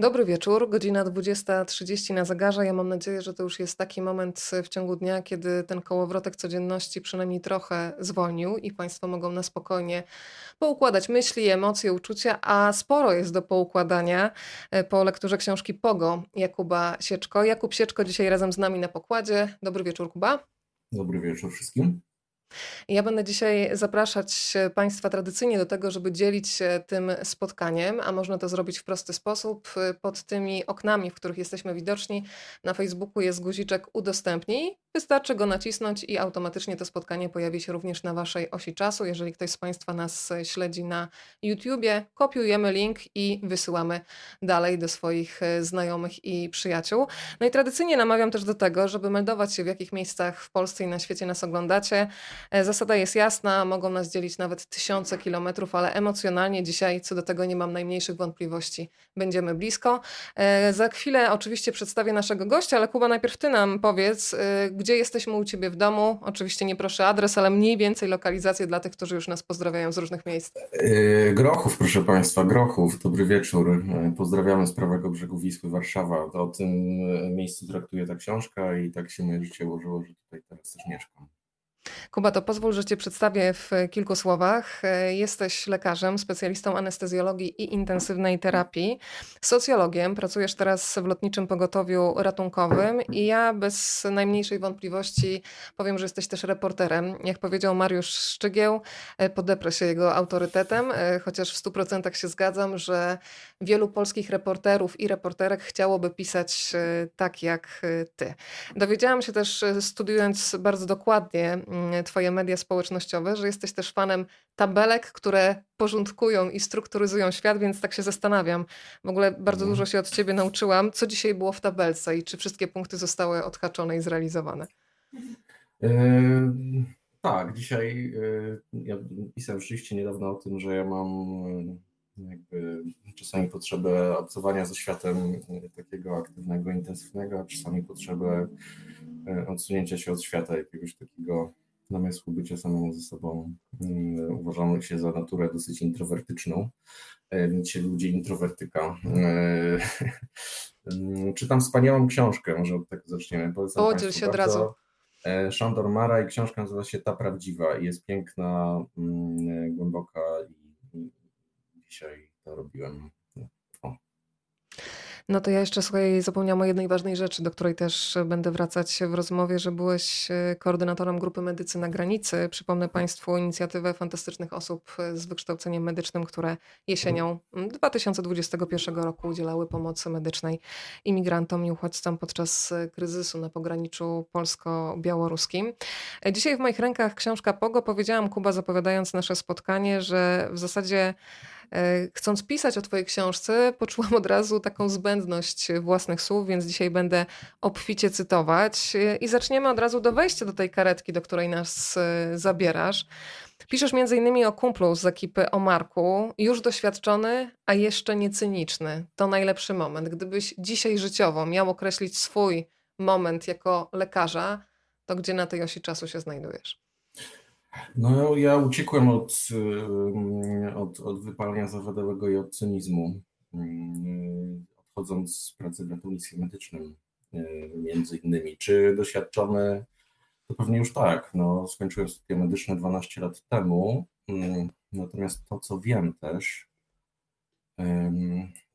Dobry wieczór, godzina 20.30 na zegarze. Ja mam nadzieję, że to już jest taki moment w ciągu dnia, kiedy ten kołowrotek codzienności przynajmniej trochę zwolnił i Państwo mogą na spokojnie poukładać myśli, emocje, uczucia, a sporo jest do poukładania e, po lekturze książki Pogo Jakuba Sieczko. Jakub Sieczko dzisiaj razem z nami na pokładzie. Dobry wieczór, Kuba. Dobry wieczór wszystkim. Ja będę dzisiaj zapraszać Państwa tradycyjnie do tego, żeby dzielić się tym spotkaniem, a można to zrobić w prosty sposób. Pod tymi oknami, w których jesteśmy widoczni, na Facebooku jest guziczek udostępnij. Wystarczy go nacisnąć i automatycznie to spotkanie pojawi się również na Waszej osi czasu. Jeżeli ktoś z Państwa nas śledzi na YouTubie, kopiujemy link i wysyłamy dalej do swoich znajomych i przyjaciół. No i tradycyjnie namawiam też do tego, żeby meldować się w jakich miejscach w Polsce i na świecie nas oglądacie. E, zasada jest jasna, mogą nas dzielić nawet tysiące kilometrów, ale emocjonalnie dzisiaj co do tego nie mam najmniejszych wątpliwości. Będziemy blisko. E, za chwilę oczywiście przedstawię naszego gościa, ale Kuba, najpierw ty nam powiedz, e, gdzie jesteśmy u ciebie w domu. Oczywiście nie proszę adres, ale mniej więcej lokalizację dla tych, którzy już nas pozdrawiają z różnych miejsc. Grochów, proszę Państwa, Grochów. Dobry wieczór. Pozdrawiamy z prawego brzegu Wisły, Warszawa. o tym miejscu traktuje ta książka i tak się moje życie ułożyło, że tutaj teraz też mieszkam. Kuba, to pozwól, że Cię przedstawię w kilku słowach. Jesteś lekarzem, specjalistą anestezjologii i intensywnej terapii, socjologiem, pracujesz teraz w lotniczym pogotowiu ratunkowym i ja bez najmniejszej wątpliwości powiem, że jesteś też reporterem. Jak powiedział Mariusz Szczygieł, podeprę się jego autorytetem, chociaż w 100% się zgadzam, że wielu polskich reporterów i reporterek chciałoby pisać tak jak Ty. Dowiedziałam się też, studiując bardzo dokładnie Mm, twoje media społecznościowe, że jesteś też fanem tabelek, które porządkują i strukturyzują świat, więc tak się zastanawiam. W ogóle bardzo mhm. dużo się od ciebie nauczyłam. Co dzisiaj było w tabelce i czy wszystkie punkty zostały odhaczone i zrealizowane? Yy, tak, dzisiaj yy, ja pisałem rzeczywiście niedawno o tym, że ja mam jakby czasami potrzebę obcowania ze światem takiego aktywnego, intensywnego, a czasami potrzebę odsunięcia się od świata jakiegoś takiego namysłu bycia samemu ze sobą. Mm, uważamy się za naturę dosyć introwertyczną, e, więc się ludzie introwertyka. E, mm, czytam wspaniałą książkę, może od tego zaczniemy. Podziel się od razu. E, Szandor Mara i książka nazywa się Ta Prawdziwa i jest piękna, mm, głęboka i dzisiaj to robiłem no to ja jeszcze słuchaj, zapomniałam o jednej ważnej rzeczy, do której też będę wracać w rozmowie, że byłeś e, koordynatorem grupy Medycy na granicy. Przypomnę Państwu inicjatywę fantastycznych osób e, z wykształceniem medycznym, które jesienią 2021 roku udzielały pomocy medycznej imigrantom i uchodźcom podczas e, kryzysu na pograniczu polsko-białoruskim. Dzisiaj w moich rękach książka Pogo. Powiedziałam Kuba, zapowiadając nasze spotkanie, że w zasadzie E, chcąc pisać o Twojej książce, poczułam od razu taką zbędność własnych słów, więc dzisiaj będę obficie cytować. E, I zaczniemy od razu do wejścia do tej karetki, do której nas e, zabierasz. Piszesz innymi o kumplu z ekipy o Marku, już doświadczony, a jeszcze nie cyniczny. To najlepszy moment. Gdybyś dzisiaj życiowo miał określić swój moment jako lekarza, to gdzie na tej osi czasu się znajdujesz? No, ja uciekłem od, od, od wypalenia zawodowego i od cynizmu, odchodząc z pracy w ratownictwie medycznym, między innymi. Czy doświadczony? To pewnie już tak. No, skończyłem studia medyczne 12 lat temu, natomiast to, co wiem też,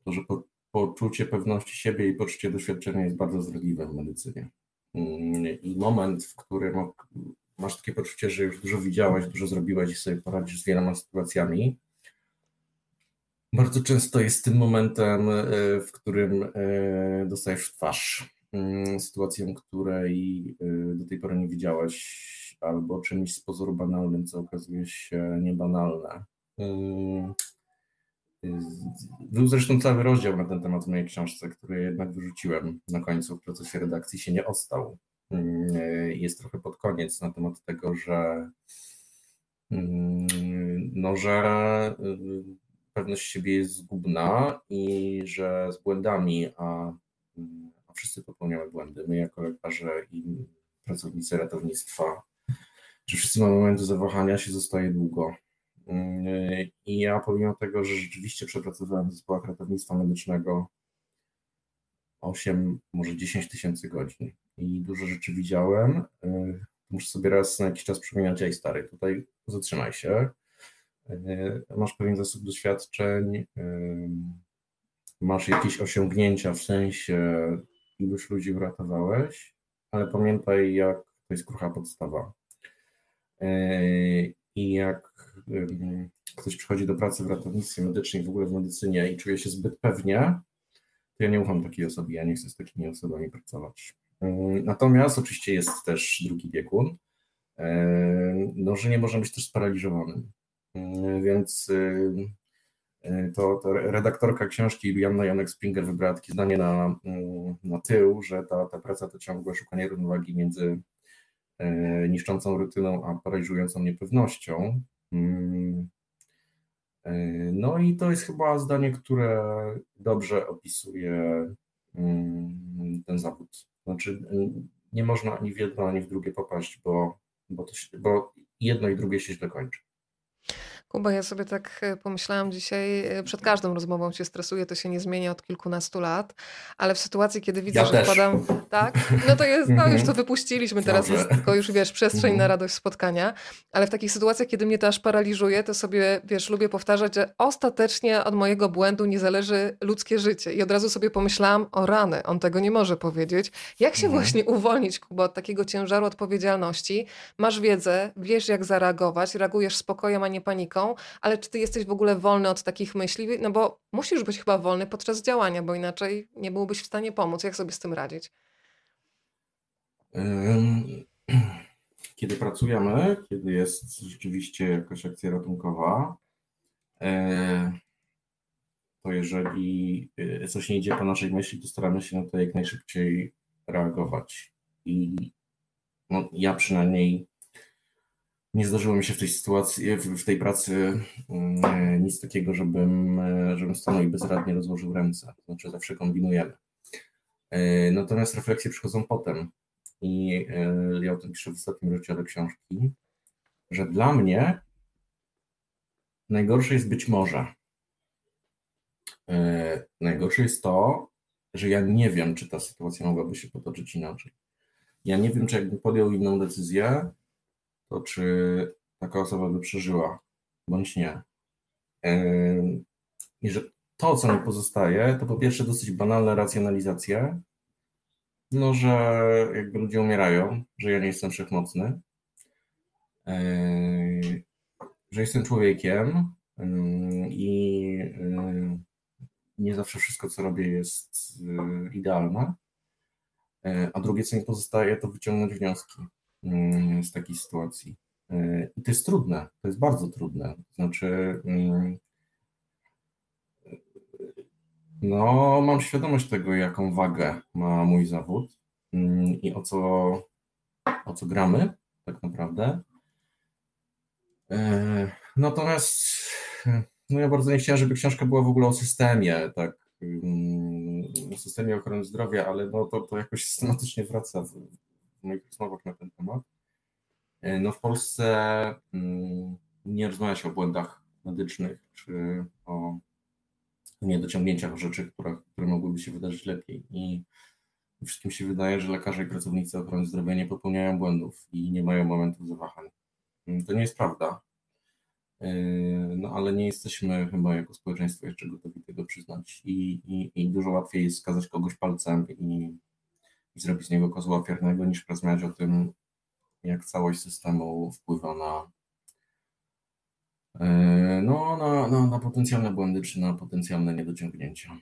to, że po, poczucie pewności siebie i poczucie doświadczenia jest bardzo zdradliwe w medycynie. I moment, w którym masz takie poczucie, że już dużo widziałeś, dużo zrobiłeś i sobie poradzisz z wieloma sytuacjami. Bardzo często jest tym momentem, e, w którym e, dostajesz w twarz mm, sytuację, której e, do tej pory nie widziałeś, albo czymś z pozoru banalnym, co okazuje się niebanalne. Mm, był zresztą cały rozdział na ten temat w mojej książce, który jednak wyrzuciłem na końcu w procesie redakcji, się nie ostał. Mm, jest trochę pod koniec na temat tego, że mm, no, że y, pewność siebie jest zgubna i że z błędami, a, a wszyscy popełniamy błędy, my jako lekarze i pracownicy ratownictwa, że wszyscy mamy momenty zawahania, się zostaje długo. Mm, I ja pomimo tego, że rzeczywiście przepracowałem w zespołach ratownictwa medycznego 8, może 10 tysięcy godzin i dużo rzeczy widziałem. Muszę sobie raz na jakiś czas przypominać, ej stary, tutaj zatrzymaj się, masz pewien zasób doświadczeń, masz jakieś osiągnięcia w sensie iluś ludzi uratowałeś, ale pamiętaj, jak to jest krucha podstawa. I jak ktoś przychodzi do pracy w ratownictwie medycznym, w ogóle w medycynie i czuje się zbyt pewnie, to ja nie ufam takiej osobie, ja nie chcę z takimi osobami pracować. Natomiast oczywiście jest też drugi biegun, no, że nie można być też sparaliżowanym. Więc to, to redaktorka książki Janna Janek Springer wybrała takie zdanie na, na tył, że ta, ta praca to ciągłe szukanie równowagi między e, niszczącą rutyną a paraliżującą niepewnością. Mm. E, no i to jest chyba zdanie, które dobrze opisuje mm, ten zawód. Znaczy, nie można ani w jedno, ani w drugie popaść, bo, bo, to, bo jedno i drugie się źle kończy. Kuba, ja sobie tak e, pomyślałam dzisiaj, e, przed każdą rozmową się stresuję, to się nie zmienia od kilkunastu lat, ale w sytuacji, kiedy widzę, ja że też. wpadam, tak, no to jest, no już to mhm. wypuściliśmy, teraz jest tylko już, wiesz, przestrzeń na mhm. radość spotkania, ale w takich sytuacjach, kiedy mnie to aż paraliżuje, to sobie, wiesz, lubię powtarzać, że ostatecznie od mojego błędu nie zależy ludzkie życie i od razu sobie pomyślałam, o rany, on tego nie może powiedzieć. Jak się mhm. właśnie uwolnić, Kuba, od takiego ciężaru odpowiedzialności? Masz wiedzę, wiesz jak zareagować, reagujesz spokojem, a nie paniką, ale czy ty jesteś w ogóle wolny od takich myśli? No bo musisz być chyba wolny podczas działania, bo inaczej nie byłbyś w stanie pomóc. Jak sobie z tym radzić? Kiedy pracujemy, kiedy jest rzeczywiście jakaś akcja ratunkowa, e, to jeżeli e, coś nie idzie po naszej myśli, to staramy się na to jak najszybciej reagować. I no, ja przynajmniej nie zdarzyło mi się w tej sytuacji, w, tej pracy mm, nic takiego, żebym, e, żebym stanął i bezradnie rozłożył ręce. Znaczy zawsze kombinujemy. E, natomiast refleksje przychodzą potem. I e, ja o tym piszę w ostatnim rozdziale książki, że dla mnie najgorsze jest być może. Najgorsze jest to, że ja nie wiem, czy ta sytuacja mogłaby się potoczyć inaczej. Ja nie wiem, czy jakbym podjął inną decyzję, to czy taka osoba by przeżyła, bądź nie. I że to, co mi pozostaje, to po pierwsze dosyć banalna racjonalizacja, no, że jakby ludzie umierają, że ja nie jestem wszechmocny, że jestem człowiekiem i nie zawsze wszystko, co robię, jest idealne. A drugie, co mi pozostaje, to wyciągnąć wnioski. Mm, z takiej sytuacji. E, I to jest trudne, to jest bardzo trudne. Znaczy, mm, no, mam świadomość tego, jaką wagę ma mój zawód mm, i o co, o co gramy, tak naprawdę. E, natomiast no ja bardzo nie chciałem, żeby książka była w ogóle o systemie, tak, o systemie ochrony zdrowia, ale no to, to jakoś systematycznie wraca w, moich rozmowach na ten temat. E, no w Polsce mm, nie rozmawia się o błędach medycznych czy o niedociągnięciach, o rzeczy, które, które mogłyby się wydarzyć lepiej. I wszystkim się wydaje, że lekarze i pracownicy ochrony zdrowia nie popełniają błędów i nie mają momentów zawahań. Mm, to nie jest prawda. E, no ale nie jesteśmy chyba jako społeczeństwo jeszcze gotowi tego przyznać i, i, i dużo łatwiej jest skazać kogoś palcem i i zrobić z niego kozła ofiarnego, niż porozmawiać o tym, jak całość systemu wpływa na, e, no, na, na, na potencjalne błędy czy na potencjalne niedociągnięcia.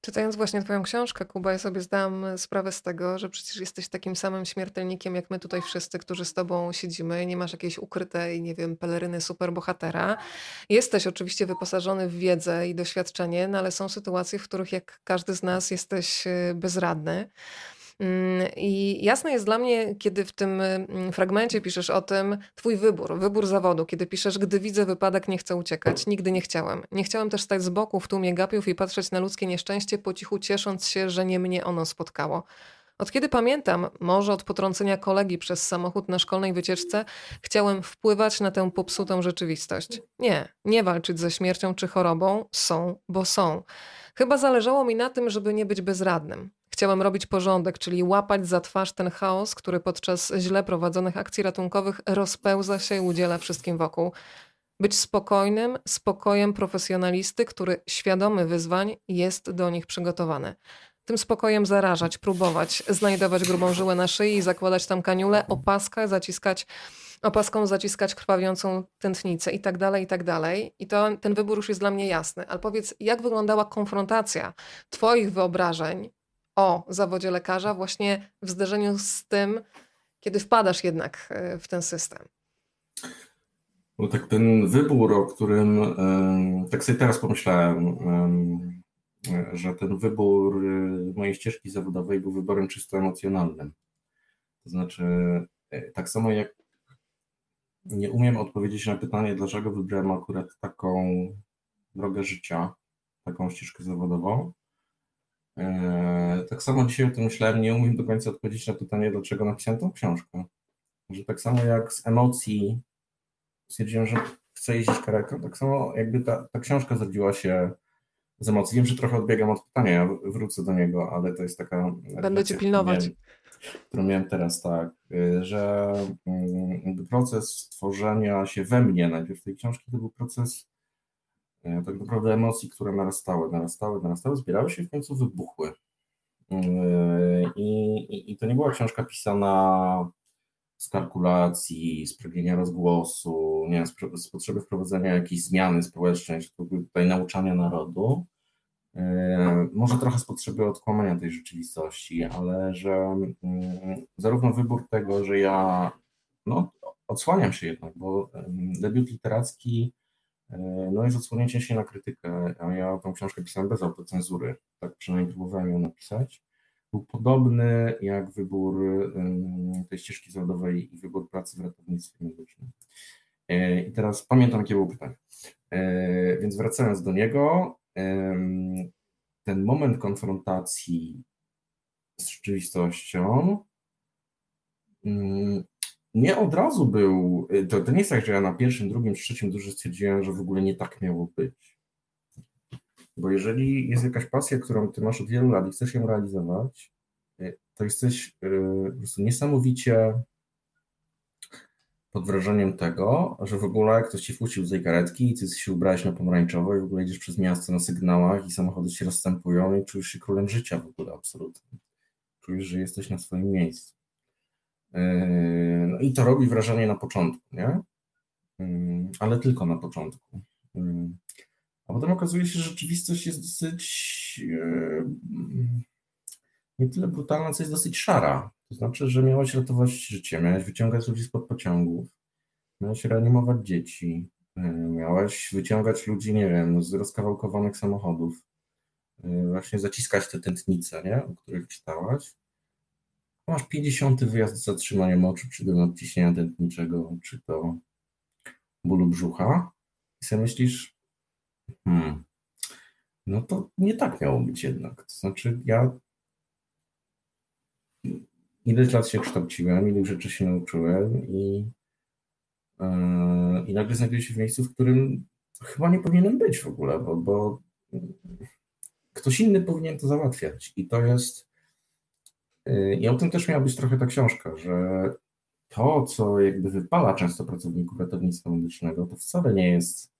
Czytając właśnie Twoją książkę, Kuba, ja sobie zdałam sprawę z tego, że przecież jesteś takim samym śmiertelnikiem, jak my tutaj wszyscy, którzy z Tobą siedzimy. Nie masz jakiejś ukrytej, nie wiem, peleryny superbohatera. Jesteś oczywiście wyposażony w wiedzę i doświadczenie, no ale są sytuacje, w których jak każdy z nas jesteś y, bezradny. Mm, I jasne jest dla mnie, kiedy w tym mm, fragmencie piszesz o tym, twój wybór, wybór zawodu, kiedy piszesz, gdy widzę wypadek, nie chcę uciekać. Nigdy nie chciałem. Nie chciałem też stać z boku w tłumie gapiów i patrzeć na ludzkie nieszczęście, po cichu ciesząc się, że nie mnie ono spotkało. Od kiedy pamiętam, może od potrącenia kolegi przez samochód na szkolnej wycieczce, chciałem wpływać na tę popsutą rzeczywistość. Nie, nie walczyć ze śmiercią czy chorobą, są, bo są. Chyba zależało mi na tym, żeby nie być bezradnym. Chciałem robić porządek, czyli łapać za twarz ten chaos, który podczas źle prowadzonych akcji ratunkowych rozpełza się i udziela wszystkim wokół. Być spokojnym, spokojem profesjonalisty, który świadomy wyzwań jest do nich przygotowany. Tym spokojem zarażać, próbować, znajdować grubą żyłę na szyi, zakładać tam kaniulę, opaskę, zaciskać opaską zaciskać krwawiącą tętnicę i tak dalej, i tak dalej. I to, ten wybór już jest dla mnie jasny. Ale powiedz, jak wyglądała konfrontacja Twoich wyobrażeń o zawodzie lekarza właśnie w zderzeniu z tym, kiedy wpadasz jednak e, w ten system? No tak ten wybór, o którym tak sobie teraz pomyślałem, że ten wybór mojej ścieżki zawodowej był wyborem czysto emocjonalnym. To znaczy, e, tak samo jak nie umiem odpowiedzieć na pytanie, dlaczego wybrałem akurat taką drogę życia, taką ścieżkę zawodową. E, tak samo dzisiaj o tym myślałem, nie umiem do końca odpowiedzieć na pytanie, dlaczego napisałem tą książkę. Że tak samo jak z emocji stwierdziłem, że chcę jeździć kareką, tak samo jakby ta, ta książka zrodziła się z emocji. Wiem, że trochę odbiegam od pytania, ja wrócę do niego, ale to jest taka... Będę cię pilnować. Miałem, którą miałem teraz, tak, y, że mm, proces tworzenia się we mnie najpierw tej książki to był proces tak naprawdę emocji, które narastały, narastały, narastały, zbierały się i w końcu wybuchły. Y, I, i, I to nie była książka pisana z kalkulacji, z pragnienia rozgłosu, nie z, z potrzeby wprowadzenia jakiejś zmiany społecznej, tutaj nauczania narodu, e, może trochę z potrzeby odkłamania tej rzeczywistości, ale że mm, zarówno wybór tego, że ja no, odsłaniam się jednak, bo debiut literacki e, no, jest odsłonięcie się na krytykę, a ja tą książkę pisałem bez autocenzury, tak przynajmniej próbowałem ją napisać był podobny jak wybór tej ścieżki zawodowej i wybór pracy w ratownictwie medycznym. E, I teraz pamiętam, jakie było pytanie. E, więc wracając do niego, ten moment konfrontacji z rzeczywistością mm, nie od razu był, to, to nie jest tak, że ja na pierwszym, drugim, trzecim dużo stwierdziłem, że w ogóle nie tak miało być. Bo jeżeli jest jakaś pasja, którą ty masz od wielu lat i chcesz ją realizować, y, to jesteś y, po prostu niesamowicie pod wrażeniem tego, że w ogóle ktoś ci wpuścił z tej karetki i ty się ubrałeś na pomarańczowo i w ogóle idziesz przez miasto na sygnałach i samochody się rozstępują i czujesz się królem życia w ogóle absolutnie. Czujesz, że jesteś na swoim miejscu. Y, no i to robi wrażenie na początku, nie? Ale tylko na początku. A potem okazuje się, że rzeczywistość jest dosyć nie tyle brutalna, co jest dosyć szara. To znaczy, że miałeś ratować życie, miałeś wyciągać ludzi spod pociągów, miałeś reanimować dzieci, miałeś wyciągać ludzi, nie wiem, z rozkawałkowanych samochodów, właśnie zaciskać te tętnice, nie, o których czytałaś. Masz 50 wyjazd z zatrzymaniem oczu, czy do nadciśnienia tętniczego, czy to bólu brzucha i sobie myślisz, Hmm. No to nie tak miało być jednak. To znaczy, ja ileś lat się kształciłem, ile rzeczy się nauczyłem i, yy, i nagle znajduję się w miejscu, w którym chyba nie powinienem być w ogóle, bo, bo ktoś inny powinien to załatwiać. I to jest. Yy, I o tym też miała być trochę ta książka, że to, co jakby wypala często pracowników ratownictwa medycznego, to wcale nie jest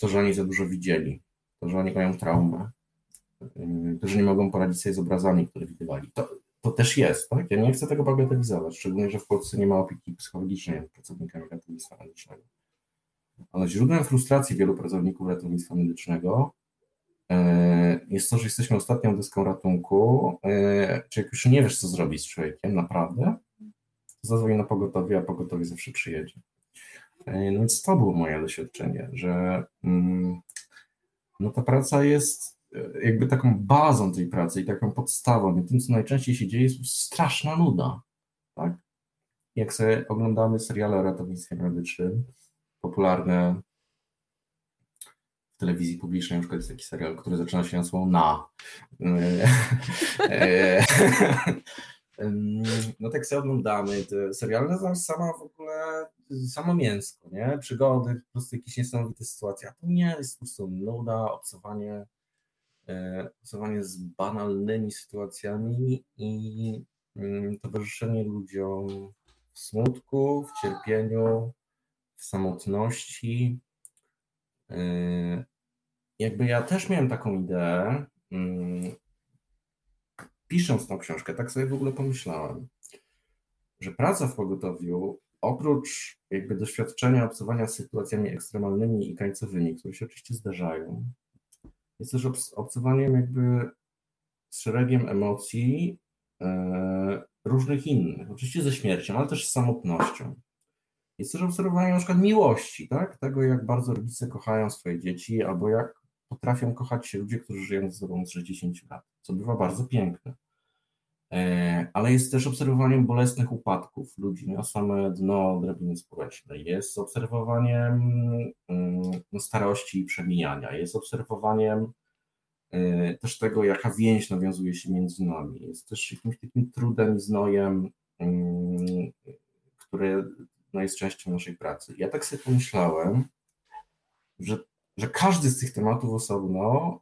to, że oni za dużo widzieli, to, że oni mają traumę, to, że nie mogą poradzić sobie z obrazami, które widywali. To, to też jest, tak? Ja nie chcę tego bagatelizować, szczególnie, że w Polsce nie ma opieki psychologicznej nad pracownikami ratownictwa medycznego. Ale źródłem frustracji wielu pracowników ratownictwa medycznego jest to, że jesteśmy ostatnią deską ratunku, e, czy jak już nie wiesz, co zrobić z człowiekiem, naprawdę, to zadzwoń na pogotowie, a pogotowie zawsze przyjedzie. E, no więc to było moje doświadczenie, że mm, no ta praca jest e, jakby taką bazą tej pracy i taką podstawą. I tym, co najczęściej się dzieje, jest straszna nuda. Tak? Jak sobie oglądamy seriale o ratownictwie medycznym, popularne telewizji publicznej, na przykład jest taki serial, który zaczyna się słowo na. no tak sobie oglądamy te seriale, no sama w ogóle, samo mięsko, nie? Przygody, po prostu jakieś niesamowite sytuacje, a to nie jest po prostu nuda, obcowanie, e, obcowanie z banalnymi sytuacjami i mm, towarzyszenie ludziom w smutku, w cierpieniu, w samotności. Jakby ja też miałem taką ideę, mm, pisząc tą książkę, tak sobie w ogóle pomyślałem, że praca w pogotowiu, oprócz jakby doświadczenia obcowania z sytuacjami ekstremalnymi i krańcowymi, które się oczywiście zdarzają, jest też obcowaniem jakby z szeregiem emocji e, różnych innych, oczywiście ze śmiercią, ale też z samotnością. Jest też obserwowanie na przykład miłości, tak? Tego, jak bardzo rodzice kochają swoje dzieci, albo jak potrafią kochać się ludzie, którzy żyją ze sobą od 60 lat, co bywa bardzo piękne. E, ale jest też obserwowaniem bolesnych upadków ludzi na same dno drabiny społecznej. Jest obserwowaniem mm, no, starości i przemijania. Jest obserwowaniem e, też tego, jaka więź nawiązuje się między nami. Jest też jakimś takim trudem i znojem, mm, które no, jest częścią naszej pracy. Ja tak sobie pomyślałem, że że każdy z tych tematów osobno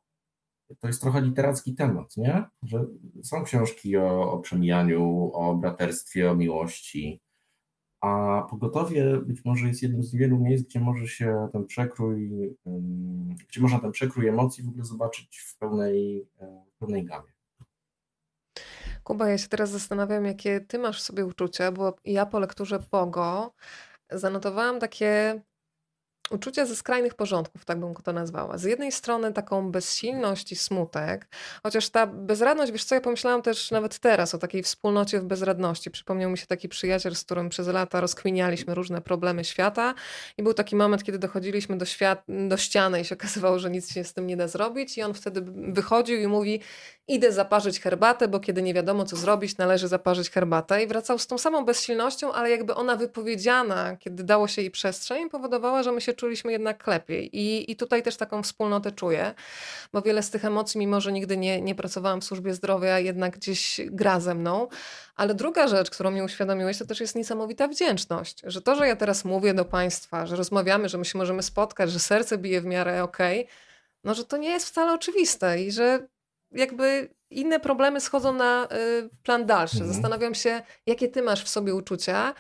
to jest trochę literacki temat, nie? Że są książki o, o przemijaniu, o braterstwie, o miłości, a pogotowie być może jest jednym z wielu miejsc, gdzie może się ten przekrój, gdzie można ten przekrój emocji w ogóle zobaczyć w pełnej, w pełnej gamie. Kuba, ja się teraz zastanawiam, jakie ty masz w sobie uczucia, bo ja po lekturze Pogo zanotowałam takie uczucia ze skrajnych porządków, tak bym to nazwała. Z jednej strony taką bezsilność i smutek, chociaż ta bezradność, wiesz co, ja pomyślałam też nawet teraz o takiej wspólnocie w bezradności. Przypomniał mi się taki przyjaciel, z którym przez lata rozkminialiśmy różne problemy świata i był taki moment, kiedy dochodziliśmy do, świat, do ściany i się okazywało, że nic się z tym nie da zrobić i on wtedy wychodził i mówi idę zaparzyć herbatę, bo kiedy nie wiadomo co zrobić, należy zaparzyć herbatę i wracał z tą samą bezsilnością, ale jakby ona wypowiedziana, kiedy dało się jej przestrzeń, powodowała, że my się czuliśmy jednak lepiej. I, i tutaj też taką wspólnotę czuję, bo wiele z tych emocji, mimo że nigdy nie, nie pracowałam w służbie zdrowia, jednak gdzieś gra ze mną. Ale druga rzecz, którą mi uświadomiłeś, to też jest niesamowita wdzięczność, że to, że ja teraz mówię do Państwa, że rozmawiamy, że my się możemy spotkać, że serce bije w miarę okej, okay, no że to nie jest wcale oczywiste i że jakby inne problemy schodzą na y, plan dalszy. Mhm. Zastanawiam się, jakie ty masz w sobie uczucia,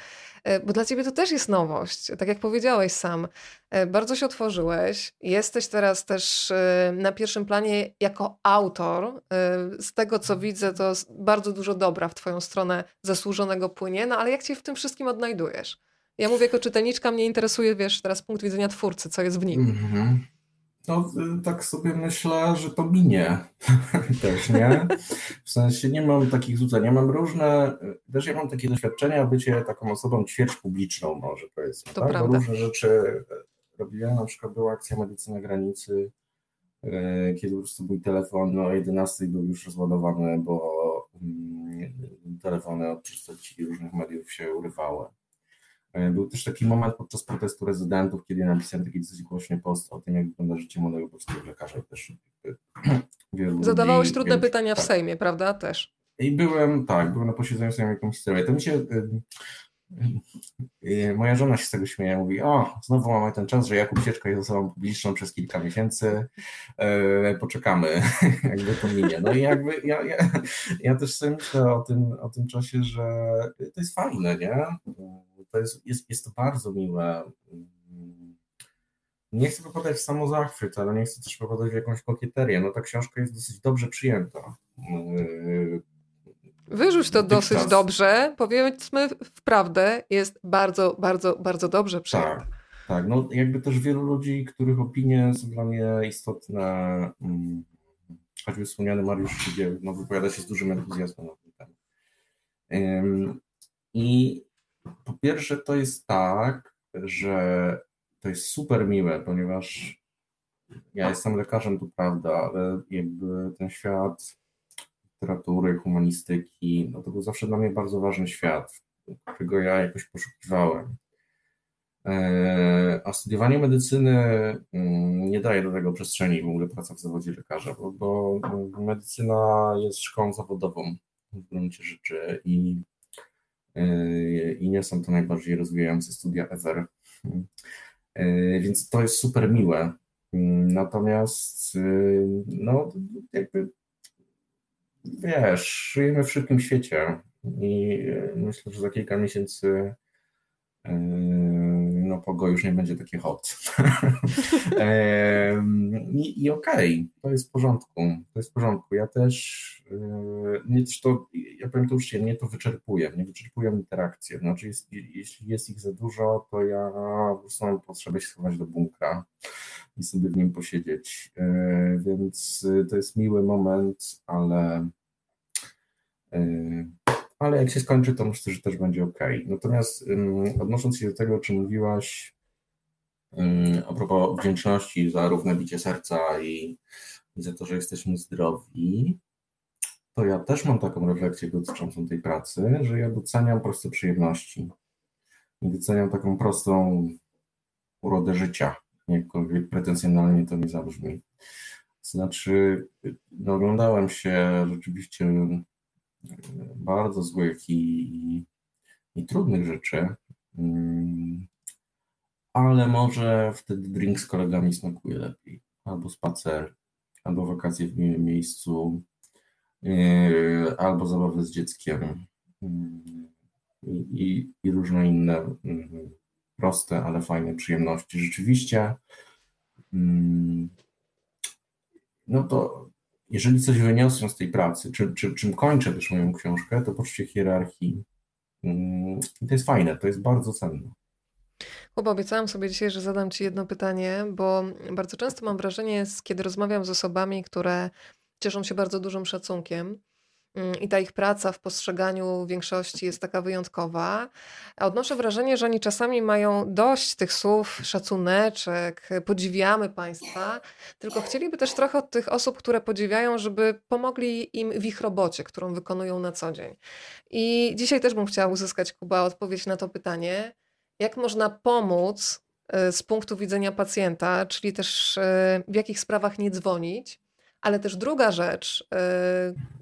y, bo dla ciebie to też jest nowość. Tak jak powiedziałeś sam, y, bardzo się otworzyłeś. Jesteś teraz też na pierwszym planie jako autor. Z tego, co widzę, to bardzo dużo dobra w twoją stronę zasłużonego płynie, no ale jak cię w tym wszystkim odnajdujesz? Ja mówię jako czytelniczka, mnie interesuje, wiesz, teraz punkt widzenia twórcy, co jest w nim. Mhm. No, y, tak sobie myślę, że to minie też, nie? W sensie nie mam takich złudzeń. Ja mam różne, y, też ja mam takie doświadczenia, bycie taką osobą ćwierć publiczną może powiedzmy. To tak? prawda. różne rzeczy robiłem, na przykład była akcja Medycyna Granicy, y, kiedy po prostu mój telefon o 11 był już rozładowany, bo mm, telefony od przedstawicieli różnych mediów się urywały. E, był też taki moment podczas protestu rezydentów, kiedy napisałem taki dosyć głośny post o tym, jak wygląda życie młodego polskiego lekarza też wielu Zadawałeś ludzi, trudne pytania w tak. Sejmie, prawda? Też. I byłem, tak, byłem na posiedzeniu Sejmu jakąś historię. To mi się Moja żona się z tego śmieje, mówi, o, znowu mamy ten czas, że Jakub Sieczka jest osobą publiczną przez kilka miesięcy, e, poczekamy, jakby to minie. No i jakby ja, ja, ja też sobie myślę o tym, o tym czasie, że to jest fajne, nie? To jest, jest, jest to bardzo miłe. Nie chcę popadać w samozachwyt, ale nie chcę też popadać w jakąś kokieterię. No ta książka jest dosyć dobrze przyjęta Wyrzuć to dosyć czas. dobrze. Powiedzmy wprawdę, jest bardzo, bardzo, bardzo dobrze przyjęte. Tak, tak. No jakby też wielu ludzi, których opinie są dla mnie istotne, hmm, choćby wspomniany Mariusz Szygieł, no wypowiada się z dużym entuzjazmem na ten temat. I po pierwsze to jest tak, że to jest super miłe, ponieważ ja jestem lekarzem, to prawda, ale jakby ten świat literatury, humanistyki, no to był zawsze dla mnie bardzo ważny świat, którego ja jakoś poszukiwałem. E, a studiowanie medycyny mm, nie daje do tego przestrzeni w ogóle praca w zawodzie lekarza, bo, bo medycyna jest szkołą zawodową w gruncie rzeczy i, e, i nie są to najbardziej rozwijające studia ever. E, więc to jest super miłe. Natomiast no jakby wiesz, żyjemy w szybkim świecie i myślę, że za kilka miesięcy no pogo już nie będzie takie hot. I, i okej, okay, to jest w porządku, to jest w porządku. Ja też, yy, mnie też to, ja powiem to uczciwie, mnie to wyczerpuje, mnie wyczerpują interakcje. Znaczy, jest, jeśli jest ich za dużo, to ja po prostu mam potrzebę się schować do bunkra i sobie w nim posiedzieć. Więc to jest miły moment, ale ale jak się skończy, to myślę, że też będzie ok. Natomiast odnosząc się do tego, o czym mówiłaś, a propos wdzięczności za równe bicie serca i, i za to, że jesteśmy zdrowi, to ja też mam taką refleksję dotyczącą tej pracy, że ja doceniam proste przyjemności. I doceniam taką prostą urodę życia, jakkolwiek pretensjonalnie to nie zabrzmi. Znaczy, no, oglądałem się rzeczywiście bardzo złych i, i trudnych rzeczy, mm, ale może wtedy drink z kolegami smakuje lepiej, albo spacer, albo wakacje w miłym miejscu, yy, albo zabawy z dzieckiem mm, i, i, i różne inne mm, proste, ale fajne przyjemności. Rzeczywiście, no to jeżeli coś wyniosłem z tej pracy, czy, czy, czym kończę też moją książkę, to poczucie hierarchii. Mm, I to jest fajne, to jest bardzo cenne. Kuba, obiecałam sobie dzisiaj, że zadam Ci jedno pytanie, bo bardzo często mam wrażenie, kiedy rozmawiam z osobami, które cieszą się bardzo dużym szacunkiem, Mm, i ta ich praca w postrzeganiu większości jest taka wyjątkowa. Odnoszę wrażenie, że oni czasami mają dość tych słów, szacuneczek, podziwiamy Państwa, tylko chcieliby też trochę od tych osób, które podziwiają, żeby pomogli im w ich robocie, którą wykonują na co dzień. I dzisiaj też bym chciała uzyskać, Kuba, odpowiedź na to pytanie, jak można pomóc y, z punktu widzenia pacjenta, czyli też y, w jakich sprawach nie dzwonić, ale też druga rzecz,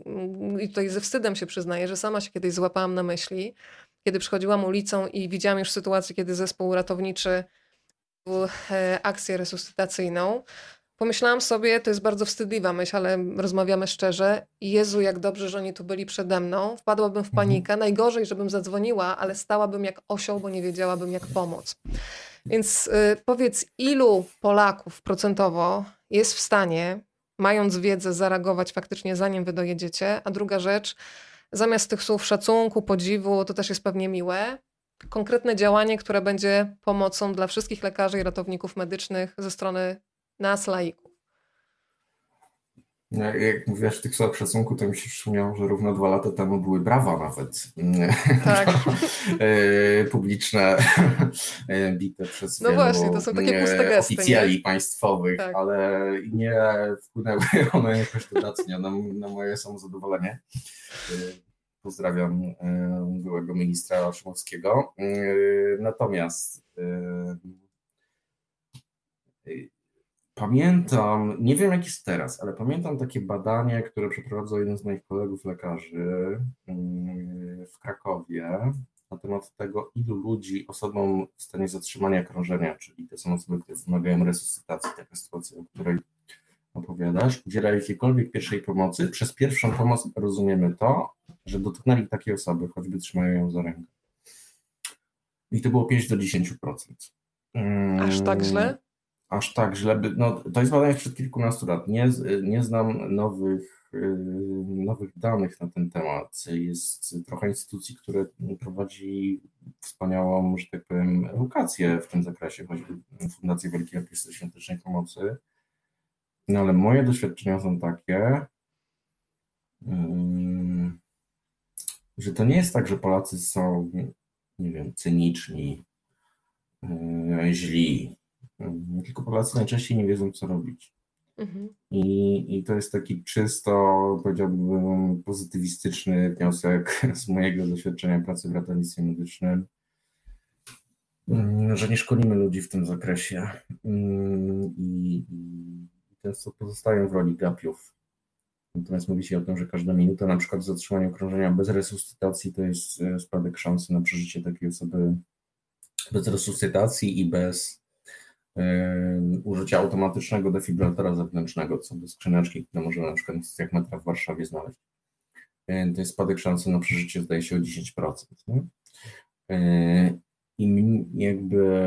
yy, i tutaj ze wstydem się przyznaję, że sama się kiedyś złapałam na myśli, kiedy przychodziłam ulicą i widziałam już sytuację, kiedy zespół ratowniczy e, akcję resuscytacyjną. Pomyślałam sobie, to jest bardzo wstydliwa myśl, ale rozmawiamy szczerze. Jezu, jak dobrze, że oni tu byli przede mną. Wpadłabym w panikę. Mhm. Najgorzej, żebym zadzwoniła, ale stałabym jak osioł, bo nie wiedziałabym, jak pomóc. Więc y, powiedz, ilu Polaków procentowo jest w stanie mając wiedzę, zareagować faktycznie zanim wy dojedziecie. A druga rzecz, zamiast tych słów szacunku, podziwu, to też jest pewnie miłe, konkretne działanie, które będzie pomocą dla wszystkich lekarzy i ratowników medycznych ze strony nas, laików. Jak mówiłaś w tych słowach szacunku, to mi się przypomniało, że równo dwa lata temu były brawa nawet tak. E, publiczne e, bite przez no właśnie, to są takie puste gesty, oficjali nie? państwowych, tak. ale nie wpłynęły one jakoś dodatnio na, na moje samozadowolenie. E, pozdrawiam byłego ministra Szumowskiego. Natomiast Pamiętam, nie wiem jak jest teraz, ale pamiętam takie badanie, które przeprowadzał jeden z moich kolegów lekarzy mm, w Krakowie na temat tego, ilu ludzi osobom w stanie zatrzymania krążenia, czyli te są osoby, które wymagają resuscytacji, taka sytuacja, o której opowiadasz, udzielali jakiejkolwiek pierwszej pomocy. Przez pierwszą pomoc rozumiemy to, że dotknęli takiej osoby, choćby trzymają ją za rękę. I to było 5 do 10%. Aż tak źle? Aż tak źle. By, no, to jest badanie sprzed kilkunastu lat. Nie, nie znam nowych, y, nowych danych na ten temat. Jest trochę instytucji, które prowadzi wspaniałą, że tak powiem, edukację w tym zakresie, choćby Fundacja Wielkiej Orkiestry Świątecznej Pomocy. No ale moje doświadczenia są takie, że to nie jest tak, że Polacy są, nie wiem, cyniczni, y, źli. Tylko Polacy najczęściej nie wiedzą, co robić. Mhm. I, I to jest taki czysto, powiedziałbym, pozytywistyczny wniosek z mojego doświadczenia pracy w ratownictwie medycznym. mm, że nie szkolimy ludzi w tym zakresie mm, i, i często pozostają w roli gapiów. Natomiast mówi się o tym, że każda minuta na przykład zatrzymania krążenia bez resuscytacji to jest e, spadek szansy na przeżycie takiej osoby bez resuscytacji i bez użycia automatycznego defibrylatora zewnętrznego, co do skrzyneczki, które możemy na przykład w stacjach metra w Warszawie znaleźć. Yy, to jest spadek szansy na przeżycie zdaje się o 10%. Nie? Yy, I jakby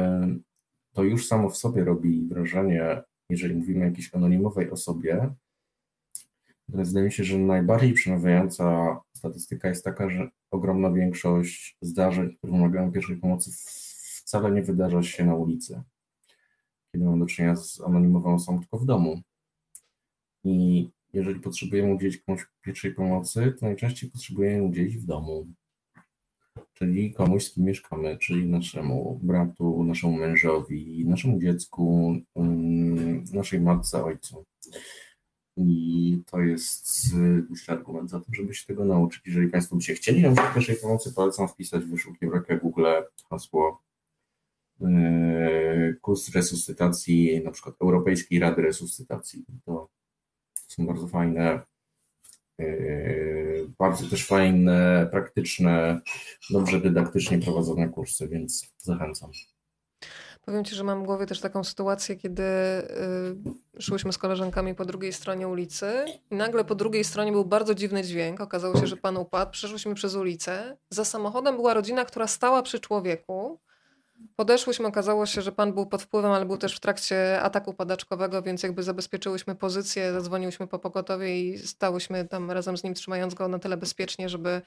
to już samo w sobie robi wrażenie, jeżeli mówimy o jakiejś anonimowej osobie, Zdaje mi się, że najbardziej przemawiająca statystyka jest taka, że ogromna większość zdarzeń, które wymagają pierwszej pomocy, wcale nie wydarza się na ulicy, kiedy mamy do czynienia z anonimową osobą, tylko w domu. I jeżeli potrzebujemy udzielić komuś pierwszej pomocy, to najczęściej potrzebujemy udzielić w domu. Czyli komuś, z kim mieszkamy, czyli naszemu bratu, naszemu mężowi, naszemu dziecku, mm, naszej matce, ojcu. I to jest duży argument za to, żeby się tego nauczyć. Jeżeli Państwo by się chcieli nauczyć pierwszej pomocy, polecam wpisać w wyszukiwarkę Google hasło kurs resuscytacji, na przykład Europejskiej Rady Resuscytacji. To są bardzo fajne, yy, bardzo też fajne, praktyczne, dobrze dydaktycznie prowadzone kursy, więc zachęcam. Powiem Ci, że mam w głowie też taką sytuację, kiedy y, szłyśmy z koleżankami po drugiej stronie ulicy i nagle po drugiej stronie był bardzo dziwny dźwięk. Okazało się, że pan upadł. Przeszłyśmy przez ulicę. Za samochodem była rodzina, która stała przy człowieku. Podeszłyśmy, okazało się, że pan był pod wpływem, ale był też w trakcie ataku padaczkowego, więc jakby zabezpieczyłyśmy pozycję, zadzwoniłyśmy po pogotowie i stałyśmy tam razem z nim, trzymając go na tyle bezpiecznie, żeby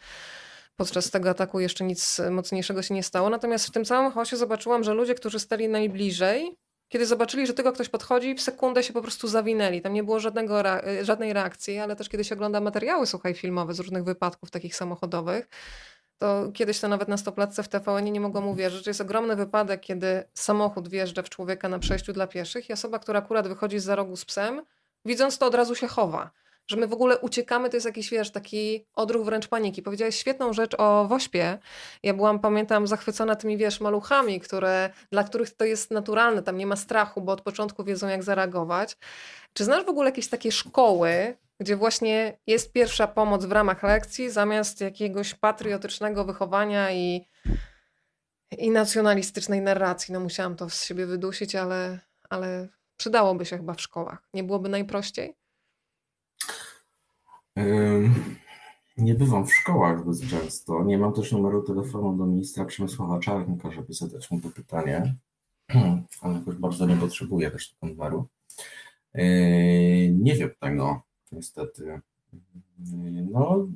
podczas tego ataku jeszcze nic mocniejszego się nie stało. Natomiast w tym całym chaosie zobaczyłam, że ludzie, którzy stali najbliżej, kiedy zobaczyli, że tego ktoś podchodzi, w sekundę się po prostu zawinęli. Tam nie było żadnego, żadnej reakcji, ale też kiedy się ogląda materiały, słuchaj, filmowe z różnych wypadków takich samochodowych, to kiedyś to nawet na stoplatce w TVN nie mogłam uwierzyć, jest ogromny wypadek, kiedy samochód wjeżdża w człowieka na przejściu dla pieszych i osoba, która akurat wychodzi z za rogu z psem, widząc to od razu się chowa że my w ogóle uciekamy, to jest jakiś, wiesz, taki odruch wręcz paniki. Powiedziałeś świetną rzecz o wośpie. Ja byłam, pamiętam, zachwycona tymi, wiesz, maluchami, które, dla których to jest naturalne, tam nie ma strachu, bo od początku wiedzą, jak zareagować. Czy znasz w ogóle jakieś takie szkoły, gdzie właśnie jest pierwsza pomoc w ramach lekcji, zamiast jakiegoś patriotycznego wychowania i, i nacjonalistycznej narracji? No musiałam to z siebie wydusić, ale, ale przydałoby się chyba w szkołach. Nie byłoby najprościej? Nie bywam w szkołach dość często. Nie mam też numeru telefonu do ministra Przemysława Czarnka, żeby zadać mu to pytanie, ale jakoś bardzo nie potrzebuję też tego numeru. Nie wiem tego, niestety. No,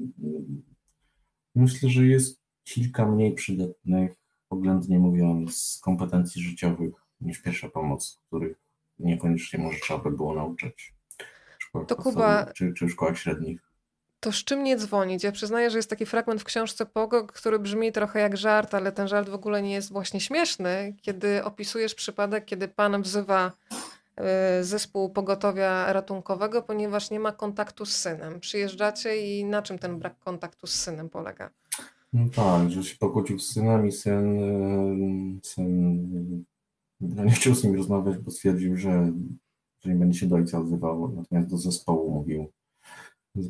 myślę, że jest kilka mniej przydatnych, oględnie mówiąc, kompetencji życiowych niż pierwsza pomoc, których niekoniecznie może trzeba by było nauczyć. To Kuba, czy, czy w szkołach średnich to z czym nie dzwonić? Ja przyznaję, że jest taki fragment w książce Pogo, który brzmi trochę jak żart, ale ten żart w ogóle nie jest właśnie śmieszny, kiedy opisujesz przypadek, kiedy pan wzywa zespół pogotowia ratunkowego, ponieważ nie ma kontaktu z synem. Przyjeżdżacie i na czym ten brak kontaktu z synem polega? No tak, że się pokłócił z synem i syn, y, syn no nie chciał z nim rozmawiać, bo stwierdził, że, że nie będzie się do ojca odzywał, natomiast do zespołu mówił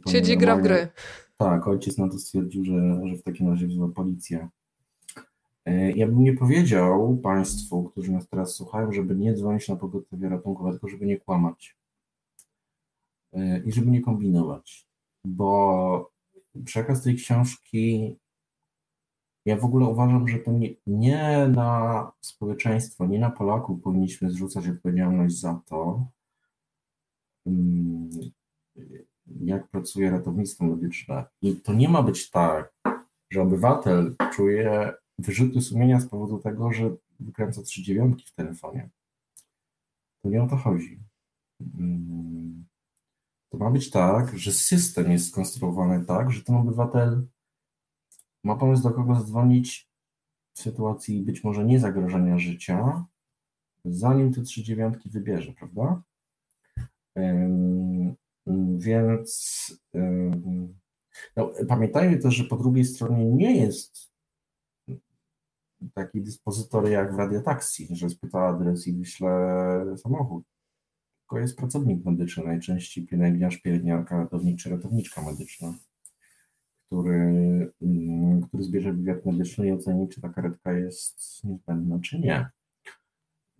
Siedzi gra w gry. Tak, ojciec na to stwierdził, że, że w takim razie wzywa policję. E, ja bym nie powiedział Państwu, którzy nas teraz słuchają, żeby nie dzwonić na pogotowie ratunkowe, tylko żeby nie kłamać e, i żeby nie kombinować, bo przekaz tej książki, ja w ogóle uważam, że to nie, nie na społeczeństwo, nie na Polaków powinniśmy zrzucać odpowiedzialność za to, mm, jak pracuje ratownictwo medyczne. I to nie ma być tak, że obywatel czuje wyrzuty sumienia z powodu tego, że wykręca trzy dziewiątki w telefonie. To nie o to chodzi. Mm. To ma być tak, że system jest skonstruowany tak, że ten obywatel ma pomysł, do kogo zadzwonić w sytuacji być może nie zagrożenia życia, zanim te trzy dziewiątki wybierze, prawda? Więc no, pamiętajmy też, że po drugiej stronie nie jest taki dyspozytor jak w radiotaksji, że spyta adres i wyśle samochód. Tylko jest pracownik medyczny, najczęściej pielęgniarz, pielęgniarka, ratownik czy ratowniczka medyczna, który, mm, który zbierze wywiad medyczny i oceni, czy ta karetka jest niezbędna, czy nie.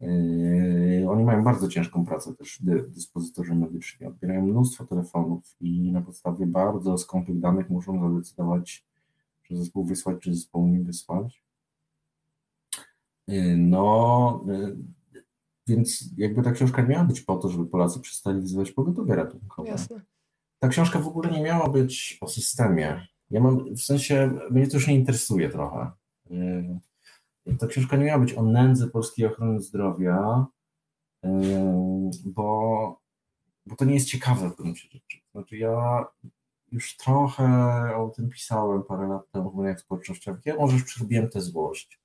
Yy, oni mają bardzo ciężką pracę też, dyspozytorzy medyczni. Odbierają mnóstwo telefonów i na podstawie bardzo skąpych danych muszą zadecydować, czy zespół wysłać, czy zespołu nie wysłać. Yy, no, yy, więc jakby ta książka nie miała być po to, żeby Polacy przestali wzywać pogotowie ratunkowe. Jasne. Ta książka w ogóle nie miała być o systemie. Ja mam, w sensie, mnie to już nie interesuje trochę. Ta książka nie miała być o nędzy polskiej ochrony zdrowia, bo, bo to nie jest ciekawe w gruncie rzeczy. Znaczy ja już trochę o tym pisałem parę lat temu w mediach społecznościowych. Ja może już przerobiłem tę złość.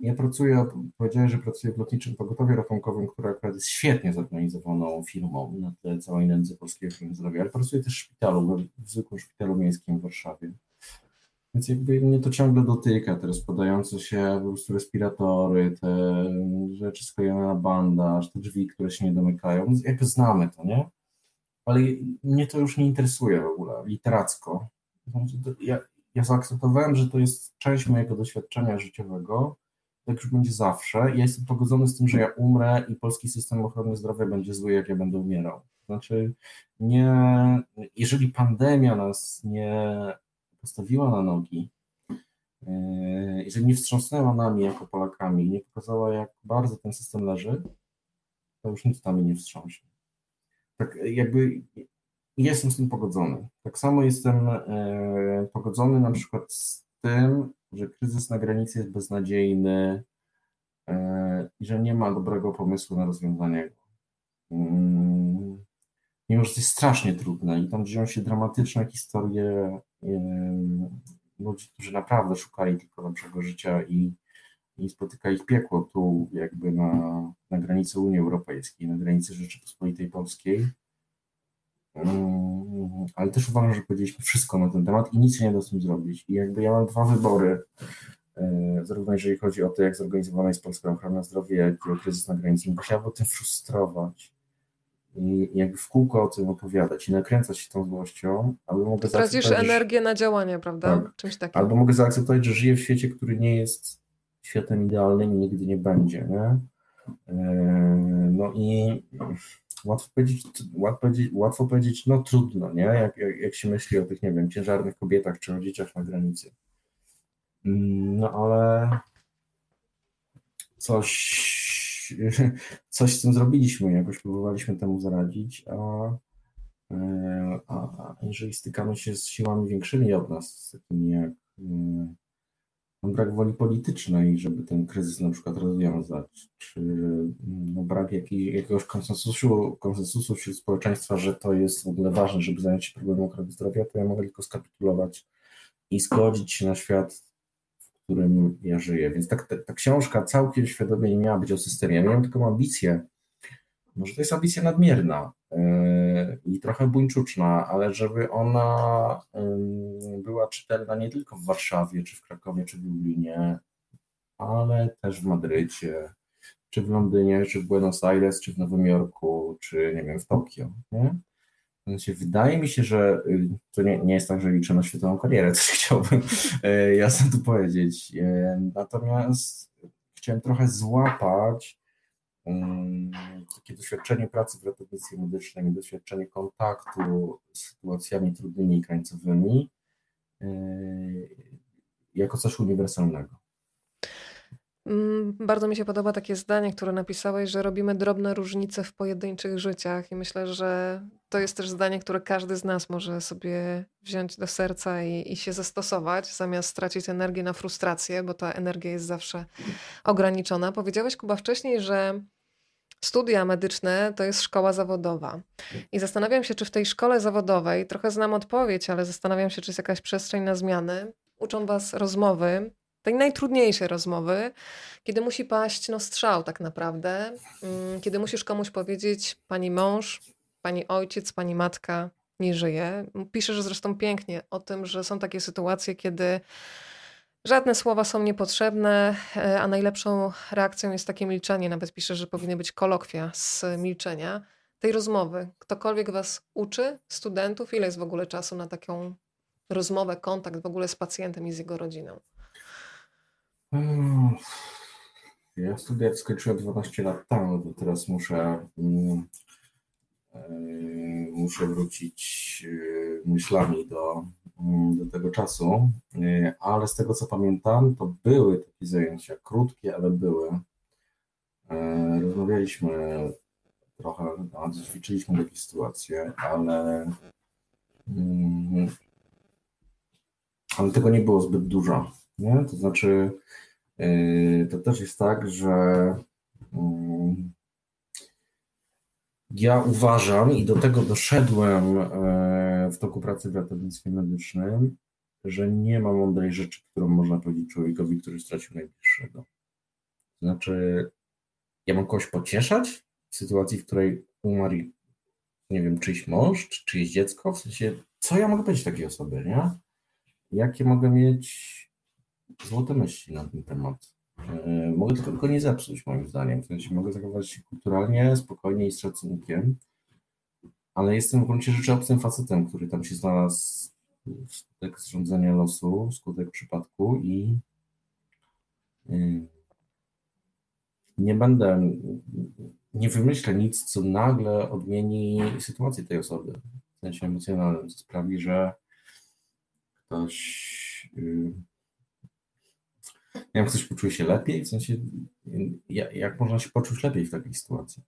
Ja pracuję, powiedziałem, że pracuję w lotniczym pogotowiu ratunkowym, które akurat jest świetnie zorganizowaną firmą na tle całej nędzy polskiej ochrony zdrowia, ale pracuję też w szpitalu, w zwykłym szpitalu miejskim w Warszawie. Więc jakby mnie to ciągle dotyka, te rozpadające się po prostu respiratory, te rzeczy sklejone na bandaż, te drzwi, które się nie domykają. Jakby znamy to, nie? Ale mnie to już nie interesuje w ogóle, literacko. Ja, ja zaakceptowałem, że to jest część mojego doświadczenia życiowego, tak już będzie zawsze. Ja jestem pogodzony z tym, że ja umrę i polski system ochrony zdrowia będzie zły, jak ja będę umierał. Znaczy, nie, jeżeli pandemia nas nie postawiła na nogi, e, jeżeli nie wstrząsnęła nami jako Polakami, nie pokazała, jak bardzo ten system leży, to już nic nami nie wstrząśnie. Tak jakby jestem z tym pogodzony. Tak samo jestem e, pogodzony na przykład z tym, że kryzys na granicy jest beznadziejny e, i że nie ma dobrego pomysłu na rozwiązanie go. Mm, mimo że to jest strasznie trudne i tam dzieją się dramatyczne historie ludzi, którzy naprawdę szukali tylko lepszego życia i, i spotyka ich piekło tu jakby na, na granicy Unii Europejskiej, na granicy Rzeczypospolitej Polskiej. Ale też uważam, że powiedzieliśmy wszystko na ten temat i nic nie da z tym zrobić. I jakby ja mam dwa wybory, e, zarówno jeżeli chodzi o to, jak zorganizowana jest polska ochrona zdrowia, jak i kryzys na granicy. Bo chciałbym o tym frustrować i jakby w kółko o tym opowiadać i nakręcać się tą złością, albo mogę Tracisz energię na działanie, prawda? Tak. Czymś takim. Albo mogę zaakceptować, że żyję w świecie, który nie jest światem idealnym i nigdy nie będzie, nie? E, no i łatwo powiedzieć, łatwo łatwo powiedzieć no trudno, nie? Jak, jak, jak się myśli o tych, nie wiem, ciężarnych kobietach czy o dzieciach na granicy. Mm, no ale coś coś z tym zrobiliśmy, jakoś próbowaliśmy temu zaradzić, a, e, a, a jeżeli stykamy się z siłami większymi od nas, takimi jak e, brak woli politycznej, żeby ten kryzys na przykład rozwiązać, czy no, brak jakiej, jakiegoś konsensusu, konsensusu wśród społeczeństwa, że to jest w ogóle ważne, żeby zająć się problemem ochrony zdrowia, to ja mogę tylko skapitulować i zgodzić się na świat którym ja żyję. Więc tak, ta, ta książka całkiem świadomie nie miała być o systemie. Ja miałem taką ambicję, może to jest ambicja nadmierna i trochę buńczuczna, ale żeby ona yy, była czytelna nie tylko w Warszawie, czy w Krakowie, czy w Lublinie, ale też w Madrycie, czy w Londynie, czy w Buenos Aires, czy w Nowym Jorku, czy nie wiem, w Tokio. Nie? Wydaje mi się, że y, to nie, nie jest tak, że liczę na świetową karierę, coś chciałbym jasno tu powiedzieć. Natomiast chciałem trochę złapać takie doświadczenie pracy w ratownictwie medycznym doświadczenie kontaktu z sytuacjami trudnymi i krańcowymi jako coś uniwersalnego. Mm, bardzo mi się podoba takie zdanie, które napisałeś, że robimy drobne różnice w pojedynczych życiach, i myślę, że to jest też zdanie, które każdy z nas może sobie wziąć do serca i, i się zastosować, zamiast stracić energię na frustrację, bo ta energia jest zawsze ograniczona. Powiedziałeś, Kuba, wcześniej, że studia medyczne to jest szkoła zawodowa. I zastanawiam się, czy w tej szkole zawodowej, trochę znam odpowiedź, ale zastanawiam się, czy jest jakaś przestrzeń na zmiany. Uczą was rozmowy, tej najtrudniejszej rozmowy, kiedy musi paść no, strzał tak naprawdę, mm, kiedy musisz komuś powiedzieć, pani mąż, pani ojciec, pani matka nie żyje. Piszesz zresztą pięknie o tym, że są takie sytuacje, kiedy Żadne słowa są niepotrzebne, e, a najlepszą reakcją jest takie milczenie. Nawet piszę, że powinny być kolokwia z milczenia tej rozmowy. Ktokolwiek was uczy, studentów, ile jest w ogóle czasu na taką rozmowę, kontakt w ogóle z pacjentem i z jego rodziną? Ja studia skończyłem 12 lat temu, to teraz muszę, mm, e, muszę wrócić e, myślami do, do tego czasu, e, ale z tego co pamiętam, to były takie zajęcia, krótkie, ale były. Rozmawialiśmy trochę, no, ćwiczyliśmy takie sytuacje, ale, mm, ale tego nie było zbyt dużo. Nie? To znaczy, yy, to też jest tak, że mm, ja uważam i do tego doszedłem e, w toku pracy w ratownictwie medycznym, że nie ma mądrej rzeczy, którą można powiedzieć człowiekowi, który stracił najbliższego. Znaczy, ja mam kogoś pocieszać w sytuacji, w której umarł, nie wiem, czyjś mąż, czy czyjeś dziecko, w sensie, co ja mogę powiedzieć takiej osobie, nie? Jakie mogę mieć złote myśli na ten temat. E, mogę tylko nie zepsuć, moim zdaniem. W sensie mogę zachować się kulturalnie, spokojnie i z szacunkiem, ale jestem w gruncie rzeczy obcym facetem, który tam się znalazł wskutek zrządzenia losu, wskutek przypadku i y, nie będę, nie wymyślę nic, co nagle odmieni sytuację tej osoby w sensie emocjonalnym, co sprawi, że ktoś y, jak ktoś poczuje się lepiej, w sensie jak można się poczuć lepiej w takiej sytuacji.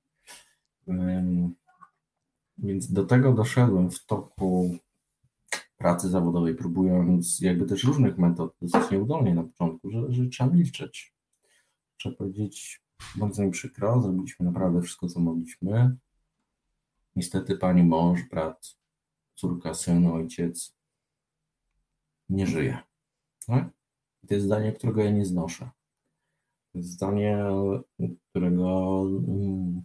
Więc do tego doszedłem w toku pracy zawodowej, próbując jakby też różnych metod, dosyć nieudolnie na początku, że, że trzeba milczeć. Trzeba powiedzieć, bardzo mi przykro, zrobiliśmy naprawdę wszystko, co mogliśmy. Niestety pani mąż, brat, córka, syn, ojciec nie żyje. Tak? To jest zdanie, którego ja nie znoszę. To jest zdanie, którego mm,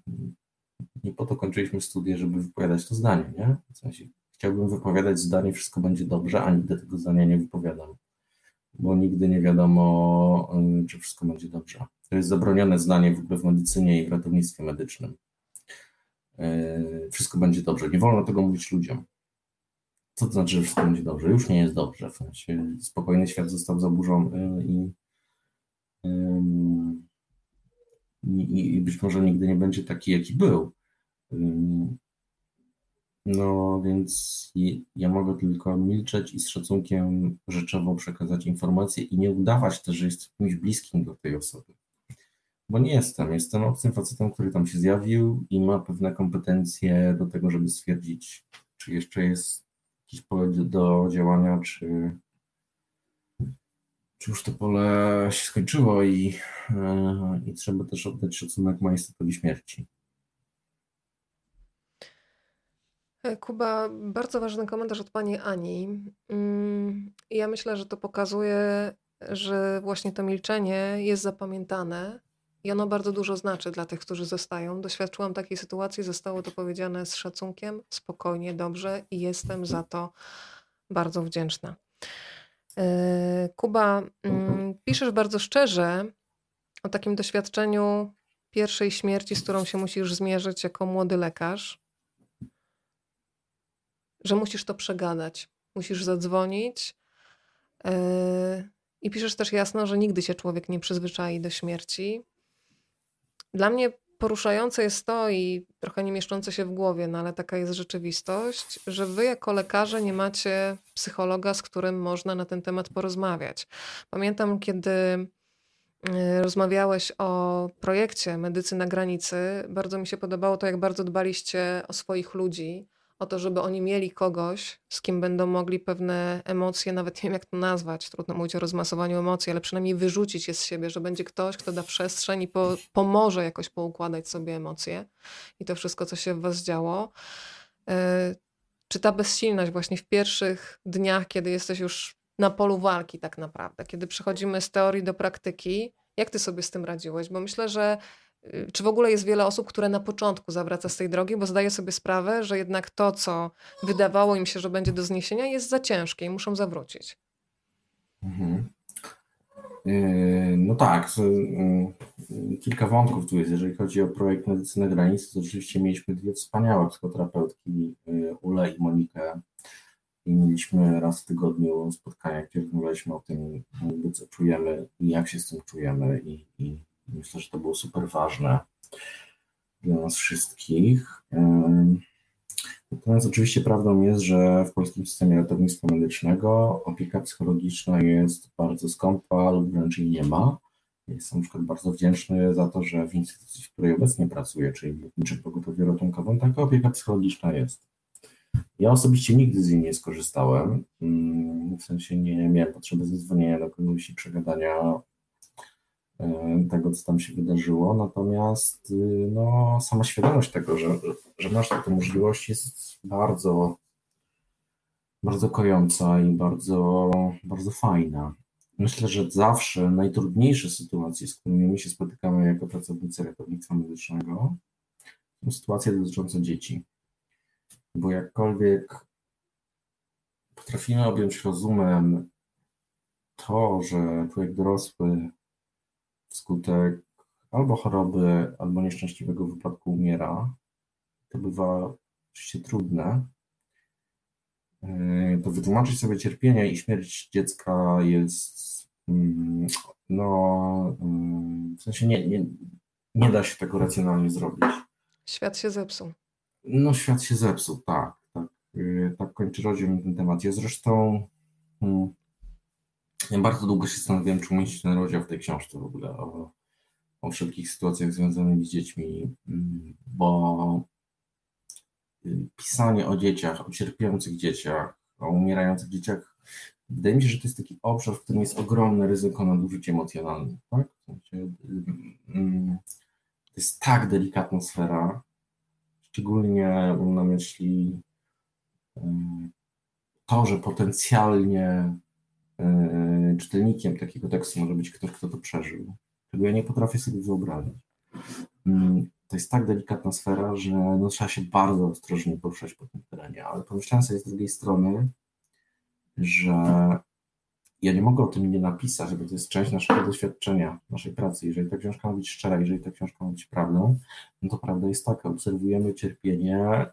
nie po to kończyliśmy studia, żeby wypowiadać to zdanie, nie? W sensie chciałbym wypowiadać zdanie, wszystko będzie dobrze, a nigdy tego zdania nie wypowiadam, bo nigdy nie wiadomo, y, czy wszystko będzie dobrze. To jest zabronione zdanie w ogóle w medycynie i w ratownictwie medycznym. Y, wszystko będzie dobrze. Nie wolno tego mówić ludziom. Co to znaczy, że wszystko będzie dobrze? Już nie jest dobrze. W sensie spokojny świat został zaburzony i, i, i być może nigdy nie będzie taki, jaki był. No więc ja mogę tylko milczeć i z szacunkiem rzeczowo przekazać informacje i nie udawać też, że jestem kimś bliskim do tej osoby. Bo nie jestem. Jestem obcym facetem, który tam się zjawił i ma pewne kompetencje do tego, żeby stwierdzić, czy jeszcze jest do działania, czy, czy już to pole się skończyło i, e, i trzeba też oddać szacunek majestatowi śmierci. Kuba, bardzo ważny komentarz od pani Ani. Mm, ja myślę, że to pokazuje, że właśnie to milczenie jest zapamiętane i ono bardzo dużo znaczy dla tych, którzy zostają. Doświadczyłam takiej sytuacji, zostało to powiedziane z szacunkiem, spokojnie, dobrze i jestem za to bardzo wdzięczna. E, Kuba, mm, piszesz bardzo szczerze o takim doświadczeniu pierwszej śmierci, z którą się musisz zmierzyć jako młody lekarz, że musisz to przegadać, musisz zadzwonić. E, I piszesz też jasno, że nigdy się człowiek nie przyzwyczai do śmierci, dla mnie poruszające jest to i trochę nie mieszczące się w głowie, no ale taka jest rzeczywistość, że wy jako lekarze nie macie psychologa, z którym można na ten temat porozmawiać. Pamiętam, kiedy y, rozmawiałeś o projekcie Medycy na granicy, bardzo mi się podobało to, jak bardzo dbaliście o swoich ludzi, o to, żeby oni mieli kogoś, z kim będą mogli pewne emocje, nawet nie wiem jak to nazwać, trudno mówić o rozmasowaniu emocji, ale przynajmniej wyrzucić je z siebie, że będzie ktoś, kto da przestrzeń i po, pomoże jakoś poukładać sobie emocje i to wszystko, co się w was działo. E, czy ta bezsilność właśnie w pierwszych dniach, kiedy jesteś już na polu walki tak naprawdę, kiedy przechodzimy z teorii do praktyki, jak ty sobie z tym radziłeś? Bo myślę, że czy w ogóle jest wiele osób, które na początku zawraca z tej drogi, bo zdaje sobie sprawę, że jednak to, co wydawało im się, że będzie do zniesienia, jest za ciężkie i muszą zawrócić. Mhm. Yy, no tak, yy, kilka wątków tu jest. Jeżeli chodzi o projekt Medycyny Granicy, to rzeczywiście mieliśmy dwie wspaniałe psychoterapeutki, yy, Ule i Monikę. I mieliśmy raz w tygodniu spotkania, gdzie rozmawialiśmy o tym, co czujemy i jak się z tym czujemy. I, i myślę, że to było super ważne dla nas wszystkich. Natomiast oczywiście prawdą jest, że w polskim systemie ratownictwa medycznego opieka psychologiczna jest bardzo skąpa lub wręcz jej nie ma. Jestem na przykład bardzo wdzięczny za to, że w instytucji, w której obecnie pracuję, czyli w Lotniczym Pogotowiu Ratunkowym, taka opieka psychologiczna jest. Ja osobiście nigdy z niej nie skorzystałem, mm, w sensie nie miałem potrzeby zadzwonienia do kogoś i przegadania tego, co tam się wydarzyło. Natomiast y, no, sama świadomość tego, że, że masz taką możliwość, jest bardzo, bardzo kojąca i bardzo, bardzo fajna. Myślę, że zawsze najtrudniejsze sytuacje, z którymi my się spotykamy jako pracownicy ratownictwa medycznego, są sytuacje dotyczące dzieci. Bo jakkolwiek potrafimy objąć rozumem to, że człowiek dorosły wskutek albo choroby, albo nieszczęśliwego wypadku umiera. To bywa oczywiście trudne. To wytłumaczyć sobie cierpienie i śmierć dziecka jest mm, no mm, w sensie nie, nie, nie da się tego racjonalnie zrobić. Świat się zepsuł. No świat się zepsuł, tak. Tak, y, tak kończy rozdział ten temat. Ja zresztą hmm, ja bardzo długo się zastanawiałem, czy umieścić ten rozdział w tej książce w ogóle o, o wszelkich sytuacjach związanych z dziećmi, mm, bo y, pisanie o dzieciach, o cierpiących dzieciach, o umierających dzieciach, wydaje mi się, że to jest taki obszar, w którym jest ogromne ryzyko nadużyć emocjonalnych. Tak? Y, mm, to jest tak delikatna sfera, szczególnie mam na myśli y, to, że potencjalnie czytelnikiem takiego tekstu może być ktoś, kto to przeżył, czego ja nie potrafię sobie wyobrazić. Mm, to jest tak delikatna sfera, że no, trzeba się bardzo ostrożnie poruszać po tym terenie, ale pomyślałem sobie z drugiej strony, że ja nie mogę o tym nie napisać, bo to jest część naszego doświadczenia, naszej pracy. Jeżeli ta książka ma być szczera, jeżeli ta książka ma być prawdą, no to prawda jest taka, obserwujemy cierpienie,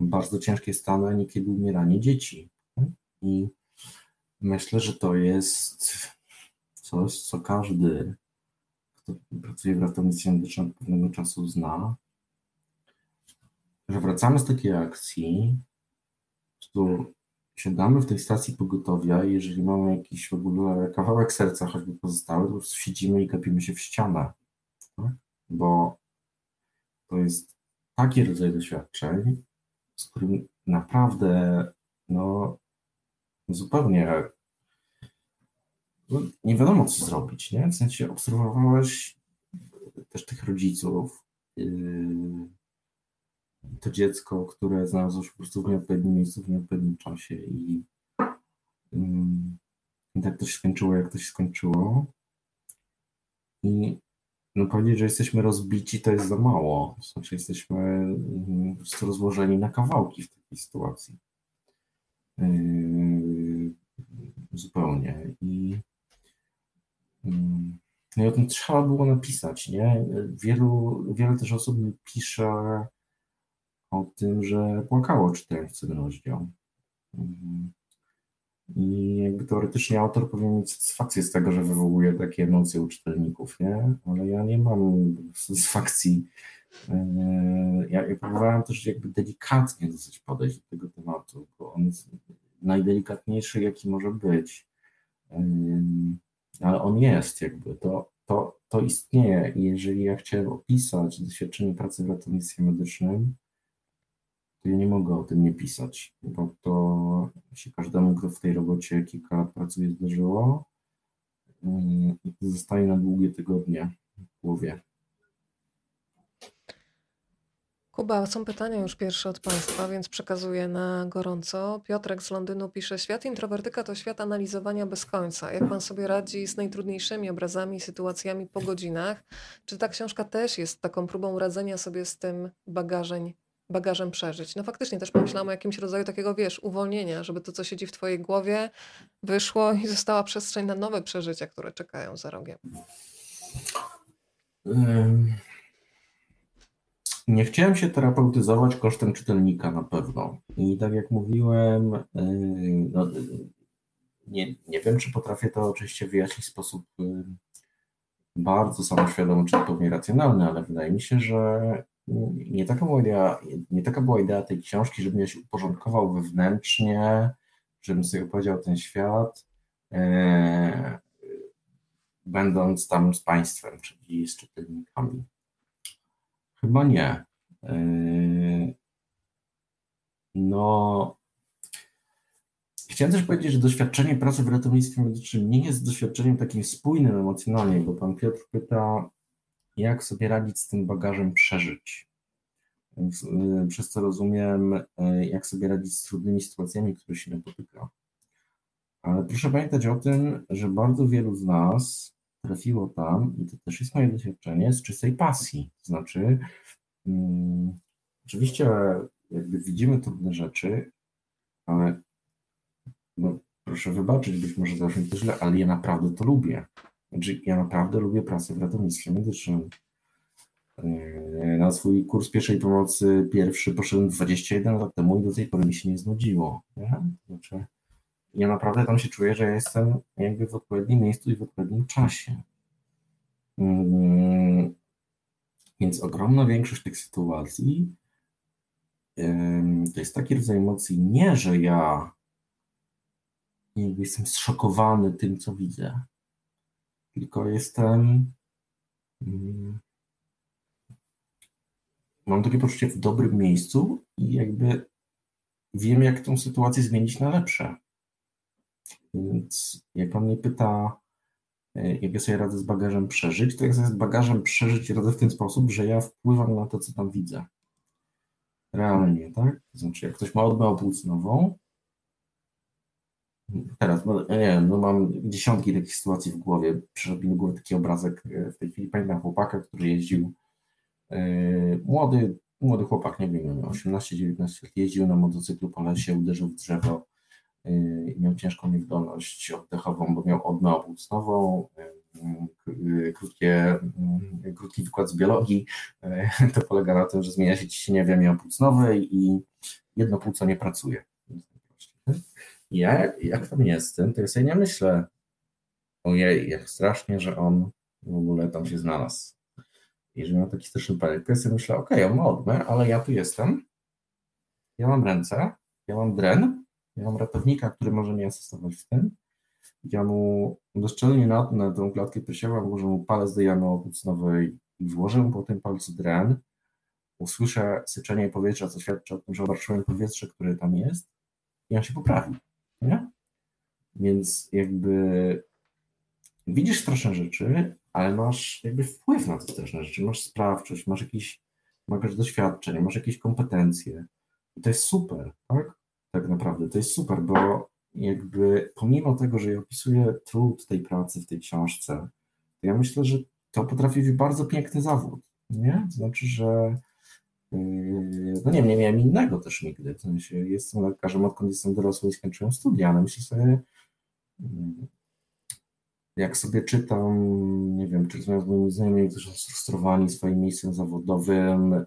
bardzo ciężkie stany, niekiedy umieranie dzieci. I myślę, że to jest coś, co każdy, kto pracuje w ratownictwie medycznym od pewnego czasu zna, że wracamy z takiej akcji, tu siadamy w tej stacji pogotowia i jeżeli mamy jakiś w ogóle kawałek serca, choćby pozostały, to po prostu siedzimy i kapimy się w ścianę, tak? bo to jest taki rodzaj doświadczeń, z którym naprawdę no, zupełnie no, nie wiadomo, co zrobić, nie? W sensie obserwowałeś też tych rodziców, yy, to dziecko, które znalazło się po prostu w nieodpowiednim miejscu, w nieodpowiednim czasie i, yy, i tak to się skończyło, jak to się skończyło. I no powiedzieć, że jesteśmy rozbici, to jest za mało. W sensie jesteśmy yy, po prostu rozłożeni na kawałki w takiej sytuacji. Yy, zupełnie. I, mm, no i o tym trzeba było napisać, nie? Wielu, wiele też osób pisze o tym, że płakało czytając ten rozdział. Mm. I jakby teoretycznie autor powinien mieć satysfakcję z tego, że wywołuje takie emocje u czytelników, nie? Ale ja nie mam satysfakcji. Yy, ja, ja próbowałem też jakby delikatnie dosyć podejść do tego tematu, bo on jest najdelikatniejszy, jaki może być. Ale on jest jakby, to, to, to istnieje i jeżeli ja chciałem opisać doświadczenie pracy w ratownictwie medycznym, to ja nie mogę o tym nie pisać, bo to się każdemu, kto w tej robocie kilka lat pracuje, zdarzyło i zostaje na długie tygodnie w głowie. Kuba, są pytania już pierwsze od Państwa, więc przekazuję na gorąco. Piotrek z Londynu pisze: Świat introwertyka to świat analizowania bez końca. Jak Pan sobie radzi z najtrudniejszymi obrazami, sytuacjami po godzinach? Czy ta książka też jest taką próbą radzenia sobie z tym bagażem, bagażem przeżyć. No faktycznie też pomyślałam o jakimś rodzaju takiego, wiesz, uwolnienia, żeby to, co siedzi w twojej głowie, wyszło i została przestrzeń na nowe przeżycia, które czekają za rogiem. Nie chciałem się terapeutyzować kosztem czytelnika na pewno. I tak jak mówiłem, no, nie, nie wiem, czy potrafię to oczywiście wyjaśnić w sposób bardzo samoświadomy, czy pewnie racjonalny, ale wydaje mi się, że nie taka była idea, nie taka była idea tej książki, żebym ja się uporządkował wewnętrznie, żebym sobie opowiedział ten świat, e, będąc tam z państwem, czyli z czytelnikami. Chyba nie. E, no, Chciałem też powiedzieć, że doświadczenie pracy w ratownictwie medycznym nie jest doświadczeniem takim spójnym emocjonalnie, bo pan Piotr pyta, jak sobie radzić z tym bagażem przeżyć. Y, przez co rozumiem, y, jak sobie radzić z trudnymi sytuacjami, które się napotyka. Ale proszę pamiętać o tym, że bardzo wielu z nas trafiło tam, i to też jest moje doświadczenie, z czystej pasji. To znaczy, um, oczywiście jakby widzimy trudne rzeczy, ale no, proszę wybaczyć, być może zabrzmi to źle, ale ja naprawdę to lubię. Znaczy, ja naprawdę lubię pracę w ratownictwie medycznym. Yy, na swój kurs pierwszej pomocy pierwszy poszedłem 21 lat temu i do tej pory mi się nie znudziło. Nie? Znaczy, ja naprawdę tam się czuję, że jestem jakby w odpowiednim miejscu i w odpowiednim czasie. Yy, więc ogromna większość tych sytuacji to jest taki rodzaj emocji, nie, że ja jakby jestem zszokowany tym, co widzę. Tylko jestem. Mm, mam takie poczucie w dobrym miejscu i jakby wiem, jak tę sytuację zmienić na lepsze. Więc jak pan mnie pyta, e, jak ja sobie radzę z bagażem przeżyć, to jak sobie z bagażem przeżyć radzę w ten sposób, że ja wpływam na to, co tam widzę. Realnie, tak? Znaczy, jak ktoś ma odmę płucnową, Teraz, no, nie wiem, no mam dziesiątki takich sytuacji w głowie. Przyszedł mi do głowy taki obrazek e, w tej chwili. Pamiętam chłopaka, który jeździł, yy, młody, młody chłopak, nie wiem, 18-19 lat, jeździł na motocyklu po lesie, uderzył w drzewo i miał ciężką niewydolność oddechową, bo miał odmę obłócnową, yy, krótkie, krótki wykład z biologii. To polega na tym, że zmienia się ciśnienie w jamie obłócnowej i jedno płuco nie pracuje ja jak tam jestem, to ja sobie nie myślę, ojej, jak strasznie, że on w ogóle tam się znalazł. Jeżeli mam taki straszny panik, to ja sobie myślę, okej, okay, on ma odmę, ale ja tu jestem, ja mam ręce, ja mam dren, ja mam ratownika, który może mi asystować w tym, ja mu doszczelnie na, na tą klatkę piersiową włożę mu palec do jamy obłucnowej i włożę mu po tym palcu dren, usłyszę syczenie powietrza, co świadczy o tym, że obarczyłem powietrze, które tam jest i on się poprawi. Nie? Więc jakby widzisz straszne rzeczy, ale masz jakby wpływ na te straszne rzeczy, masz sprawczość, masz jakieś, masz doświadczenie, masz jakieś kompetencje. I to jest super, tak? Tak naprawdę, to jest super, bo jakby pomimo tego, że ja opisuję trud tej pracy w tej książce, to ja myślę, że to potrafi być bardzo piękny zawód, nie? Znaczy, że Yy, no nie, nie miałem innego też nigdy. W jestem lekarzem, odkąd jestem dorosły i skończyłem studia, ale myślę sobie, yy, jak sobie czytam, nie wiem, czy rozmawiam z moimi znajomymi, którzy są sfrustrowani swoim miejscem zawodowym,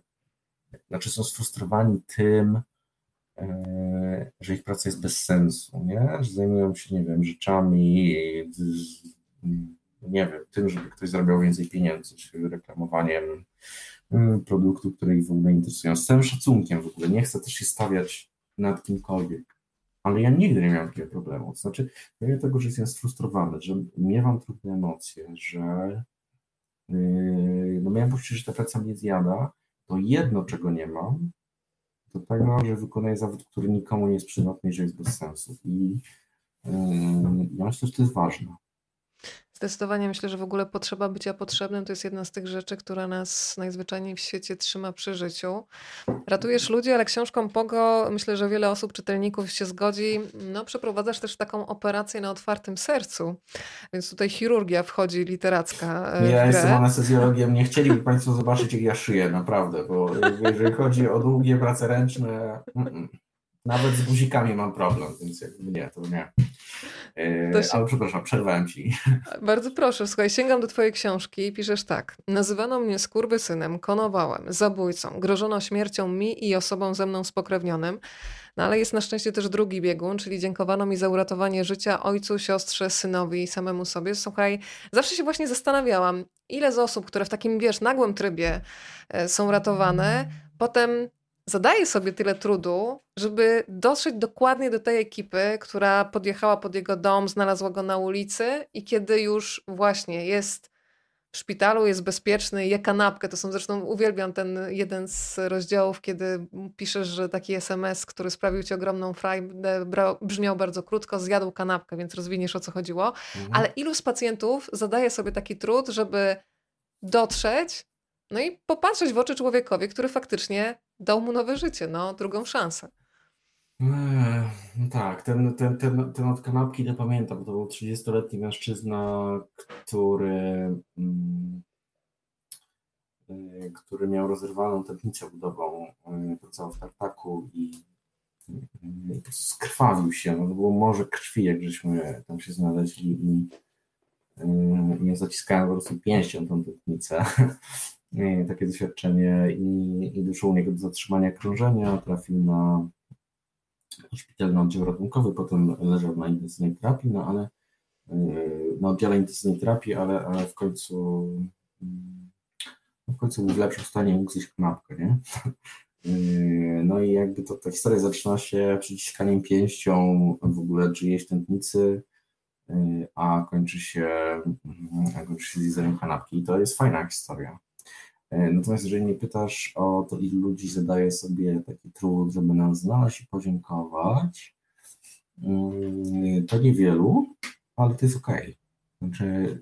znaczy są sfrustrowani tym, że ich praca jest bez sensu, nie? Że zajmują się, nie wiem, rzeczami, nie wiem, tym, żeby ktoś zarabiał więcej pieniędzy, czy reklamowaniem Y, produktu, które ich w ogóle interesują. Z całym szacunkiem w ogóle, nie chcę też się stawiać nad kimkolwiek, ale ja nigdy nie miałem takiego problemu. To znaczy, mimo tego, że jestem sfrustrowany, że miewam trudne emocje, że yy, no miałem poczucie, że ta praca mnie zjada, to jedno, czego nie mam, to tego, że wykonuję zawód, który nikomu nie jest przydatny że jest bez sensu. I yy, ja myślę, że to jest ważne. Zdecydowanie myślę, że w ogóle potrzeba bycia potrzebnym to jest jedna z tych rzeczy, która nas najzwyczajniej w świecie trzyma przy życiu. Ratujesz ludzi, ale książką Pogo myślę, że wiele osób, czytelników się zgodzi. No, przeprowadzasz też taką operację na otwartym sercu, więc tutaj chirurgia wchodzi literacka. E, ja jestem anestezjologiem, nie chcieliby Państwo zobaczyć, jak ja szyję, naprawdę, bo jeżeli chodzi o długie prace ręczne, mm -mm. Nawet z guzikami mam problem, więc jakby nie, to nie. Yy, się... Ale przepraszam, przerwałem ci. Bardzo proszę, słuchaj, sięgam do twojej książki i piszesz tak. Nazywano mnie skurwysynem, konowałem, zabójcą, grożono śmiercią mi i osobom ze mną spokrewnionym. No ale jest na szczęście też drugi biegun, czyli dziękowano mi za uratowanie życia ojcu, siostrze, synowi i samemu sobie. Słuchaj, zawsze się właśnie zastanawiałam, ile z osób, które w takim, wiesz, nagłym trybie e, są ratowane, potem zadaje sobie tyle trudu, żeby dotrzeć dokładnie do tej ekipy, która podjechała pod jego dom, znalazła go na ulicy i kiedy już właśnie jest w szpitalu, jest bezpieczny, je kanapkę. To są zresztą, uwielbiam ten jeden z rozdziałów, kiedy piszesz, że taki SMS, który sprawił ci ogromną frajdę, brzmiał bardzo krótko, zjadł kanapkę, więc rozwiniesz o co chodziło. Mhm. Ale ilu z pacjentów zadaje sobie taki trud, żeby dotrzeć no i popatrzeć w oczy człowiekowi, który faktycznie dał mu nowe życie, no, drugą szansę. Eee, no tak, ten, ten, ten, ten od kanapki to pamiętam, to był 30-letni mężczyzna, który, mm, e, który miał rozerwaną tętnicę udową, e, pracował w tartaku i, i skrwawił się, no to było morze krwi, jak żeśmy tam się znaleźli i e, nie zaciskałem po prostu pięścią tą tętnicę. takie doświadczenie i, i doszło u niego do zatrzymania krążenia, trafił na szpitalny oddział ratunkowy, potem leżał na intensywnej terapii, no ale yy, na oddziale intensywnej terapii, ale, ale w końcu no w końcu był w lepszym stanie mógł zjeść kanapkę, nie? Yy, no i jakby to, ta historia zaczyna się przyciskaniem pięścią w ogóle czyjejś tętnicy, yy, a kończy się, a kończy się zjedzeniem kanapki. I to jest fajna historia. E, natomiast jeżeli mnie pytasz o to, ilu ludzi zadaje sobie taki trud, żeby nam znaleźć i podziękować, mm, to niewielu, ale to jest ok. Znaczy,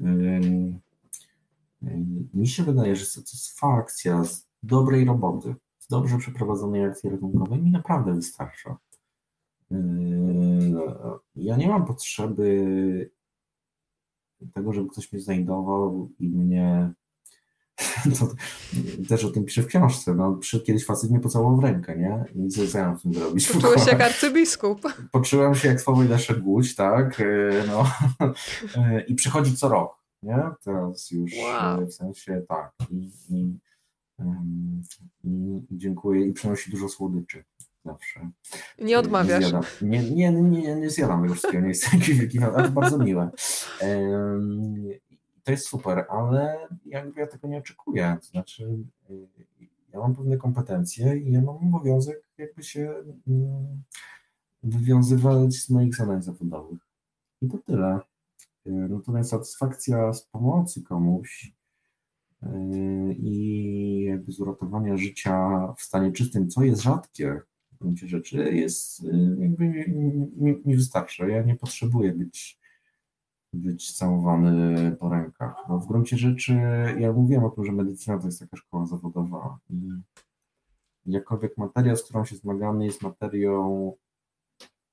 mi się wydaje, że satysfakcja z dobrej roboty, z dobrze przeprowadzonej akcji ratunkowej mi naprawdę wystarcza. Ja nie mam potrzeby tego, żeby ktoś mnie znajdował i mnie to też o tym piszę w książce. No, przyszedł kiedyś facet mnie pocałował w rękę, nie? I co ja mam z tym zrobić? Poczułeś się jak arcybiskup. Poczułem się jak Sławoj Leszek Guć, tak? E, no. E, I przychodzi co rok, nie? Teraz już wow. E, w sensie tak. I, i, i, dziękuję i przynosi dużo słodyczy zawsze. Nie odmawiasz. Nie, nie, nie, nie zjadam tego wszystkiego, nie jestem jakiś wielki, ale to bardzo miłe to jest super, ale jakby ja tego nie oczekuję. To znaczy, ja mam pewne kompetencje i ja mam obowiązek jakby się mm, wywiązywać z moich zadań zawodowych. I to tyle. Y, natomiast satysfakcja z pomocy komuś y, i jakby z uratowania życia w stanie czystym, co jest rzadkie w gruncie rzeczy, jest jakby mi, mi, mi wystarczy. Ja nie potrzebuję być być całowany po rękach. No w gruncie rzeczy, ja mówiłem o tym, że medycyna to jest taka szkoła zawodowa i jakkolwiek materia, z którą się zmagamy, jest materią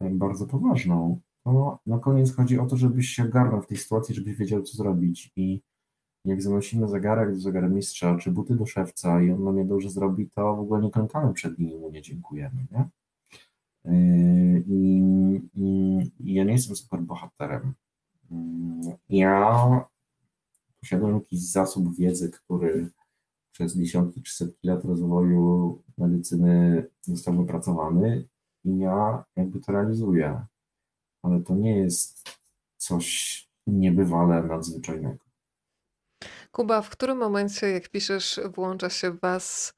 bardzo poważną, to na koniec chodzi o to, żebyś się ogarnął w tej sytuacji, żebyś wiedział, co zrobić. I jak zanosimy zegarek do zegarmistrza, czy buty do szewca i on nam je dobrze zrobi, to w ogóle nie klękamy przed nim mu nie dziękujemy, nie? Yy, I, i, i ja nie jestem super bohaterem. Ja posiadam jakiś zasób wiedzy, który przez dziesiątki czy setki lat rozwoju medycyny został wypracowany i ja jakby to realizuję. Ale to nie jest coś niebywale nadzwyczajnego. Kuba, w którym momencie, jak piszesz, włącza się w Was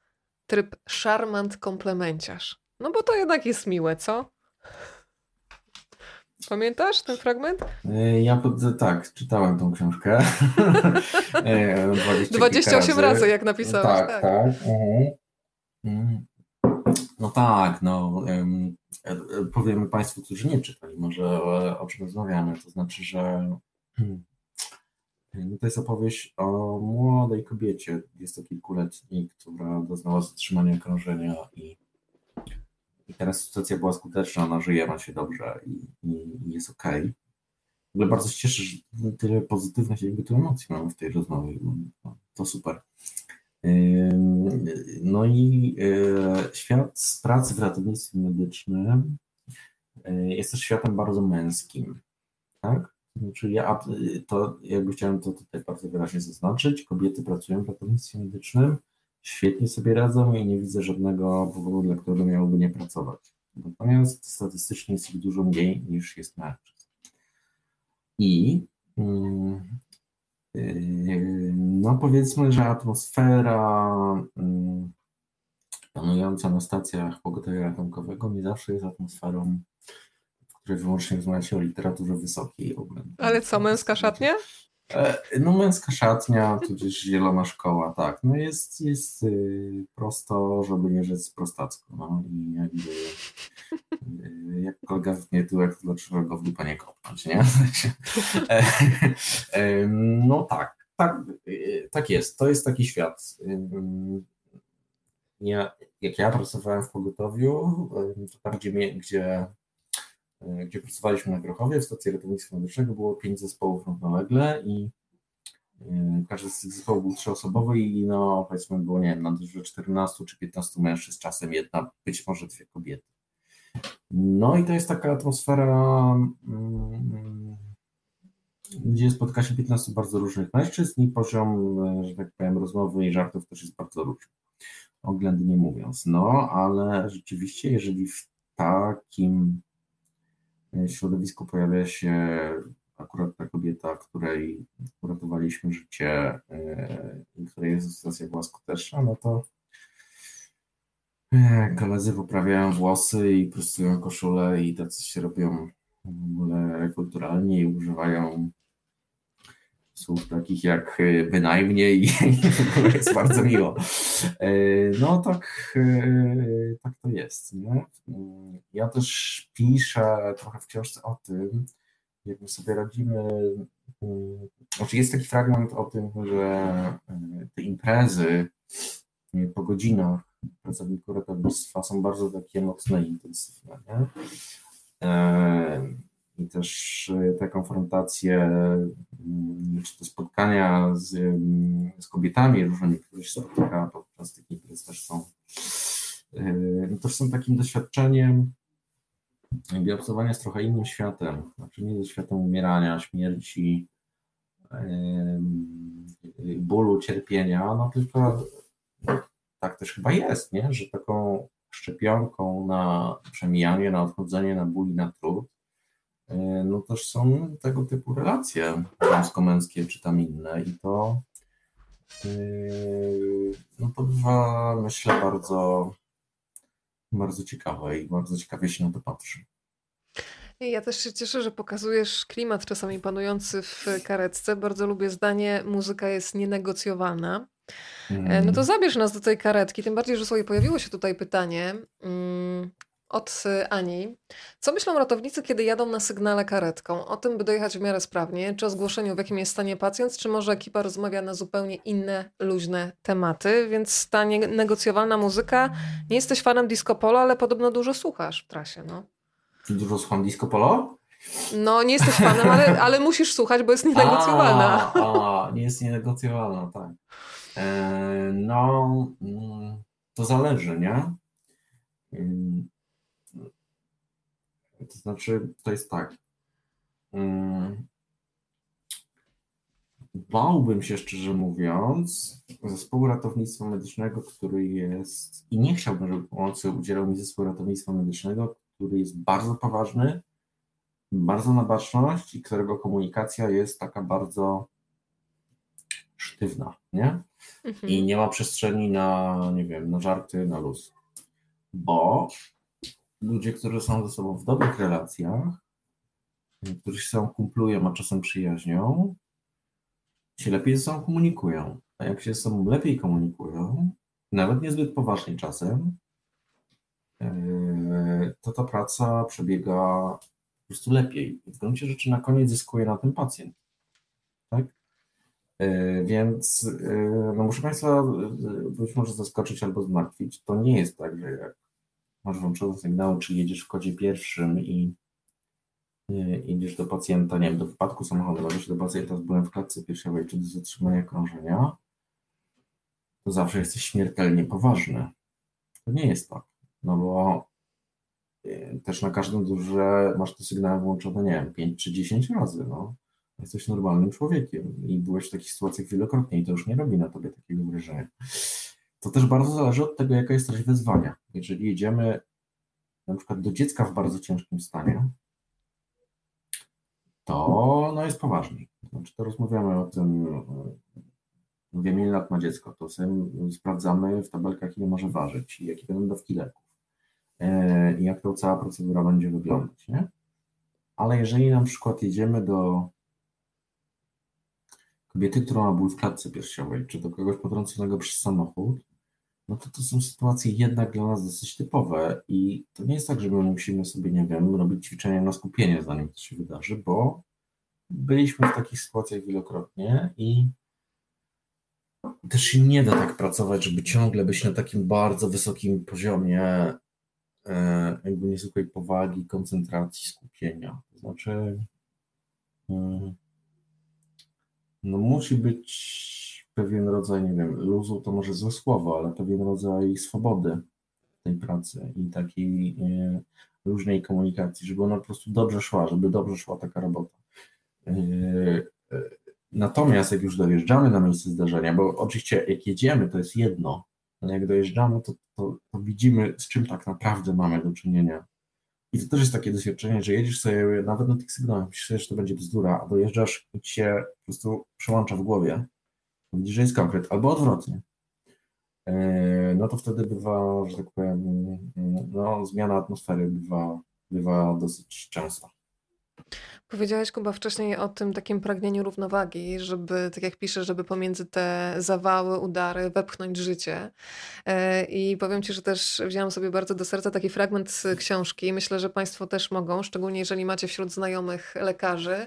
tryb szarmant komplemenciarz? No bo to jednak jest miłe, co? Pamiętasz ten fragment? E, ja tak, czytałem tą książkę. 28 e, razy. razy, jak napisałeś. Tak, tak. tak. Mhm. Mhm. No tak, no e, powiemy Państwu, którzy nie czytali, może o czym rozmawiamy. To znaczy, że No to jest opowieść o młodej kobiecie, jest to kilkuletniej, która doznała zatrzymania krążenia i, i teraz sytuacja była skuteczna, ona żyje, ma się dobrze i, i, i jest okej. Okay. W ogóle bardzo się cieszę, że tyle pozytywnych jakby tu emocji mamy w tej rozmowie. No, to super. No i e, świat pracy w ratownictwie medycznym e, jest też światem bardzo męskim, tak? Czyli ja to jakby chciałem to tutaj bardzo wyraźnie zaznaczyć. Kobiety pracują w ratownictwie medycznym, świetnie sobie radzą i nie widzę żadnego powodu, dla którego miałyby nie pracować. Natomiast statystycznie jest ich dużo mniej niż jest mężczyzn. I mm, yy, no powiedzmy, że atmosfera mm, panująca na stacjach pogotowia ratunkowego nie zawsze jest atmosferą które wyłącznie rozmawia się o literaturze wysokiej. Ale co, męska szatnia? E, no męska szatnia, tudzież zielona szkoła, tak. No jest, jest y, prosto, żeby nie rzec prostacko. No i jakby y, jak kolega mnie tu, jak dlaczego go w dupę nie kopnąć, nie? E, e, no tak, tak, y, tak jest. To jest taki świat. Ja, jak ja pracowałem w pogotowiu, to tam, gdzie, gdzie gdzie pracowaliśmy na Grochowie, w stacji ratownictwa medycznego było pięć zespołów równolegle i e, każdy z tych zespołów był trzyosobowy i no powiedzmy było, nie wiem, na 14 czy 15 mężczyzn, czasem jedna, być może dwie kobiety. No i to jest taka atmosfera, mm, gdzie spotyka się 15 bardzo różnych mężczyzn i poziom, e, że tak powiem, rozmowy i żartów też jest bardzo różny. Oględnie mówiąc. No, ale rzeczywiście, jeżeli w takim środowisku pojawia się akurat ta kobieta, której uratowaliśmy życie e, której sytuacja była skuteczna, no to e, koledzy poprawiają włosy i prostują koszulę i tacy się robią w ogóle kulturalnie i używają słów takich jak e, bynajmniej jest bardzo miło. E, no tak, e, tak to jest. Nie? Ja też piszę trochę w książce o tym, jak my sobie radzimy. Znaczy jest taki fragment o tym, że te imprezy po godzinach pracowników ratownictwa są bardzo takie mocne i intensywne. Nie? I też e, te konfrontacje, mm, czy te spotkania z, z kobietami różnymi, które się spotyka podczas tych imprez też są, e, no też są takim doświadczeniem jakby obcowania z trochę innym światem, znaczy nie ze światem umierania, śmierci, bólu, cierpienia, no tylko tak też chyba jest, nie? że taką szczepionką na przemijanie, na odchodzenie, na ból i na trud no też są tego typu relacje damsko-męskie czy tam inne i to e, no to bywa myślę bardzo bardzo ciekawe i bardzo ciekawie się na to patrzy. Ja też się cieszę, że pokazujesz klimat czasami panujący w karetce. Bardzo lubię zdanie, muzyka jest nienegocjowalna. Mm. No to zabierz nas do tej karetki, tym bardziej, że sobie pojawiło się tutaj pytanie, mm, od y, Ani. Co myślą ratownicy, kiedy jadą na sygnale karetką? O tym, by dojechać w miarę sprawnie, czy o zgłoszeniu, w jakim jest stanie pacjent, czy może ekipa rozmawia na zupełnie inne, luźne tematy, więc ta negocjowalna muzyka, nie jesteś fanem disco polo, ale podobno dużo słuchasz w trasie, no. Dużo słucham disco polo? No, nie jesteś fanem, ale, ale musisz słuchać, bo jest nienegocjowalna. A, a nie jest nienegocjowalna, tak. E, no, mm, to zależy, nie? To znaczy, to jest tak. Mm, bałbym się, szczerze mówiąc, zespołu ratownictwa medycznego, który jest, i nie chciałbym, żeby pomocy udzielał mi zespół ratownictwa medycznego, który jest bardzo poważny, bardzo na baczność i którego komunikacja jest taka bardzo sztywna, nie? Mhm. I nie ma przestrzeni na, nie wiem, na żarty, na luz. Bo ludzie, którzy są ze sobą w dobrych relacjach, którzy się sobą kumplują, a czasem przyjaźnią, się lepiej ze sobą komunikują. A jak się ze sobą lepiej komunikują, nawet niezbyt poważnie czasem, yy, to ta praca przebiega po prostu lepiej. W gruncie rzeczy na koniec zyskuje na tym pacjent. Tak? Więc no muszę Państwa być może zaskoczyć albo zmartwić. To nie jest tak, że jak masz włączone sygnały, czy jedziesz w kodzie pierwszym i idziesz do pacjenta, nie wiem, do wypadku samochodowego, czy do pacjenta z bólem w klatce piersiowej, czy do zatrzymania krążenia, to zawsze jesteś śmiertelnie poważny. To nie jest tak, no bo y, też na każdym duże masz te sygnały włączone, nie wiem, 5 czy 10 razy, no. Jesteś normalnym człowiekiem i byłeś w takich sytuacjach wielokrotnie i to już nie robi na tobie takiego wrażenia. To też bardzo zależy od tego, jaka jest treść wyzwania. Jeżeli jedziemy na przykład do dziecka w bardzo ciężkim stanie, to no jest poważniej. Znaczy, to rozmawiamy o tym, mówimy, ile lat ma dziecko, to sobie sprawdzamy w tabelkach, ile może ważyć i jakie będą dawki leków e, i jak to cała procedura będzie wyglądać, nie? Ale jeżeli na przykład jedziemy do kobiety, która ma ból w klatce piersiowej, czy do kogoś potrąconego przez samochód, no to to są sytuacje jednak dla nas dosyć typowe i to nie jest tak, że my musimy sobie, nie wiem, robić ćwiczenia na skupienie, zanim to się wydarzy, bo byliśmy w takich sytuacjach wielokrotnie i też się nie da tak pracować, żeby ciągle być na takim bardzo wysokim poziomie e, jakby niezwykłej powagi, koncentracji, skupienia. To znaczy, e, no musi być pewien rodzaj, nie wiem, luzu to może złe słowo, ale pewien rodzaj swobody tej pracy i takiej e, różnej komunikacji, żeby ona po prostu dobrze szła, żeby dobrze szła taka robota. E, e, natomiast jak już dojeżdżamy na miejsce zdarzenia, bo oczywiście jak jedziemy, to jest jedno, ale jak dojeżdżamy, to, to, to widzimy, z czym tak naprawdę mamy do czynienia. I to też jest takie doświadczenie, że jedziesz sobie nawet na tych sygnałach, myślisz, że to będzie bzdura, a dojeżdżasz i ci się po prostu przełącza w głowie Widzisz, że jest konkret, albo odwrotnie. E, no to wtedy bywa, że tak powiem, no, zmiana atmosfery bywa, bywa dosyć częsta. Powiedziałeś, Kuba, wcześniej o tym takim pragnieniu równowagi, żeby, tak jak piszesz, żeby pomiędzy te zawały, udary wepchnąć życie. E, I powiem Ci, że też wziąłam sobie bardzo do serca taki fragment książki. Myślę, że Państwo też mogą, szczególnie jeżeli macie wśród znajomych lekarzy,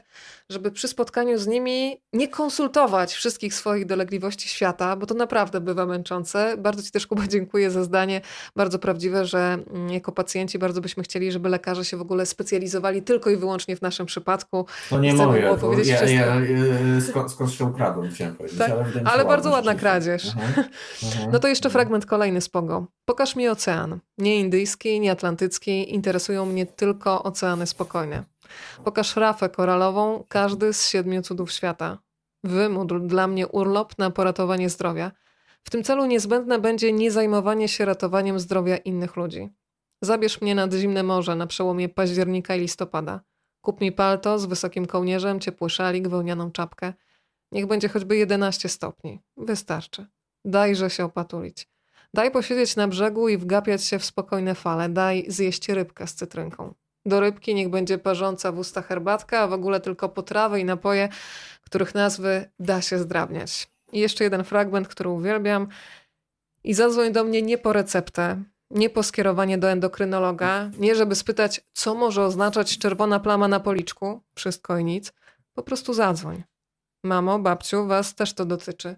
żeby przy spotkaniu z nimi nie konsultować wszystkich swoich dolegliwości świata, bo to naprawdę bywa męczące. Bardzo Ci też, Kuba, dziękuję za zdanie, bardzo prawdziwe, że mm, jako pacjenci bardzo byśmy chcieli, żeby lekarze się w ogóle specjalizowali tylko i wyłącznie w naszym przypadku. To nie moje, było powiedzieć ja, ja, ja, skąd, skąd się ukradłem, chciałem powiedzieć. Tak, ale, ale bardzo ładna kradzież. Mhm, mhm. No to jeszcze fragment kolejny z Pogo. Pokaż mi ocean. Nie indyjski, nie atlantycki. Interesują mnie tylko oceany spokojne. Pokaż rafę koralową, każdy z siedmiu cudów świata. Wymódl dla mnie urlop na poratowanie zdrowia. W tym celu niezbędne będzie nie zajmowanie się ratowaniem zdrowia innych ludzi. Zabierz mnie nad zimne morze na przełomie października i listopada. Kup mi palto z wysokim kołnierzem, ciepły szalik, wełnianą czapkę. Niech będzie choćby 11 stopni. Wystarczy. Dajże się opatulić. Daj posiedzieć na brzegu i wgapiać się w spokojne fale. Daj zjeść rybkę z cytrynką. Do rybki niech będzie parząca w usta herbatka, a w ogóle tylko potrawy i napoje, których nazwy da się zdrabniać. I jeszcze jeden fragment, który uwielbiam. I zadzwoń do mnie nie po receptę, nie po skierowanie do endokrynologa, nie żeby spytać, co może oznaczać czerwona plama na policzku, wszystko i nic, po prostu zadzwoń. Mamo, babciu, was też to dotyczy.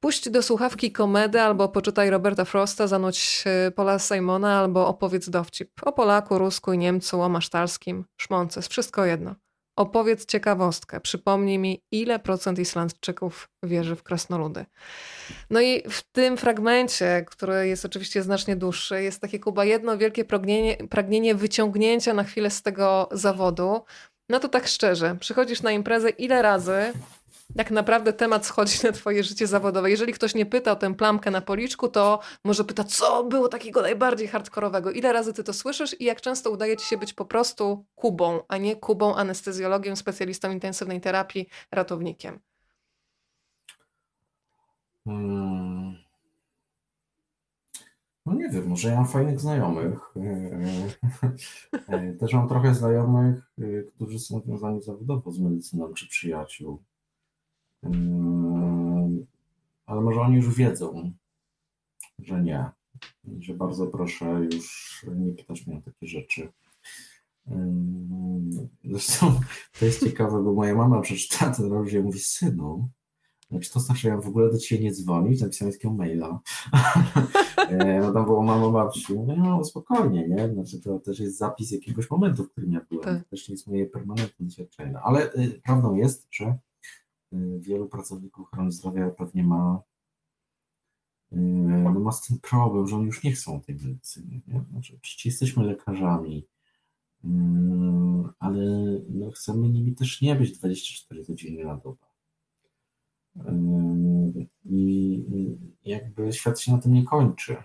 Puść do słuchawki komedę albo poczytaj Roberta Frosta, zanuć e, Pola Simona albo opowiedz dowcip. O Polaku, Rusku i Niemcu, o Masztalskim, Szmonces, wszystko jedno. Opowiedz ciekawostkę. Przypomnij mi, ile procent Islandczyków wierzy w krasnoludy. No i w tym fragmencie, który jest oczywiście znacznie dłuższy, jest takie Kuba jedno wielkie pragnienie, pragnienie wyciągnięcia na chwilę z tego zawodu. No to tak szczerze, przychodzisz na imprezę ile razy jak naprawdę temat schodzi na twoje życie zawodowe. Jeżeli ktoś nie pyta o tę plamkę na policzku, to może pyta, co było takiego najbardziej hardkorowego. Ile razy ty to słyszysz i jak często udaje ci się być po prostu Kubą, a nie Kubą, anestezjologiem, specjalistą intensywnej terapii, ratownikiem? Hmm. No nie wiem, może ja mam fajnych znajomych. Też mam trochę znajomych, którzy są związani zawodowo z medycyną, czy przyjaciół. Yy, ale może oni już wiedzą, że nie, że bardzo proszę już nie pytać mnie o takie rzeczy. Yy, zresztą to jest ciekawe, bo moja mama przeczytała ten rozdział i mówi, synu, Jak to znaczy, ja w ogóle do ciebie nie dzwonić, napisałem takiego maila. No tam było mama babci. Mówię, no spokojnie, nie? Znaczy to też jest zapis jakiegoś momentu, w którym ja byłem. Tak. To też nie jest moje permanentne doświadczenie. Ale y, prawdą jest, że wielu pracowników ochrony zdrowia pewnie ma y, no ma z tym problem, że oni już nie chcą tej medycyny. Nie? Znaczy, oczywiście jesteśmy lekarzami, ale no, chcemy nimi też nie być 24 godziny na dobę. I jakby świat się na tym nie kończy.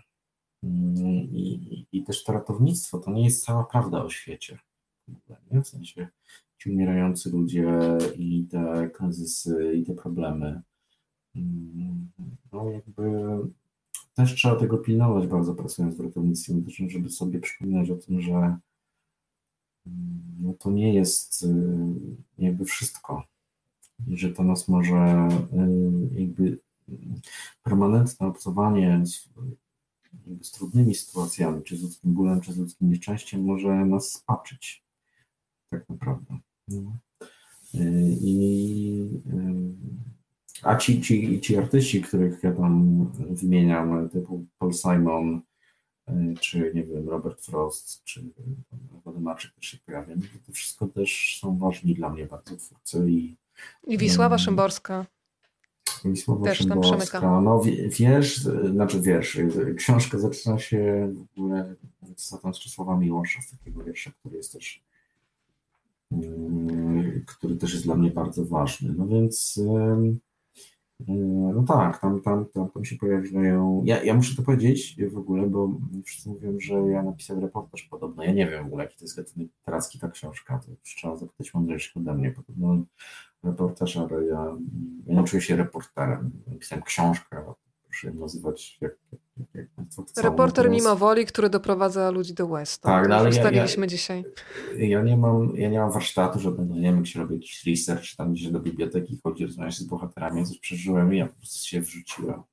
I, i też to ratownictwo to nie jest cała prawda o świecie. W sensie ci umierający ludzie i te kryzysy i te problemy. No jakby też trzeba tego pilnować bardzo pracując w ratownictwie medycznym, żeby sobie przypominać o tym, że no to nie jest y, jakby wszystko i że to nas może y, jakby permanentne obcowanie z, z trudnymi sytuacjami, czy z ludzkim bólem, czy z ludzkim nieszczęściem może nas spaczyć tak naprawdę. No. Y, I, a ci, ci, ci artyści, których ja tam wymieniam, typu Paul Simon, czy nie wiem, Robert Frost, czy Wodemaczyk też się pojawia, no to wszystko też są ważni dla mnie bardzo twórcy i i Wisława Szymborska. Wisława Też Szymborska. Tam no wiesz, znaczy wiesz, książka zaczyna się w ogóle z tam z Czesława Miłosza, z takiego wiersza, który jest też który też jest dla mnie bardzo ważny. No więc no tak, tam, tam, tam, tam się pojawiają. Ja, ja muszę to powiedzieć w ogóle, bo wszyscy mówią, że ja napisałem reportaż podobno. Ja nie wiem w ogóle, jaki to jest gatunek literacki ta książka. To już trzeba zapytać mądrzejszych ode mnie. Podobno reportaż, ale ja, ja nie czuję się reporterem. Napisałem książkę, nazywać jak, jak, jak Państwo chcą. Reporter Natomiast... mimo woli, który doprowadza ludzi do West. Tak, no, ale ustaliliśmy ja, ja, dzisiaj. Ja nie, mam, ja nie mam warsztatu, żeby, no nie wiem, jak się robi jakiś research, tam gdzie do biblioteki chodzi, rozmawiać z bohaterami, coś przeżyłem i ja po prostu się wrzuciłem.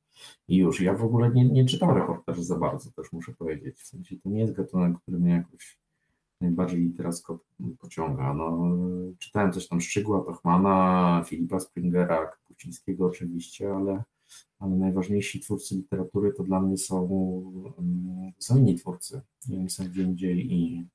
I już, ja w ogóle nie, nie czytam reportaży za bardzo, też muszę powiedzieć. W sensie to nie jest gatunek, który mnie jakoś najbardziej teraz go pociąga. No, czytałem coś tam Szczygła, Pachmana, Filipa Springera, Kapuścińskiego oczywiście, ale, ale najważniejsi twórcy literatury to dla mnie są, mm, są inni twórcy. Oni są gdzie indziej i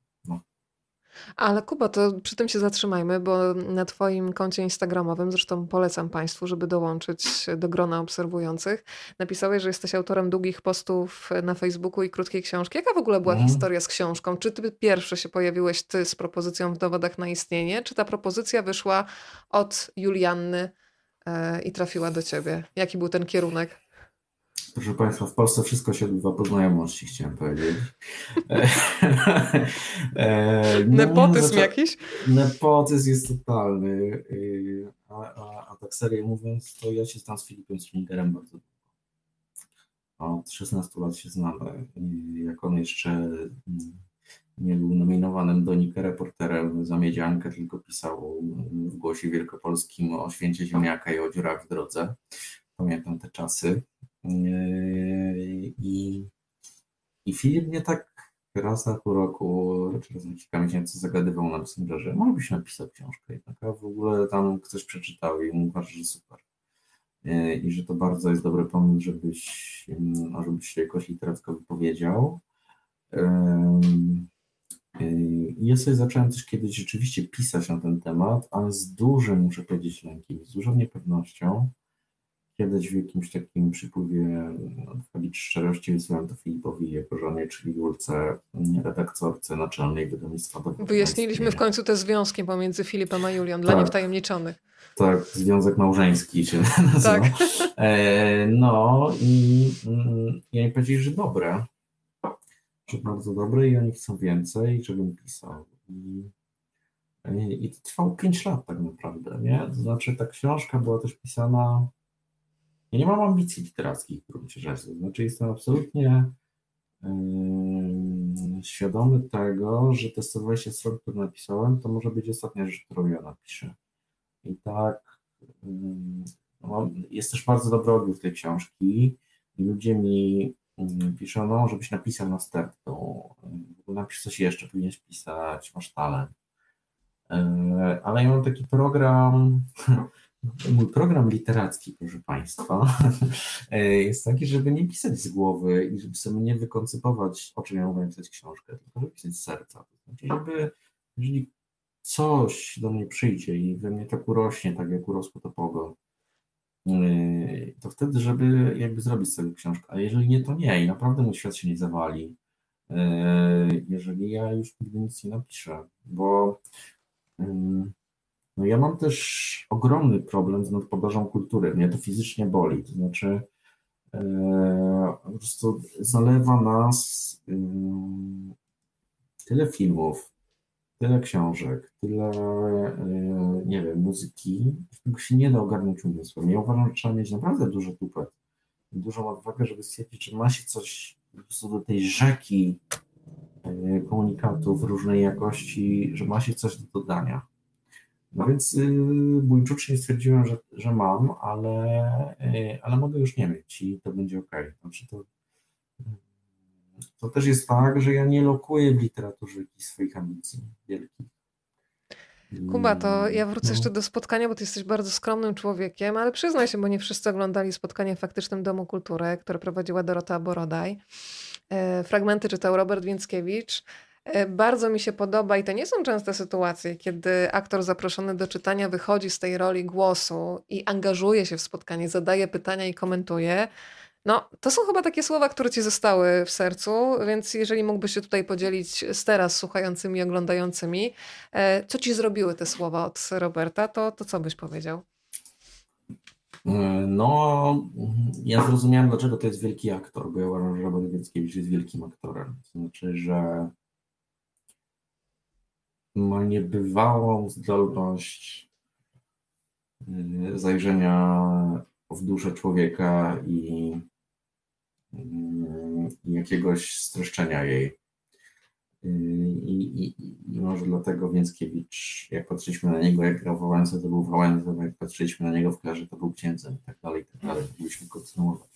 ale Kuba, to przy tym się zatrzymajmy, bo na Twoim koncie Instagramowym, zresztą polecam Państwu, żeby dołączyć do grona obserwujących, napisałeś, że jesteś autorem długich postów na Facebooku i krótkiej książki. Jaka w ogóle była mhm. historia z książką? Czy Ty pierwszy się pojawiłeś Ty z propozycją w dowodach na istnienie, czy ta propozycja wyszła od Julianny i trafiła do Ciebie? Jaki był ten kierunek? Proszę Państwa, w Polsce wszystko się odbywa po znajomości, chciałem powiedzieć. e, no, Nepotyzm znaczy, jakiś? Nepotyzm jest totalny. A, a, a, tak serio mówiąc, to ja się znam z Filipem Springerem bardzo długo. Od 16 lat się znamy. Jak on jeszcze mm, nie był nominowanym do Nika reporterem za Miedziankę, tylko pisał w Głosie Wielkopolskim o święcie ziemniaka i o dziurach w drodze. Pamiętam te czasy. Yy, I, i Filip mnie tak raz na pół roku, czy raz na kilka miesięcy zagadywał na Messengerze, może byś napisał książkę i taka w ogóle tam ktoś przeczytał i uważa, że super. Yy, I że to bardzo jest dobry pomysł, żebyś, no, żebyś się jakoś literacko wypowiedział. I ja sobie zacząłem też kiedyś rzeczywiście pisać na ten temat, ale z dużym, muszę powiedzieć, lękiem, z dużą niepewnością, Kiedyś w jakimś takim przypływie no, chwalić szczerości wysłałem to Filipowi jako żonie, czyli Julce, redaktorce naczelnej wydawnictwa. Wyjaśniliśmy w końcu te związki pomiędzy Filipem a Julią dla tak. niewtajemniczonych. Tak, związek małżeński się nazywa. Tak. E, no i mm, ja im powiedzieli, że dobre, bardzo dobre i oni chcą więcej, żebym pisał. I, i to trwało 5 lat tak naprawdę, nie? To znaczy ta książka była też pisana ja nie mam ambicji literackich w gruncie rzeczy. Znaczy, jestem absolutnie yy, świadomy tego, że te 120 stron, które napisałem, to może być ostatnia rzecz, którą ja napiszę. I tak, yy, no, jest też bardzo dobry odbiór tej książki i ludzie mi piszą, no, żebyś napisał yy, napisz coś jeszcze, powinieneś pisać, masz talent. Yy, ale ja mam taki program, Mój program literacki, proszę Państwa, jest taki, żeby nie pisać z głowy i żeby sobie nie wykoncypować, o czym ja mogę napisać książkę, tylko żeby pisać z serca. Znaczy, żeby, jeżeli coś do mnie przyjdzie i we mnie tak urośnie, tak jak urosło to pogo, to wtedy, żeby jakby zrobić sobie książkę. A jeżeli nie, to nie i naprawdę mój świat się nie zawali. Jeżeli ja już nigdy nic nie napiszę, bo no ja mam też ogromny problem z nadpodażą kultury. Mnie to fizycznie boli. To znaczy, e, po prostu zalewa nas tyle filmów, tyle książek, tyle, e, nie wiem, muzyki, się nie da ogarnąć umysłem. Ja uważam, że trzeba mieć naprawdę duży tupet, dużą odwagę, żeby stwierdzić, że ma się coś po prostu do tej rzeki e, komunikatów różnej jakości, że ma się coś do dodania. No więc yy, buńczucznie stwierdziłem, że, że mam, ale, yy, ale mogę już nie mieć i to będzie ok. Znaczy to, to też jest tak, że ja nie lokuję w literaturze swoich ambicji wielkich. Kuba, to ja wrócę no. jeszcze do spotkania, bo ty jesteś bardzo skromnym człowiekiem, ale przyznaj się, bo nie wszyscy oglądali spotkanie w Faktycznym Domu Kultury, które prowadziła Dorota Borodaj. E, fragmenty czytał Robert Więckiewicz. E, bardzo mi się podoba i to nie są częste sytuacje, kiedy aktor zaproszony do czytania wychodzi z tej roli głosu i angażuje się w spotkanie, zadaje pytania i komentuje. No, to są chyba takie słowa, które ci zostały w sercu, więc jeżeli mógłbyś się tutaj podzielić z teraz słuchającymi, oglądającymi, e, co ci zrobiły te słowa od Roberta, to, to co byś powiedział? E, no, ja zrozumiałem, dlaczego to jest wielki aktor, bo ja uważam, że Robert Wieckiewicz jest wielkim aktorem. To znaczy, że ma niebywałą zdolność y, zajrzenia w duszę człowieka i, y, i jakiegoś streszczenia jej. I, i, I, może dlatego Więckiewicz, jak patrzyliśmy na niego, jak grał Wałęsę, to był Wałęsą, jak patrzyliśmy na niego w klarze, to był księdzem i tak dalej, i tak dalej. Mogliśmy kontynuować.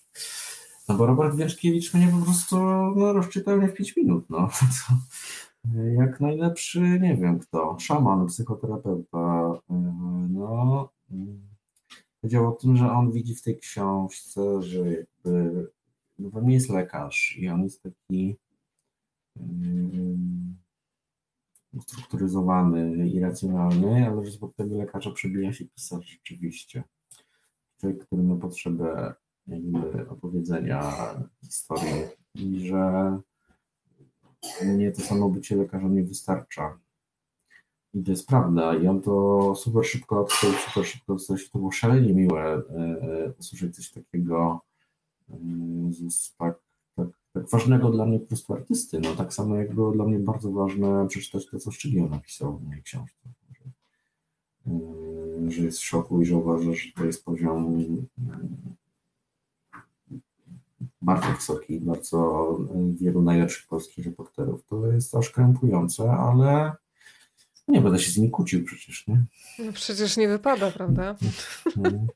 No bo Robert Więckiewicz mnie po prostu no, rozczytał mnie w 5 minut. No. Jak najlepszy, nie wiem kto, szaman, psychoterapeuta. No, powiedział o tym, że on widzi w tej książce, że jakby no nie jest lekarz i on jest taki um, ustrukturyzowany i racjonalny, ale że spod tego lekarza przebija się pisarz rzeczywiście. Człowiek, który ma potrzebę jakby opowiedzenia historii i że mnie to samo bycie lekarzem nie wystarcza. I to jest prawda. I on to super szybko odkrył, super szybko odkrył. To było szalenie miłe e, e, usłyszeć coś takiego e, z tak, tak, tak ważnego dla mnie po prostu artysty. No, tak samo jak było dla mnie bardzo ważne przeczytać to, co Szczygieł napisał w mojej książce. Że, że jest w szoku i że uważa, że to jest poziom bardzo wysoki, bardzo wielu najlepszych polskich reporterów. To jest aż krępujące, ale nie będę się z nimi kłócił przecież, nie? No przecież nie wypada, prawda? Mhm.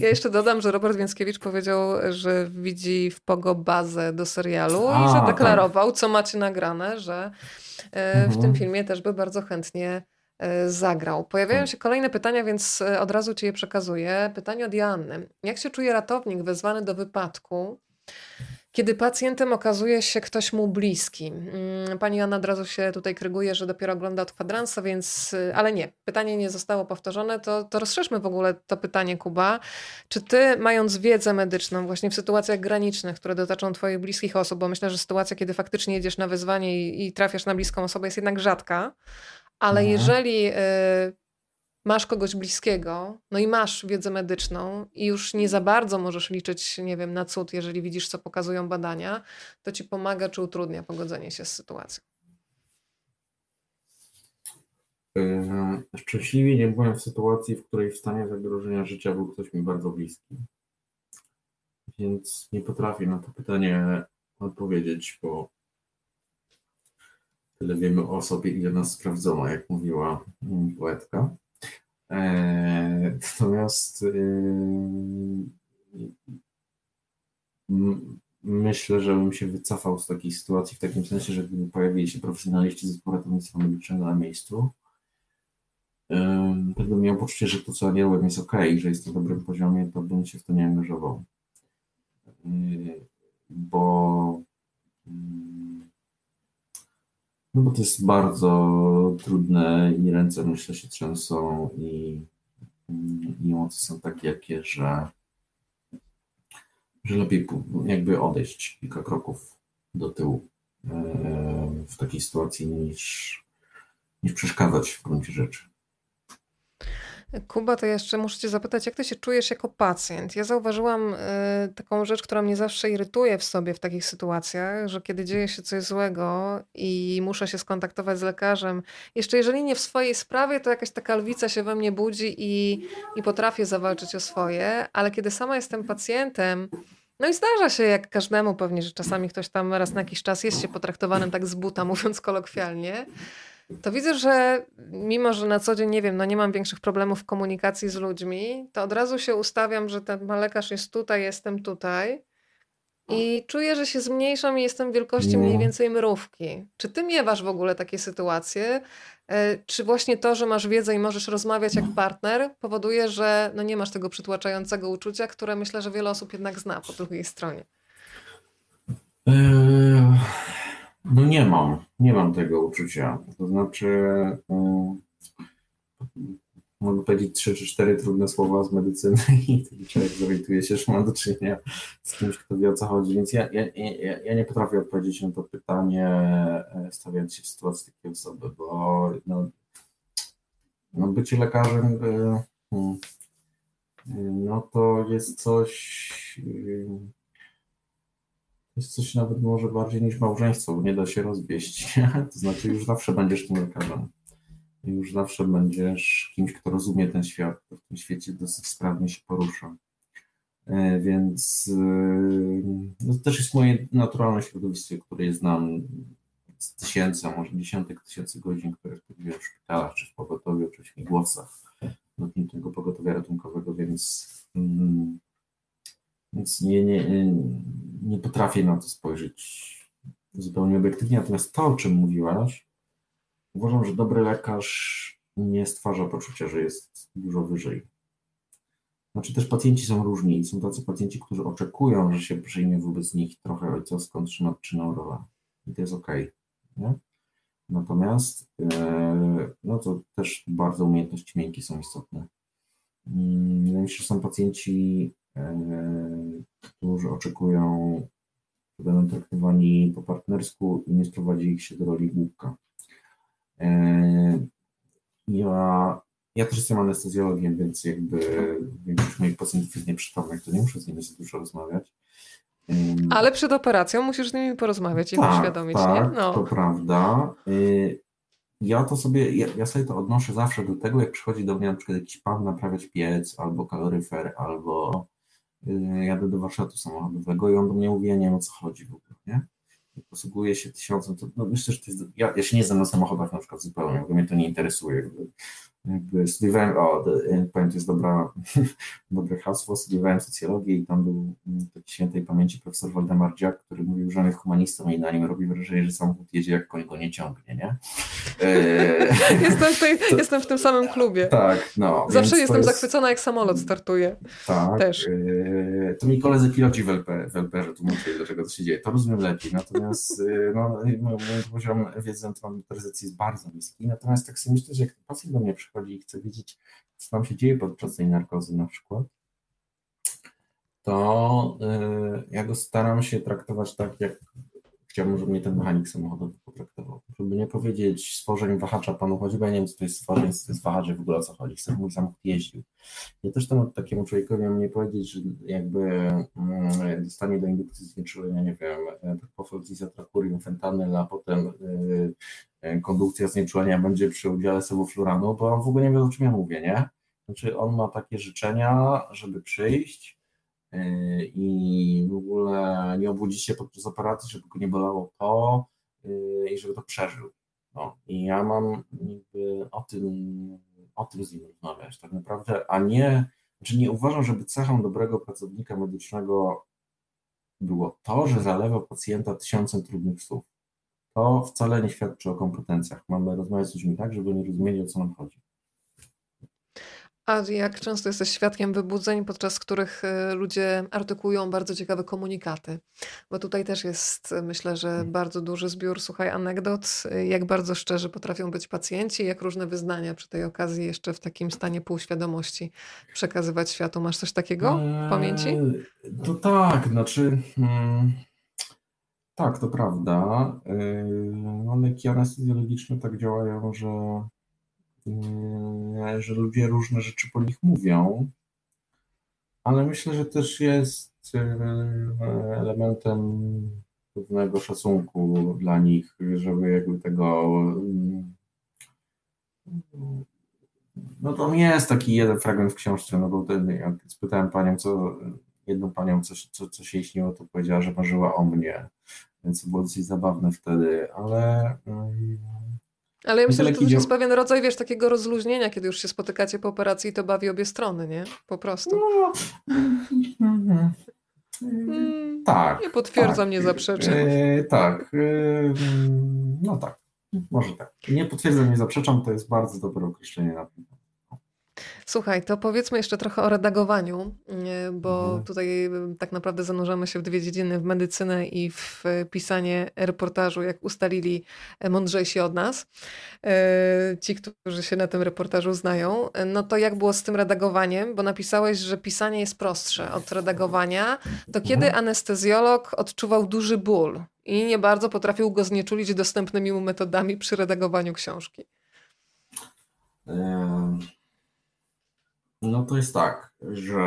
Ja jeszcze dodam, że Robert Więckiewicz powiedział, że widzi w Pogo bazę do serialu A, i że tak. deklarował, tak. co macie nagrane, że e, w tym mhm. filmie też by bardzo chętnie e, zagrał. Pojawiają tak. się kolejne pytania, więc e, od razu ci je przekazuję. Pytanie od Joanny. Jak się czuje ratownik wezwany do wypadku, kiedy pacjentem okazuje się ktoś mu bliski. Mm, pani Anna od razu się tutaj kryguje, że dopiero ogląda od kwadransa, więc, y, ale nie, pytanie nie zostało powtórzone, to, to rozszerzmy w ogóle to pytanie, Kuba. Czy ty, mając wiedzę medyczną właśnie w sytuacjach granicznych, które dotyczą twoich bliskich osób, bo myślę, że sytuacja, kiedy faktycznie jedziesz na wyzwanie i, i trafiasz na bliską osobę jest jednak rzadka, ale mhm. jeżeli y, masz kogoś bliskiego, no i masz wiedzę medyczną i już nie za bardzo możesz liczyć, nie wiem, na cud, jeżeli widzisz, co pokazują badania, to ci pomaga czy utrudnia pogodzenie się z sytuacją. Yy, szczęśliwie nie byłem w sytuacji, w której w stanie zagrożenia życia był ktoś mi bardzo bliski. Więc nie potrafię na to pytanie odpowiedzieć, bo tyle wiemy o sobie, ile nas sprawdzono, jak mówiła poetka. E, natomiast y, myślę, że bym się wycofał z takiej sytuacji w takim sensie, że gdyby pojawili się profesjonaliści z ratownictwa medycznego na miejscu, gdybym miał poczucie, że to, co robię, jest ok, że jest na dobrym poziomie, to bym się w to nie angażował. Yy, bo no bo to jest bardzo trudne i ręce myślę się trzęsą i, i emocje są takie jakie, że, że lepiej jakby odejść kilka kroków do tyłu yy, w takiej sytuacji niż, niż przeszkadzać w gruncie rzeczy. Kuba, to jeszcze muszę Cię zapytać, jak Ty się czujesz jako pacjent? Ja zauważyłam y, taką rzecz, która mnie zawsze irytuje w sobie w takich sytuacjach, że kiedy dzieje się coś złego i muszę się skontaktować z lekarzem, jeszcze jeżeli nie w swojej sprawie, to jakaś taka lwica się we mnie budzi i, i potrafię zawalczyć o swoje, ale kiedy sama jestem pacjentem, no i zdarza się, jak każdemu pewnie, że czasami ktoś tam raz na jakiś czas jest się potraktowanym tak z buta, mówiąc kolokwialnie, to widzę, że mimo, że na co dzień nie wiem, no nie mam większych problemów w komunikacji z ludźmi, to od razu się ustawiam, że ten lekarz jest tutaj, jestem tutaj. I czuję, że się zmniejszam i jestem wielkości mniej no. więcej mrówki. Czy ty miewasz w ogóle takie sytuacje? E, czy właśnie to, że masz wiedzę i możesz rozmawiać jak partner, powoduje, że no nie masz tego przytłaczającego uczucia, które myślę, że wiele osób jednak zna po drugiej stronie? Eee, no nie mam, nie mam tego uczucia. To znaczy, um, mogę powiedzieć trzy czy cztery trudne słowa z medycyny i wtedy człowiek zorientuje się, że ma do czynienia z kimś, kto wie o co chodzi. Więc ja, ja, ja, nie potrafię odpowiedzieć na to pytanie, e, stawiając się w sytuacji takiej osoby, bo no, no bycie lekarzem, e, hmm, no to jest coś jest coś nawet może bardziej niż małżeństwo, bo nie da się rozwieść. to znaczy już zawsze będziesz tym lekarzem. Już zawsze będziesz kimś, kto rozumie ten świat, w tym świecie dosyć sprawnie się porusza. E, więc e, no, to też jest moje naturalne środowisko, które znam z tysięcy, może dziesiątek tysięcy godzin, które spędziłem w szpitalach, czy w pogotowiu, czy w śmigłowcach lotniczego pogotowia ratunkowego, więc mm, więc nie, nie, nie potrafię na to spojrzeć zupełnie obiektywnie. Natomiast to, o czym mówiłaś, uważam, że dobry lekarz nie stwarza poczucia, że jest dużo wyżej. Znaczy też pacjenci są różni są tacy pacjenci, którzy oczekują, że się przyjmie wobec nich trochę ojcowską czy matczyną rolę. I to jest ok. Nie? Natomiast e, no to też bardzo umiejętności miękkie są istotne. Mi się, że są pacjenci, którzy oczekują, że będą traktowani po partnersku i nie sprowadzi ich się do roli głupka. Ja, ja też jestem anestezjologiem, więc jakby większość moich pacjentów jest nieprzytomnych, to nie muszę z nimi za dużo rozmawiać. Ale przed operacją musisz z nimi porozmawiać i tak, uświadomić, tak, nie? No. to prawda. Ja to sobie, ja, ja, sobie to odnoszę zawsze do tego, jak przychodzi do mnie na przykład jakiś pan naprawiać piec, albo kaloryfer, albo jadę do warsztatu samochodowego i on do mnie mówi, ja nie wiem o co chodzi w ogóle, nie? Posługuje się tysiącem, to no myślę, że to jest, ja, ja się nie znam na samochodach na przykład zupełnie, bo mnie to nie interesuje. Jakby studiowałem, o, powiem, to jest dobra, dobre hasło, studiowałem socjologię i tam był mm, taki świętej pamięci profesor Waldemar Dziak, który mówił, że on jest humanistą i na nim robi wrażenie, że samochód jedzie jak koń go nie ciągnie, nie? jestem, w tej, to, jestem w tym samym klubie. Tak, no. Zawsze jestem jest... zachwycona, jak samolot startuje. Tak. Też. E, to mi koledzy piloci w, LP, w LPR tłumaczyli, dlaczego to się dzieje. To rozumiem lepiej, natomiast e, no, mój poziom wiedzy na temat motoryzacji jest bardzo niski, natomiast tak sobie myślę, że jak pacjent do mnie przychodzi, przychodzi i chce wiedzieć, co tam się dzieje podczas tej narkozy na przykład, to yy, ja go staram się traktować tak, jak chciałbym, żeby mnie ten mechanik samochodowy potraktował. Żeby nie powiedzieć stworzeń wahacza panu chodzi, bo ja nie wiem, co to jest stworzeń, co to jest wahacz, w ogóle o co chodzi. Chcę, mój samochód jeździł. Ja też temu takiemu człowiekowi mam nie powiedzieć, że jakby mm, dostanie do indukcji znieczulenia, nie wiem, propofol, izotrakurium, fentanyl, a potem E, kondukcja znieczulenia będzie przy udziale sebufluranu, bo on w ogóle nie wie, o czym ja mówię, nie? Znaczy on ma takie życzenia, żeby przyjść e, i w ogóle nie obudzić się podczas operacji, żeby go nie bolało to e, i żeby to przeżył. No. I ja mam jakby o tym, o tym z nim rozmawiać tak naprawdę, a nie, znaczy nie uważam, żeby cechą dobrego pracownika medycznego było to, że zalewa pacjenta tysiącem trudnych słów to wcale nie świadczy o kompetencjach. Mamy rozmawiać z ludźmi tak, żeby nie rozumieli, o co nam chodzi. A jak często jesteś świadkiem wybudzeń, podczas których y, ludzie artykułują bardzo ciekawe komunikaty? Bo tutaj też jest, y, myślę, że Hmm. bardzo duży zbiór, słuchaj, anegdot, y, jak bardzo szczerzy potrafią być pacjenci, jak różne wyznania przy tej okazji jeszcze w takim stanie półświadomości przekazywać światu. Masz coś takiego w pamięci? Eee, To tak, znaczy. hmm, tak, to prawda. No, leki anestezjologiczne tak działają, że, eee, że ludzie różne rzeczy po nich mówią, ale myślę, że też jest eee, elementem pewnego szacunku dla nich, żeby jakby tego. mm, No to jest taki jeden fragment w książce, no bo ten, jak spytałem panią, co jedną panią, co, co, co się jej śniło, to powiedziała, że marzyła o mnie, więc to było dosyć zabawne wtedy, ale mm, Ale ja myślę, że to też jest pewien rodzaj, wiesz, takiego rozluźnienia, kiedy już się spotykacie po operacji i to bawi obie strony, nie? Po prostu. no. Mm, tak. Nie potwierdzam, tak, nie zaprzeczam. e, tak, e, mm, no tak, może tak. Nie potwierdzam, nie zaprzeczam, to jest bardzo dobre określenie na pewno. Słuchaj, to powiedzmy jeszcze trochę o redagowaniu, nie, bo Mhm. tutaj y, tak naprawdę zanurzamy się w dwie dziedziny, w medycynę i w y, pisanie reportażu, jak ustalili mądrzejsi od nas, ci, którzy się na tym reportażu znają. No to jak było z tym redagowaniem? Bo napisałeś, że pisanie jest prostsze od redagowania. To kiedy Mhm. anestezjolog odczuwał duży ból i nie bardzo potrafił go znieczulić dostępnymi mu metodami przy redagowaniu książki? Em, No to jest tak, że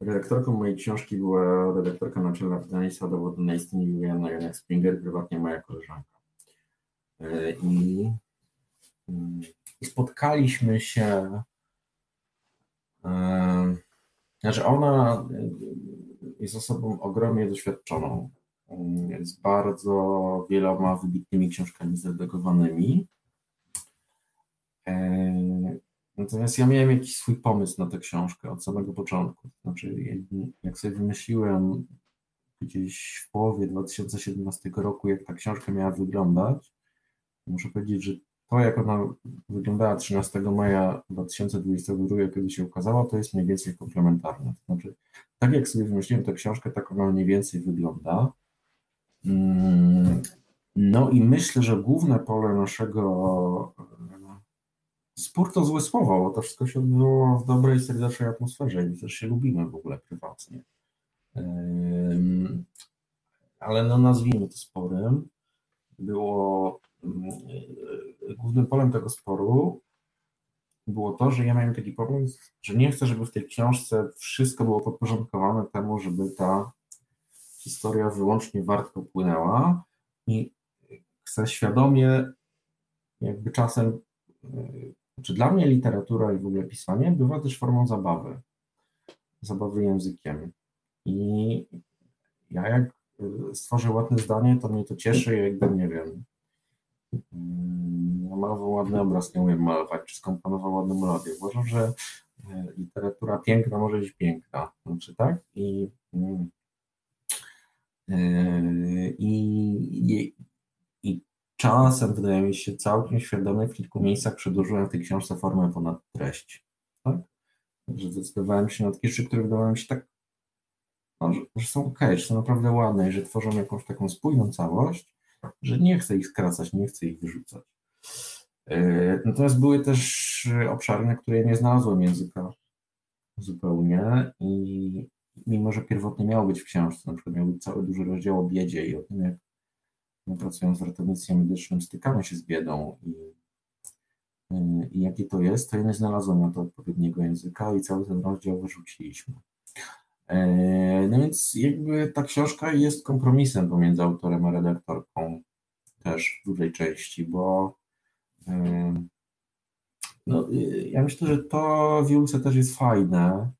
redaktorką mojej książki była redaktorka naczelna wydawnictwa dowodu na istnienie Juliana Janek Springer, prywatnie moja koleżanka. E, I, mm, i spotkaliśmy się, e, znaczy ona e, jest osobą ogromnie doświadczoną, mm, z bardzo wieloma wybitnymi książkami zredagowanymi. Natomiast ja miałem jakiś swój pomysł na tę książkę od samego początku. Znaczy, jak- sobie wymyśliłem gdzieś w połowie 2017 roku, jak ta książka miała wyglądać, muszę powiedzieć, że to, jak ona wyglądała 13 maja 2022, kiedy się ukazała, to jest mniej więcej komplementarne. Znaczy, tak jak sobie wymyśliłem tę książkę, tak ona mniej więcej wygląda. Mm, No i myślę, że główne pole naszego Spór to złe słowo, bo to wszystko się odbyło w dobrej, serdecznej atmosferze i też się lubimy w ogóle prywatnie. Ale no nazwijmy to sporem. Było głównym polem tego sporu było to, że ja miałem taki pomysł, że nie chcę, żeby w tej książce wszystko było podporządkowane temu, żeby ta historia wyłącznie wartko płynęła i chcę świadomie jakby czasem znaczy dla mnie literatura i w ogóle pisanie bywa też formą zabawy, zabawy językiem. I ja jak y, stworzę ładne zdanie, to mnie to cieszy, jakby nie wiem, mm, namalował ładny obraz, nie umiem malować, czy skomponował ładną melodię. Uważam, że y, literatura piękna może być piękna, znaczy tak? I, mm, y, i, i czasem wydaje mi się całkiem świadomie w kilku miejscach przedłużyłem w tej książce formę ponad treść. Tak? Że zdecydowałem się na takie rzeczy, które wydawały mi się tak, no, że, że są ok, że są naprawdę ładne i że tworzą jakąś taką spójną całość, że nie chcę ich skracać, nie chcę ich wyrzucać. Yy, Natomiast były też obszary, na które nie znalazłem języka zupełnie i mimo, że pierwotnie miało być w książce, na przykład miał być cały duży rozdział o biedzie i o tym, jak pracując w ratownictwie medycznym stykamy się z biedą i, yy, i jakie to jest, to ja nie znalazłem na to odpowiedniego języka i cały ten rozdział wyrzuciliśmy. Yy, No więc jakby ta książka jest kompromisem pomiędzy autorem a redaktorką też w dużej części, bo yy, no, yy, ja myślę, że to w też jest fajne.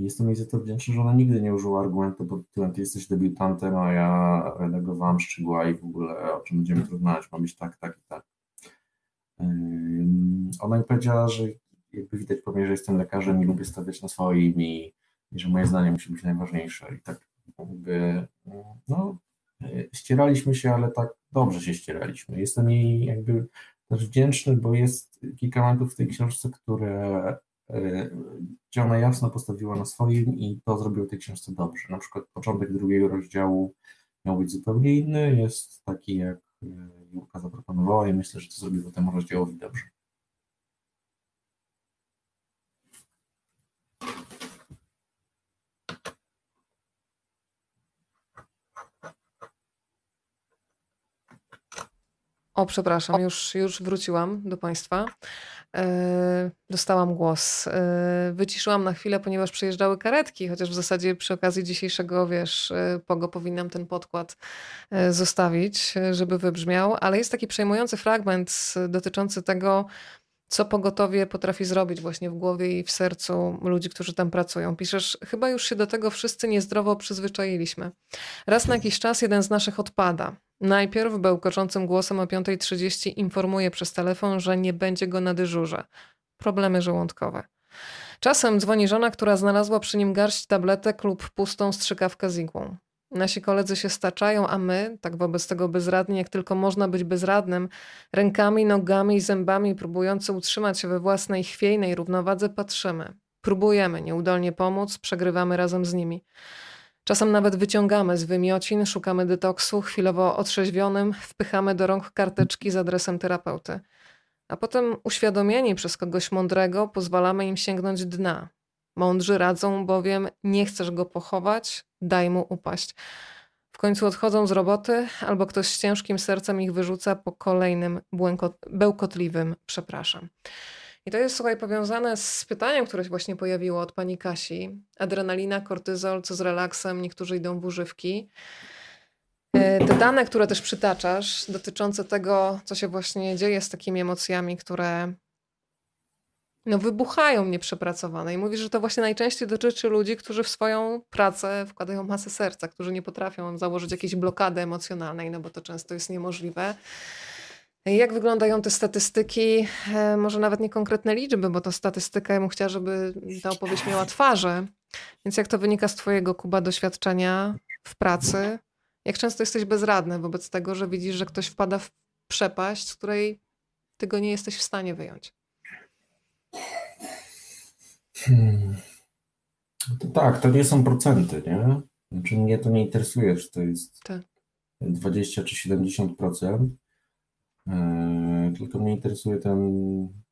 Jestem jej za to wdzięczny, że ona nigdy nie użyła argumentu pod tytułem ty jesteś debiutantem, a ja redagowałam szczegóła i w ogóle o czym będziemy rozmawiać ma być tak, tak i tak. Ona mi powiedziała, że jakby widać po mnie, że jestem lekarzem i lubię stawiać na swoim i, i że moje zdanie musi być najważniejsze. I tak jakby, no, ścieraliśmy się, ale tak dobrze się ścieraliśmy. Jestem jej jakby też wdzięczny, bo jest kilka momentów w tej książce, które gdzie ona jasno postawiła na swoim i to zrobił w tej książce dobrze. Na przykład początek drugiego rozdziału miał być zupełnie inny, jest taki, jak Jurka zaproponowała i myślę, że to zrobiło temu rozdziałowi dobrze. O, przepraszam, już, już wróciłam do Państwa. E, dostałam głos. E, wyciszyłam na chwilę, ponieważ przyjeżdżały karetki, chociaż w zasadzie przy okazji dzisiejszego, wiesz, e, pogo powinnam ten podkład zostawić, żeby wybrzmiał, ale jest taki przejmujący fragment dotyczący tego, co pogotowie potrafi zrobić właśnie w głowie i w sercu ludzi, którzy tam pracują. Piszesz, chyba już się do tego wszyscy niezdrowo przyzwyczailiśmy. Raz na jakiś czas jeden z naszych odpada. Najpierw bełkoczącym głosem o 5.30 informuje przez telefon, że nie będzie go na dyżurze. Problemy żołądkowe. Czasem dzwoni żona, która znalazła przy nim garść tabletek lub pustą strzykawkę z igłą. Nasi koledzy się staczają, a my, tak wobec tego bezradni, jak tylko można być bezradnym, rękami, nogami i zębami próbujący utrzymać się we własnej chwiejnej równowadze, patrzymy. Próbujemy nieudolnie pomóc, przegrywamy razem z nimi. Czasem nawet wyciągamy z wymiocin, szukamy detoksu, chwilowo otrzeźwionym, wpychamy do rąk karteczki z adresem terapeuty. A potem uświadomieni przez kogoś mądrego pozwalamy im sięgnąć dna. Mądrzy radzą bowiem, nie chcesz go pochować, daj mu upaść. W końcu odchodzą z roboty, albo ktoś z ciężkim sercem ich wyrzuca po kolejnym błękot, bełkotliwym przepraszam. I to jest, słuchaj, powiązane z pytaniem, które się właśnie pojawiło od pani Kasi. Adrenalina, kortyzol, co z relaksem, niektórzy idą w używki. E, te dane, które też przytaczasz, dotyczące tego, co się właśnie dzieje z takimi emocjami, które no, wybuchają nieprzepracowane. I mówisz, że to właśnie najczęściej dotyczy ludzi, którzy w swoją pracę wkładają masę serca, którzy nie potrafią założyć jakiejś blokady emocjonalnej, no bo to często jest niemożliwe. Jak wyglądają te statystyki? E, może nawet nie konkretne liczby, bo to statystyka, ja bym chciała, żeby ta opowieść miała twarze. Więc jak to wynika z Twojego, Kuba, doświadczenia w pracy? Jak często jesteś bezradny wobec tego, że widzisz, że ktoś wpada w przepaść, z której Ty go nie jesteś w stanie wyjąć? Hmm. To tak, to nie są procenty, nie? Znaczy mnie to nie interesuje, czy to jest tak. 20 czy 70%. E, tylko mnie interesuje ten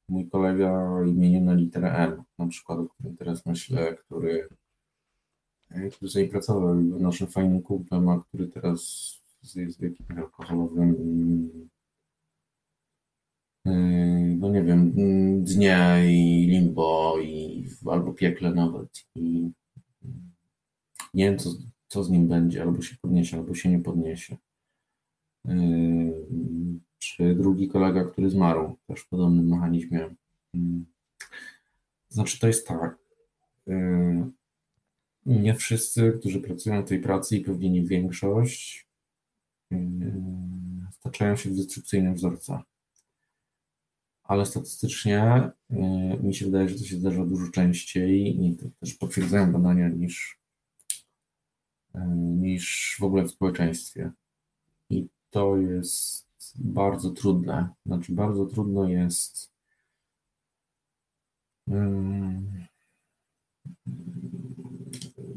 mój kolega o imieniu na literę M, na przykład, o którym teraz myślę, który, e, który sobie pracował naszym fajnym kumplem, a który teraz jest w jakimś alkoholowym e, no nie wiem, dnie i limbo i albo piekle nawet i nie wiem co, co z nim będzie, albo się podniesie, albo się nie podniesie czy drugi kolega, który zmarł, też w podobnym mechanizmie. Mm. Znaczy, to jest tak. Y, nie wszyscy, którzy pracują w tej pracy i pewnie nie większość, y, staczają się w destrukcyjnym wzorca. Ale statystycznie y, mi się wydaje, że to się zdarza dużo częściej i to też potwierdzają badania niż, niż w ogóle w społeczeństwie. I to jest bardzo trudne. Znaczy, bardzo trudno jest.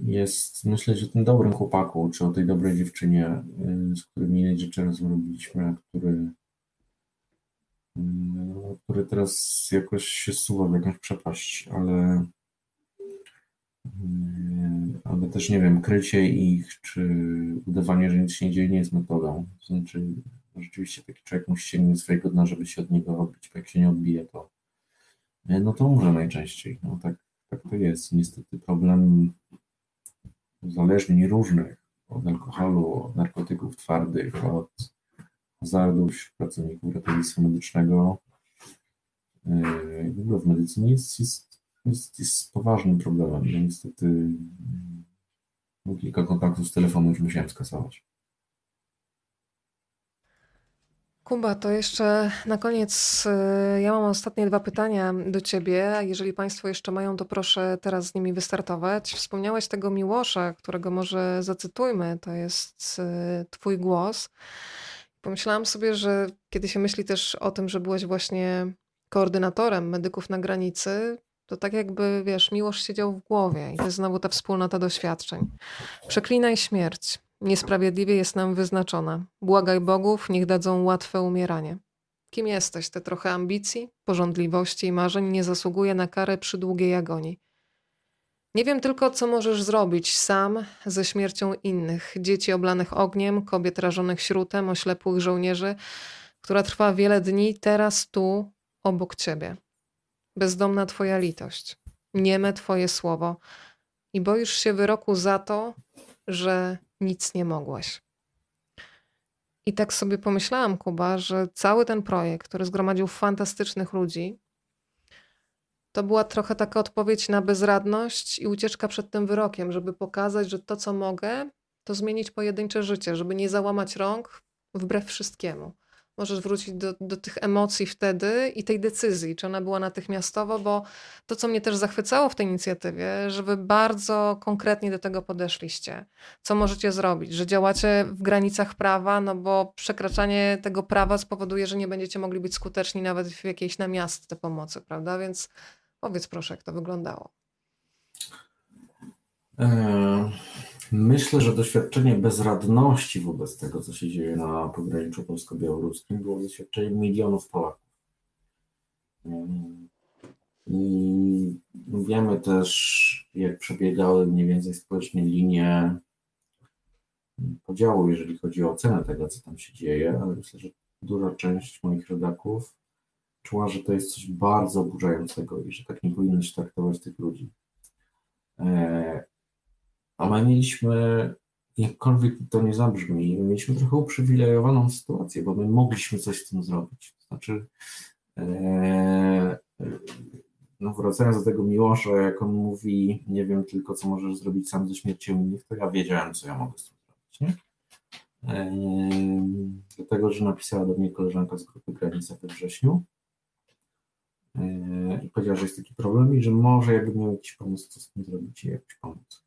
Jest myśleć o tym dobrym chłopaku, czy o tej dobrej dziewczynie, z którymi rzeczy razem robiliśmy, który, który teraz jakoś się suwa w jakąś przepaść, ale, ale też nie wiem, krycie ich, czy udawanie, że nic się nie dzieje, nie jest metodą. Znaczy, rzeczywiście taki człowiek musi sięgnąć swojego dna, żeby się od niego odbić, bo jak się nie odbije, to e, no to umrze najczęściej. No tak, tak to jest. Niestety problem uzależnień różnych od alkoholu, od narkotyków twardych, od hazardów wśród pracowników ratownictwa medycznego e, w ogóle w medycynie jest, jest, jest, jest poważnym problemem. Niestety no, kilka kontaktów z telefonu już musiałem skasować. Kuba, to jeszcze na koniec y, ja mam ostatnie dwa pytania do ciebie. Jeżeli Państwo jeszcze mają, to proszę teraz z nimi wystartować. Wspomniałeś tego Miłosza, którego może zacytujmy, to jest y, Twój głos. Pomyślałam sobie, że kiedy się myśli też o tym, że byłeś właśnie koordynatorem medyków na granicy, To tak jakby, wiesz, miłość siedział w głowie i to jest znowu ta wspólnota doświadczeń. Przeklinaj śmierć. Niesprawiedliwie jest nam wyznaczona. Błagaj bogów, niech dadzą łatwe umieranie. Kim jesteś? Te trochę ambicji, porządliwości i marzeń nie zasługuje na karę przy długiej agonii. Nie wiem tylko, co możesz zrobić sam ze śmiercią innych, dzieci oblanych ogniem, kobiet rażonych śrutem, oślepłych żołnierzy, która trwa wiele dni, teraz tu, obok ciebie. Bezdomna twoja litość, nieme twoje słowo i boisz się wyroku za to, że nic nie mogłeś. I tak sobie pomyślałam, Kuba, że cały ten projekt, który zgromadził fantastycznych ludzi, to była trochę taka odpowiedź na bezradność i ucieczka przed tym wyrokiem, żeby pokazać, że to, co mogę, to zmienić pojedyncze życie, żeby nie załamać rąk wbrew wszystkiemu. Możesz wrócić do, do tych emocji wtedy i tej decyzji, czy ona była natychmiastowo, bo to, co mnie też zachwycało w tej inicjatywie, że wy bardzo konkretnie do tego podeszliście. Co możecie zrobić? Że działacie w granicach prawa, no bo przekraczanie tego prawa spowoduje, że nie będziecie mogli być skuteczni nawet w jakiejś namiastce pomocy, prawda? Więc Powiedz proszę, jak to wyglądało. E, myślę, że doświadczenie bezradności wobec tego, co się dzieje na pograniczu polsko-białoruskim, było doświadczeniem milionów Polaków. E, I wiemy też, jak przebiegały mniej więcej społecznie linie podziału, jeżeli chodzi o ocenę tego, co tam się dzieje, ale myślę, że duża część moich rodaków czuła, że to jest coś bardzo oburzającego i że tak nie powinno się traktować tych ludzi. E, a my mieliśmy, jakkolwiek to nie zabrzmi, my mieliśmy trochę uprzywilejowaną sytuację, bo my mogliśmy coś z tym zrobić. Znaczy, e, no wracając do tego Miłosza, jak on mówi, nie wiem tylko, co możesz zrobić sam ze śmiercią innych, to ja wiedziałem, co ja mogę z tym zrobić. Nie? E, dlatego, że napisała do mnie koleżanka z grupy Granica we wrześniu, i powiedział, że jest taki problem i że może jakby miał jakiś pomysł, co z tym zrobić i jakiś pomóc.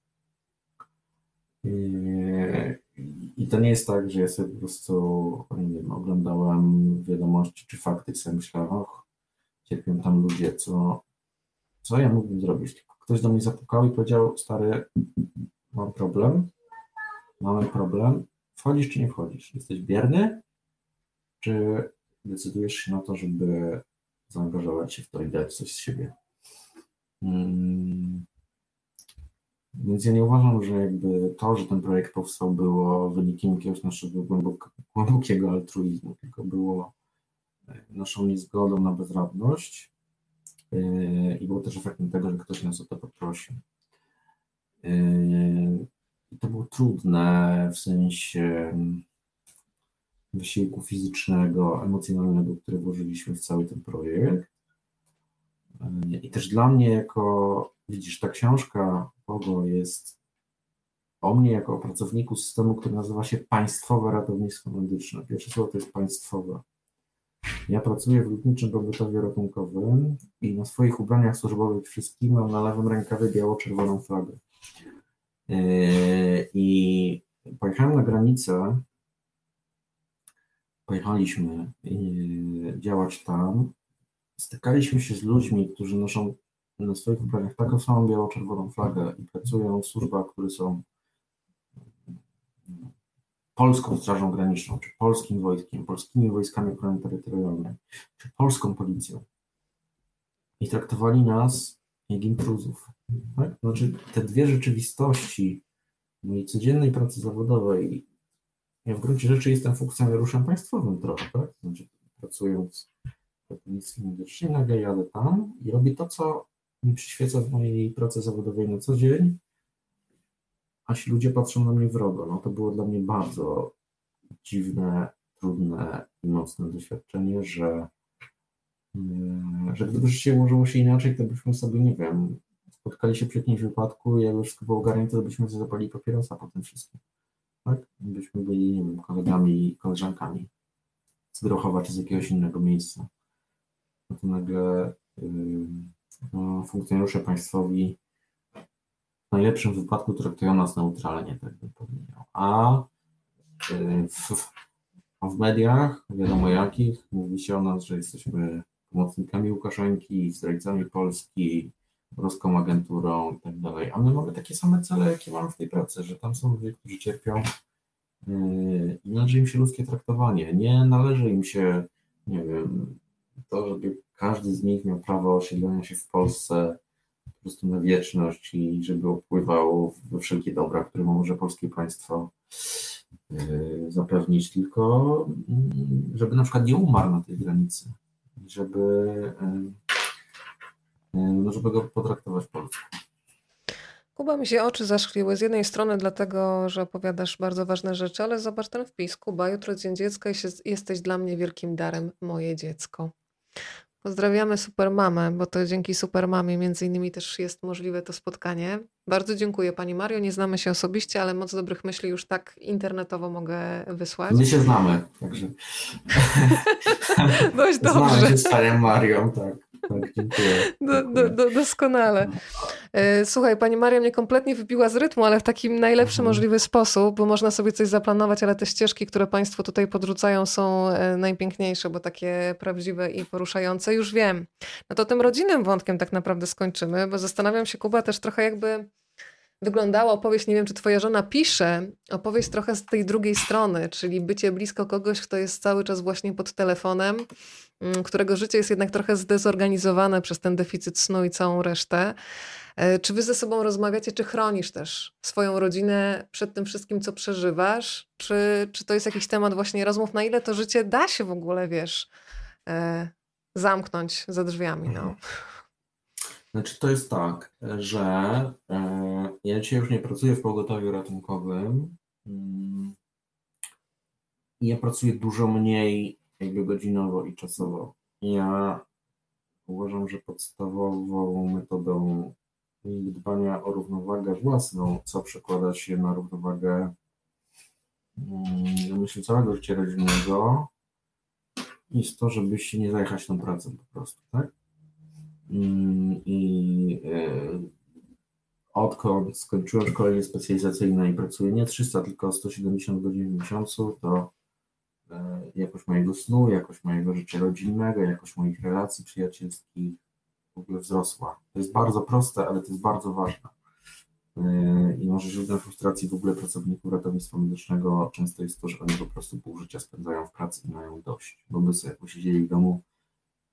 I to nie jest tak, że ja sobie po prostu, nie wiem, oglądałem wiadomości czy fakty i sobie myślałem, och, cierpią tam ludzie, co, co ja mógłbym zrobić? Tylko ktoś do mnie zapukał i powiedział, stary, mam problem, mamy problem, wchodzisz czy nie wchodzisz? Jesteś bierny? Czy decydujesz się na to, żeby zaangażować się w to i dać coś z siebie. Hmm. Więc ja nie uważam, że jakby to, że ten projekt powstał, było wynikiem jakiegoś naszego głębokiego altruizmu, tylko było e, naszą niezgodą na bezradność e, i było też efektem tego, że ktoś nas o to poprosił. E, I to było trudne w sensie wysiłku fizycznego, emocjonalnego, który włożyliśmy w cały ten projekt. I też dla mnie, jako widzisz, ta książka Pogo jest o mnie jako o pracowniku systemu, który nazywa się Państwowe Ratownictwo Medyczne. Pierwsze słowo to jest państwowe. Ja pracuję w lotniczym pogotowiu ratunkowym i na swoich ubraniach służbowych wszystkim mam na lewym rękawie biało-czerwoną flagę. Yy, I pojechałem na granicę pojechaliśmy działać tam, stykaliśmy się z ludźmi, którzy noszą na swoich ubraniach taką samą biało-czerwoną flagę i pracują w służbach, które są polską Strażą Graniczną, czy polskim wojskiem, polskimi wojskami ochrony terytorialnej, czy polską policją. I traktowali nas jak intruzów. Tak? Znaczy, te dwie rzeczywistości mojej codziennej pracy zawodowej ja w gruncie rzeczy jestem funkcjonariuszem państwowym trochę, tak? Znaczy, pracując w ratownictwie medycznym, nagle jadę tam i robię to, co mi przyświeca w mojej pracy zawodowej na co dzień, a ci ludzie patrzą na mnie wrogo. No to było dla mnie bardzo dziwne, trudne i mocne doświadczenie, że, mm, że gdyby życie ułożyło się inaczej, to byśmy sobie, nie wiem, spotkali się przy jakimś wypadku i jakby wszystko było ogarnięte, to byśmy sobie zapali papierosa po tym wszystkim tak? Byśmy byli, nie wiem, kolegami i koleżankami z Grochowa czy z jakiegoś innego miejsca. No to nagle yy, funkcjonariusze państwowi w najlepszym wypadku traktują nas neutralnie, tak bym powiedział. A yy, w, w mediach, wiadomo jakich, mówi się o nas, że jesteśmy pomocnikami Łukaszenki, zdrajcami Polski, polską agenturą i tak dalej. A my mamy takie same cele, jakie mamy w tej pracy, że tam są ludzie, którzy cierpią yy, i należy im się ludzkie traktowanie. Nie należy im się, nie wiem, to, żeby każdy z nich miał prawo osiedlenia się w Polsce po prostu na wieczność i żeby opływał we wszelkie dobra, które może polskie państwo yy, zapewnić, tylko yy, żeby na przykład nie umarł na tej granicy, żeby no żeby go potraktować po ludzku. Kuba, mi się oczy zaszkliły. Z jednej strony dlatego, że opowiadasz bardzo ważne rzeczy, ale zobacz ten wpis. Kuba, jutro dzień dziecka i jesteś dla mnie wielkim darem, moje dziecko. Pozdrawiamy Supermamę, bo to dzięki Supermamie między innymi też jest możliwe to spotkanie. Bardzo dziękuję Pani Mario. Nie znamy się osobiście, ale moc dobrych myśli już tak internetowo mogę wysłać. My się znamy, także. Dość dobrze. Znamy się z Panią Marią, tak. Tak. Do, do, do, doskonale. E, słuchaj, pani Maria mnie kompletnie wybiła z rytmu, ale w takim najlepszy mhm. możliwy sposób, bo można sobie coś zaplanować, ale te ścieżki, które Państwo tutaj podrzucają, są e, najpiękniejsze, bo takie prawdziwe i poruszające. Już wiem. No to tym rodzinnym wątkiem tak naprawdę skończymy, bo zastanawiam się, Kuba, też trochę jakby wyglądała opowieść, nie wiem czy twoja żona pisze, opowieść trochę z tej drugiej strony, czyli bycie blisko kogoś, kto jest cały czas właśnie pod telefonem, którego życie jest jednak trochę zdezorganizowane przez ten deficyt snu i całą resztę. E, czy wy ze sobą rozmawiacie, czy chronisz też swoją rodzinę przed tym wszystkim, co przeżywasz? Czy, czy to jest jakiś temat właśnie rozmów, na ile to życie da się w ogóle, wiesz, e, zamknąć za drzwiami? No. Znaczy to jest tak, że e, ja dzisiaj już nie pracuję w pogotowiu ratunkowym mm, ja pracuję dużo mniej jakby godzinowo i czasowo. Ja uważam, że podstawową metodą dbania o równowagę własną, co przekłada się na równowagę mm, myślę całego życia rodzinnego, jest to, żeby się nie zajechać tą pracę po prostu, tak? Mm, I e, odkąd skończyłem szkolenie specjalizacyjne i pracuję nie 300, tylko 170 godzin w miesiącu, to jakość mojego snu, jakość mojego życia rodzinnego, jakość moich relacji przyjacielskich w ogóle wzrosła. To jest bardzo proste, ale to jest bardzo ważne. E, I może źródłem frustracji w ogóle pracowników ratownictwa medycznego często jest to, że oni po prostu pół życia spędzają w pracy i mają dość, bo by sobie posiedzieli w domu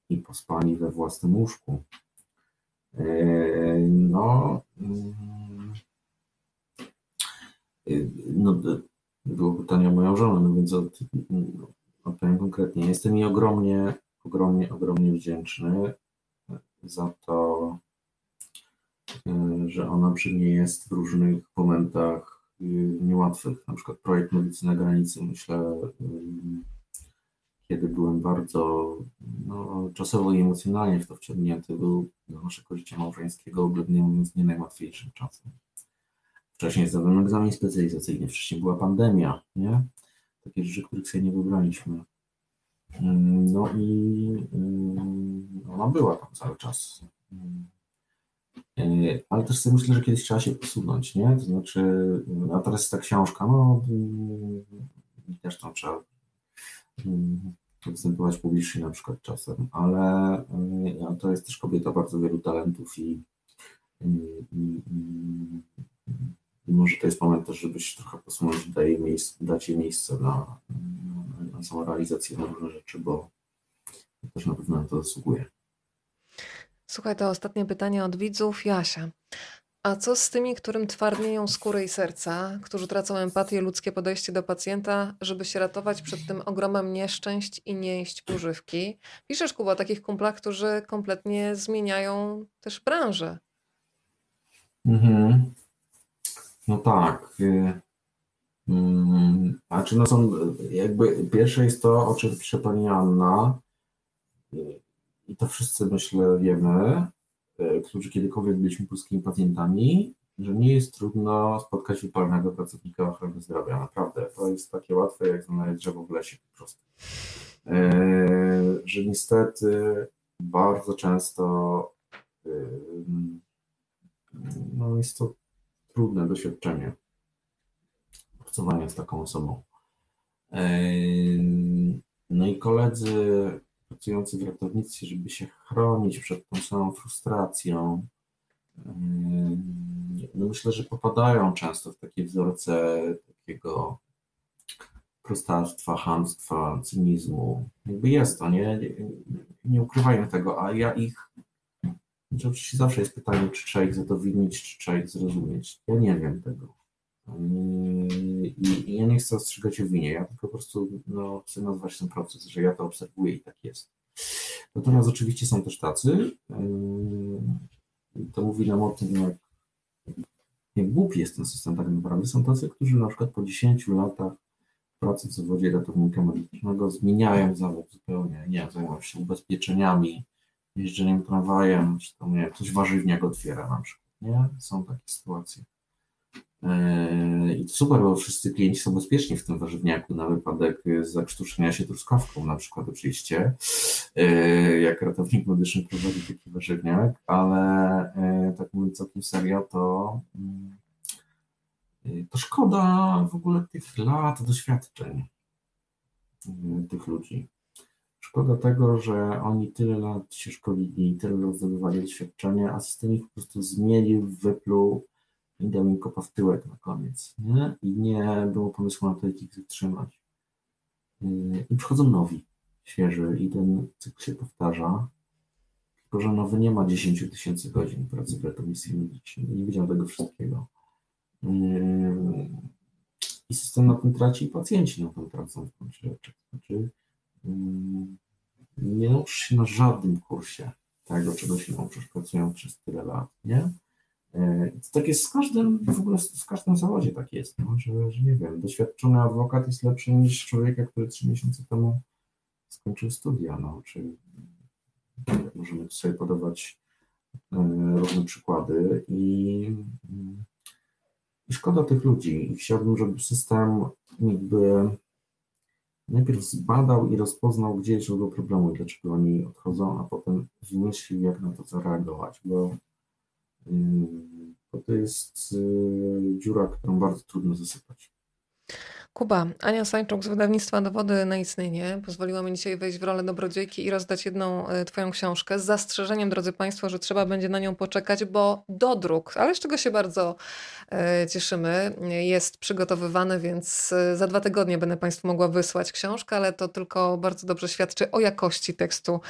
i pospali we własnym łóżku. E, no, mm, no było pytanie o moją żonę, no więc od, odpowiem konkretnie. Jestem jej ogromnie, ogromnie, ogromnie wdzięczny za to, e, że ona przy mnie jest w różnych momentach e, niełatwych, na przykład projekt Medycyna Granicy, myślę, kiedy byłem bardzo no, czasowo i emocjonalnie w to wciągnięty, był dla naszego życia małżeńskiego, obecnie mówiąc, nie najłatwiejszym czasem. Wcześniej zdałem egzamin specjalizacyjny, wcześniej była pandemia, nie? Takie rzeczy, których sobie nie wybraliśmy. Mm, no i mm, ona była tam cały czas. Mm. E, ale też sobie myślę, że kiedyś trzeba się posunąć, nie? To znaczy, a teraz ta książka, no też tam trzeba występować publicznie na przykład czasem, ale to jest też kobieta bardzo wielu talentów i, i, i, i może to jest moment też, żeby się trochę posunąć, dać jej miejsce, dać jej miejsce na, na, na samą realizację na różne rzeczy, bo też na pewno na to zasługuje. Słuchaj, to ostatnie pytanie od widzów. Jasia, a co z tymi, którym twardnieją skóry i serca, którzy tracą empatię, ludzkie podejście do pacjenta, żeby się ratować przed tym ogromem nieszczęść i nieść pożywki? Piszesz, Kuba, o takich kumplach, którzy kompletnie zmieniają też branżę. Mhm. No tak. Hmm. A czy no są, jakby pierwsze jest to, o czym pisze pani Anna, i to wszyscy myślę wiemy, E, którzy kiedykolwiek byliśmy polskimi pacjentami, że nie jest trudno spotkać wypalnego pracownika ochrony zdrowia. Naprawdę, to jest takie łatwe, jak znaleźć drzewo w lesie po prostu. E, że niestety bardzo często no jest to trudne doświadczenie pracowania z taką osobą. No i koledzy pracujący w ratownictwie, żeby się chronić przed tą samą frustracją, no myślę, że popadają często w takie wzorce takiego prostactwa, hamstwa, cynizmu. Jakby jest to, nie? Nie tego, a ja ich. Znaczy oczywiście zawsze jest pytanie, czy trzeba ich zadowolnić, czy trzeba ich zrozumieć. Ja nie wiem tego. I, I, ja nie chcę ostrzegać o winie, ja tylko po prostu no, chcę nazwać ten proces, że ja to obserwuję i tak jest. Natomiast oczywiście są też tacy, yy, to mówi nam o tym, jak, jak głupi jest ten system tak naprawdę. Są tacy, którzy na przykład po 10 latach pracy w zawodzie ratownika medycznego zmieniają zawód zupełnie, nie zajmują się ubezpieczeniami, jeżdżeniem tramwajem, czy tam, nie coś warzywniak otwiera na przykład, nie? Są takie sytuacje. Yy, I to super, bo wszyscy klienci są bezpieczni w tym warzywniaku na wypadek zakrztuszenia się truskawką, na przykład oczywiście, yy, jak ratownik medyczny prowadzi taki warzywniak, ale yy, tak mówiąc całkiem serio, to, to szkoda w ogóle tych lat doświadczeń tych ludzi. Szkoda tego, że oni tyle lat się szkolili, tyle lat zdobywali doświadczenie, a system ich po prostu zmienił, wypluł i dał im kopa w tyłek na koniec, nie? I nie było pomysłu na to, jak ich zatrzymać. Yy, I przychodzą nowi, świeży i ten cykl się powtarza. Tylko, że nowy nie ma 10 tysięcy godzin pracy w ratomisji medycznej, nie widział tego wszystkiego. Yy, I system na tym traci i pacjenci na tym tracą w końcu rzeczy. Znaczy, nie nauczysz się na żadnym kursie tego, czego się nauczysz pracując przez tyle lat, nie? E, tak jest z każdym, w ogóle w każdym zawodzie tak jest, no, że, że nie wiem, doświadczony adwokat jest lepszy niż człowieka, który trzy miesiące temu skończył studia, no, czyli możemy sobie podawać e, różne przykłady i, i szkoda tych ludzi i chciałbym, żeby system jakby najpierw zbadał i rozpoznał, gdzie jest źródło problemu i dlaczego oni odchodzą, a potem wymyślił, jak na to zareagować, bo bo to jest y, dziura, którą bardzo trudno zasypać. Kuba, Ania Sańczuk z wydawnictwa Dowody na istnienie pozwoliła mi dzisiaj wejść w rolę dobrodziejki i rozdać jedną e, twoją książkę z zastrzeżeniem, drodzy Państwo, że trzeba będzie na nią poczekać, bo do druk, ale z czego się bardzo e, cieszymy, jest przygotowywany, więc e, za dwa tygodnie będę Państwu mogła wysłać książkę, ale to tylko bardzo dobrze świadczy o jakości tekstu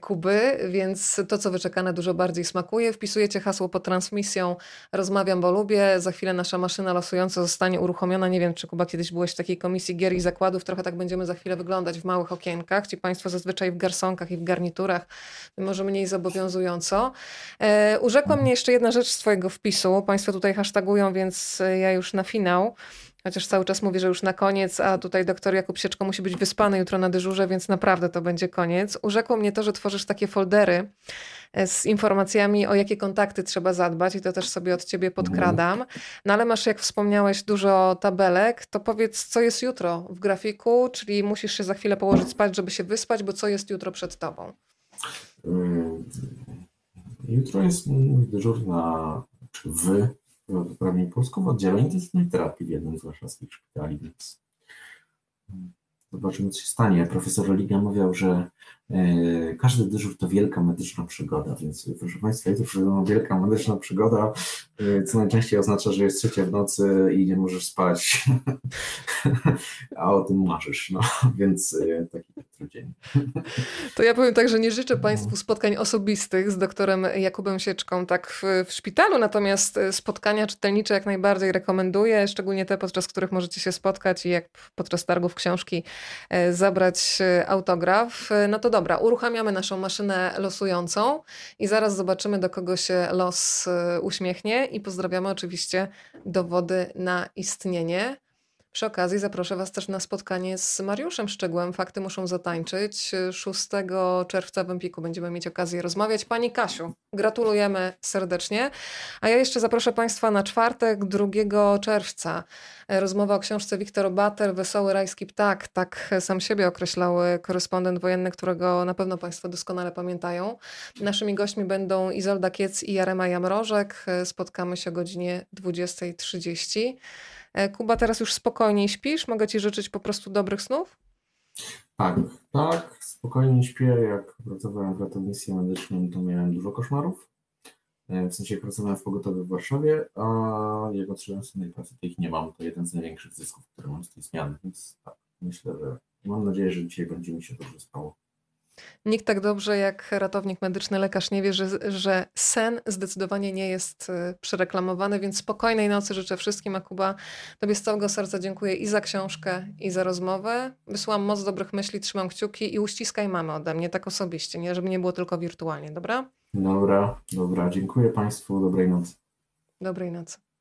Kuby, więc to, co wyczekane, dużo bardziej smakuje. Wpisujecie hasło pod transmisją Rozmawiam, bo lubię. Za chwilę nasza maszyna losująca zostanie uruchomiona. Nie wiem, czy Kuba kiedyś byłeś w takiej komisji gier i zakładów, trochę tak będziemy za chwilę wyglądać w małych okienkach. Ci Państwo zazwyczaj w garsonkach i w garniturach, może mniej zobowiązująco. E, urzekła mnie jeszcze jedna rzecz z Twojego wpisu. Państwo tutaj hashtagują, więc ja już na finał. Chociaż cały czas mówię, że już na koniec, a tutaj doktor Jakub Sieczko musi być wyspany jutro na dyżurze, więc naprawdę to będzie koniec. Urzekło mnie to, że tworzysz takie foldery e, z informacjami, o jakie kontakty trzeba zadbać i to też sobie od ciebie podkradam. No ale masz, jak wspomniałeś, dużo tabelek, to powiedz, co jest jutro w grafiku, czyli musisz się za chwilę położyć spać, żeby się wyspać, bo co jest jutro przed tobą? Mm, jutro jest mój dyżur na, czy wy prawdopodobnie polską w oddziale intensywnej terapii w jednym z warszawskich szpitali, więc zobaczymy, co się stanie. Profesor Liga mówił, że każdy dyżur to wielka medyczna przygoda, więc proszę Państwa, jest to wielka medyczna przygoda, e, co najczęściej oznacza, że jest trzecia w nocy i nie możesz spać, a o tym marzysz, no, więc e, taki dzień. To ja powiem tak, że nie życzę Państwu spotkań osobistych z doktorem Jakubem Sieczką tak w, w szpitalu, natomiast spotkania czytelnicze jak najbardziej rekomenduję, szczególnie te, podczas których możecie się spotkać i jak podczas targów książki E, zabrać e, autograf. E, no to dobra, uruchamiamy naszą maszynę losującą i zaraz zobaczymy, do kogo się los uśmiechnie i pozdrawiamy oczywiście dowody na istnienie. Przy okazji zaproszę Was też na spotkanie z Mariuszem Szczegłem. Fakty muszą zatańczyć. 6 czerwca w Empiku będziemy mieć okazję rozmawiać. Pani Kasiu, gratulujemy serdecznie. A ja jeszcze zaproszę Państwa na czwartek, 2 czerwca. Rozmowa o książce Wiktor Bater, Wesoły Rajski Ptak. Tak sam siebie określał korespondent wojenny, którego na pewno Państwo doskonale pamiętają. Naszymi gośćmi będą Izolda Kiec i Jarema Jamrożek. Spotkamy się o godzinie 20.30. E, Kuba, teraz już spokojniej śpisz? Mogę Ci życzyć po prostu dobrych snów? Tak, tak, spokojnie śpię. Jak pracowałem w ratownictwie medycznym, to miałem dużo koszmarów. E, W sensie pracowałem w pogotowiu w Warszawie, a jak odszedłem z pracy, to ich nie mam. To jeden z największych zysków, które mam z tej zmiany. Więc tak, myślę, że mam nadzieję, że dzisiaj będzie mi się dobrze spało. Nikt tak dobrze jak ratownik medyczny, lekarz nie wie, że, że sen zdecydowanie nie jest y, przereklamowany, więc spokojnej nocy życzę wszystkim. A Kuba, Tobie z całego serca dziękuję i za książkę, i za rozmowę. Wysyłam moc dobrych myśli, trzymam kciuki i uściskaj mamę ode mnie, tak osobiście, nie? żeby nie było tylko wirtualnie, dobra? Dobra, dobra, dziękuję Państwu, dobrej nocy. Dobrej nocy.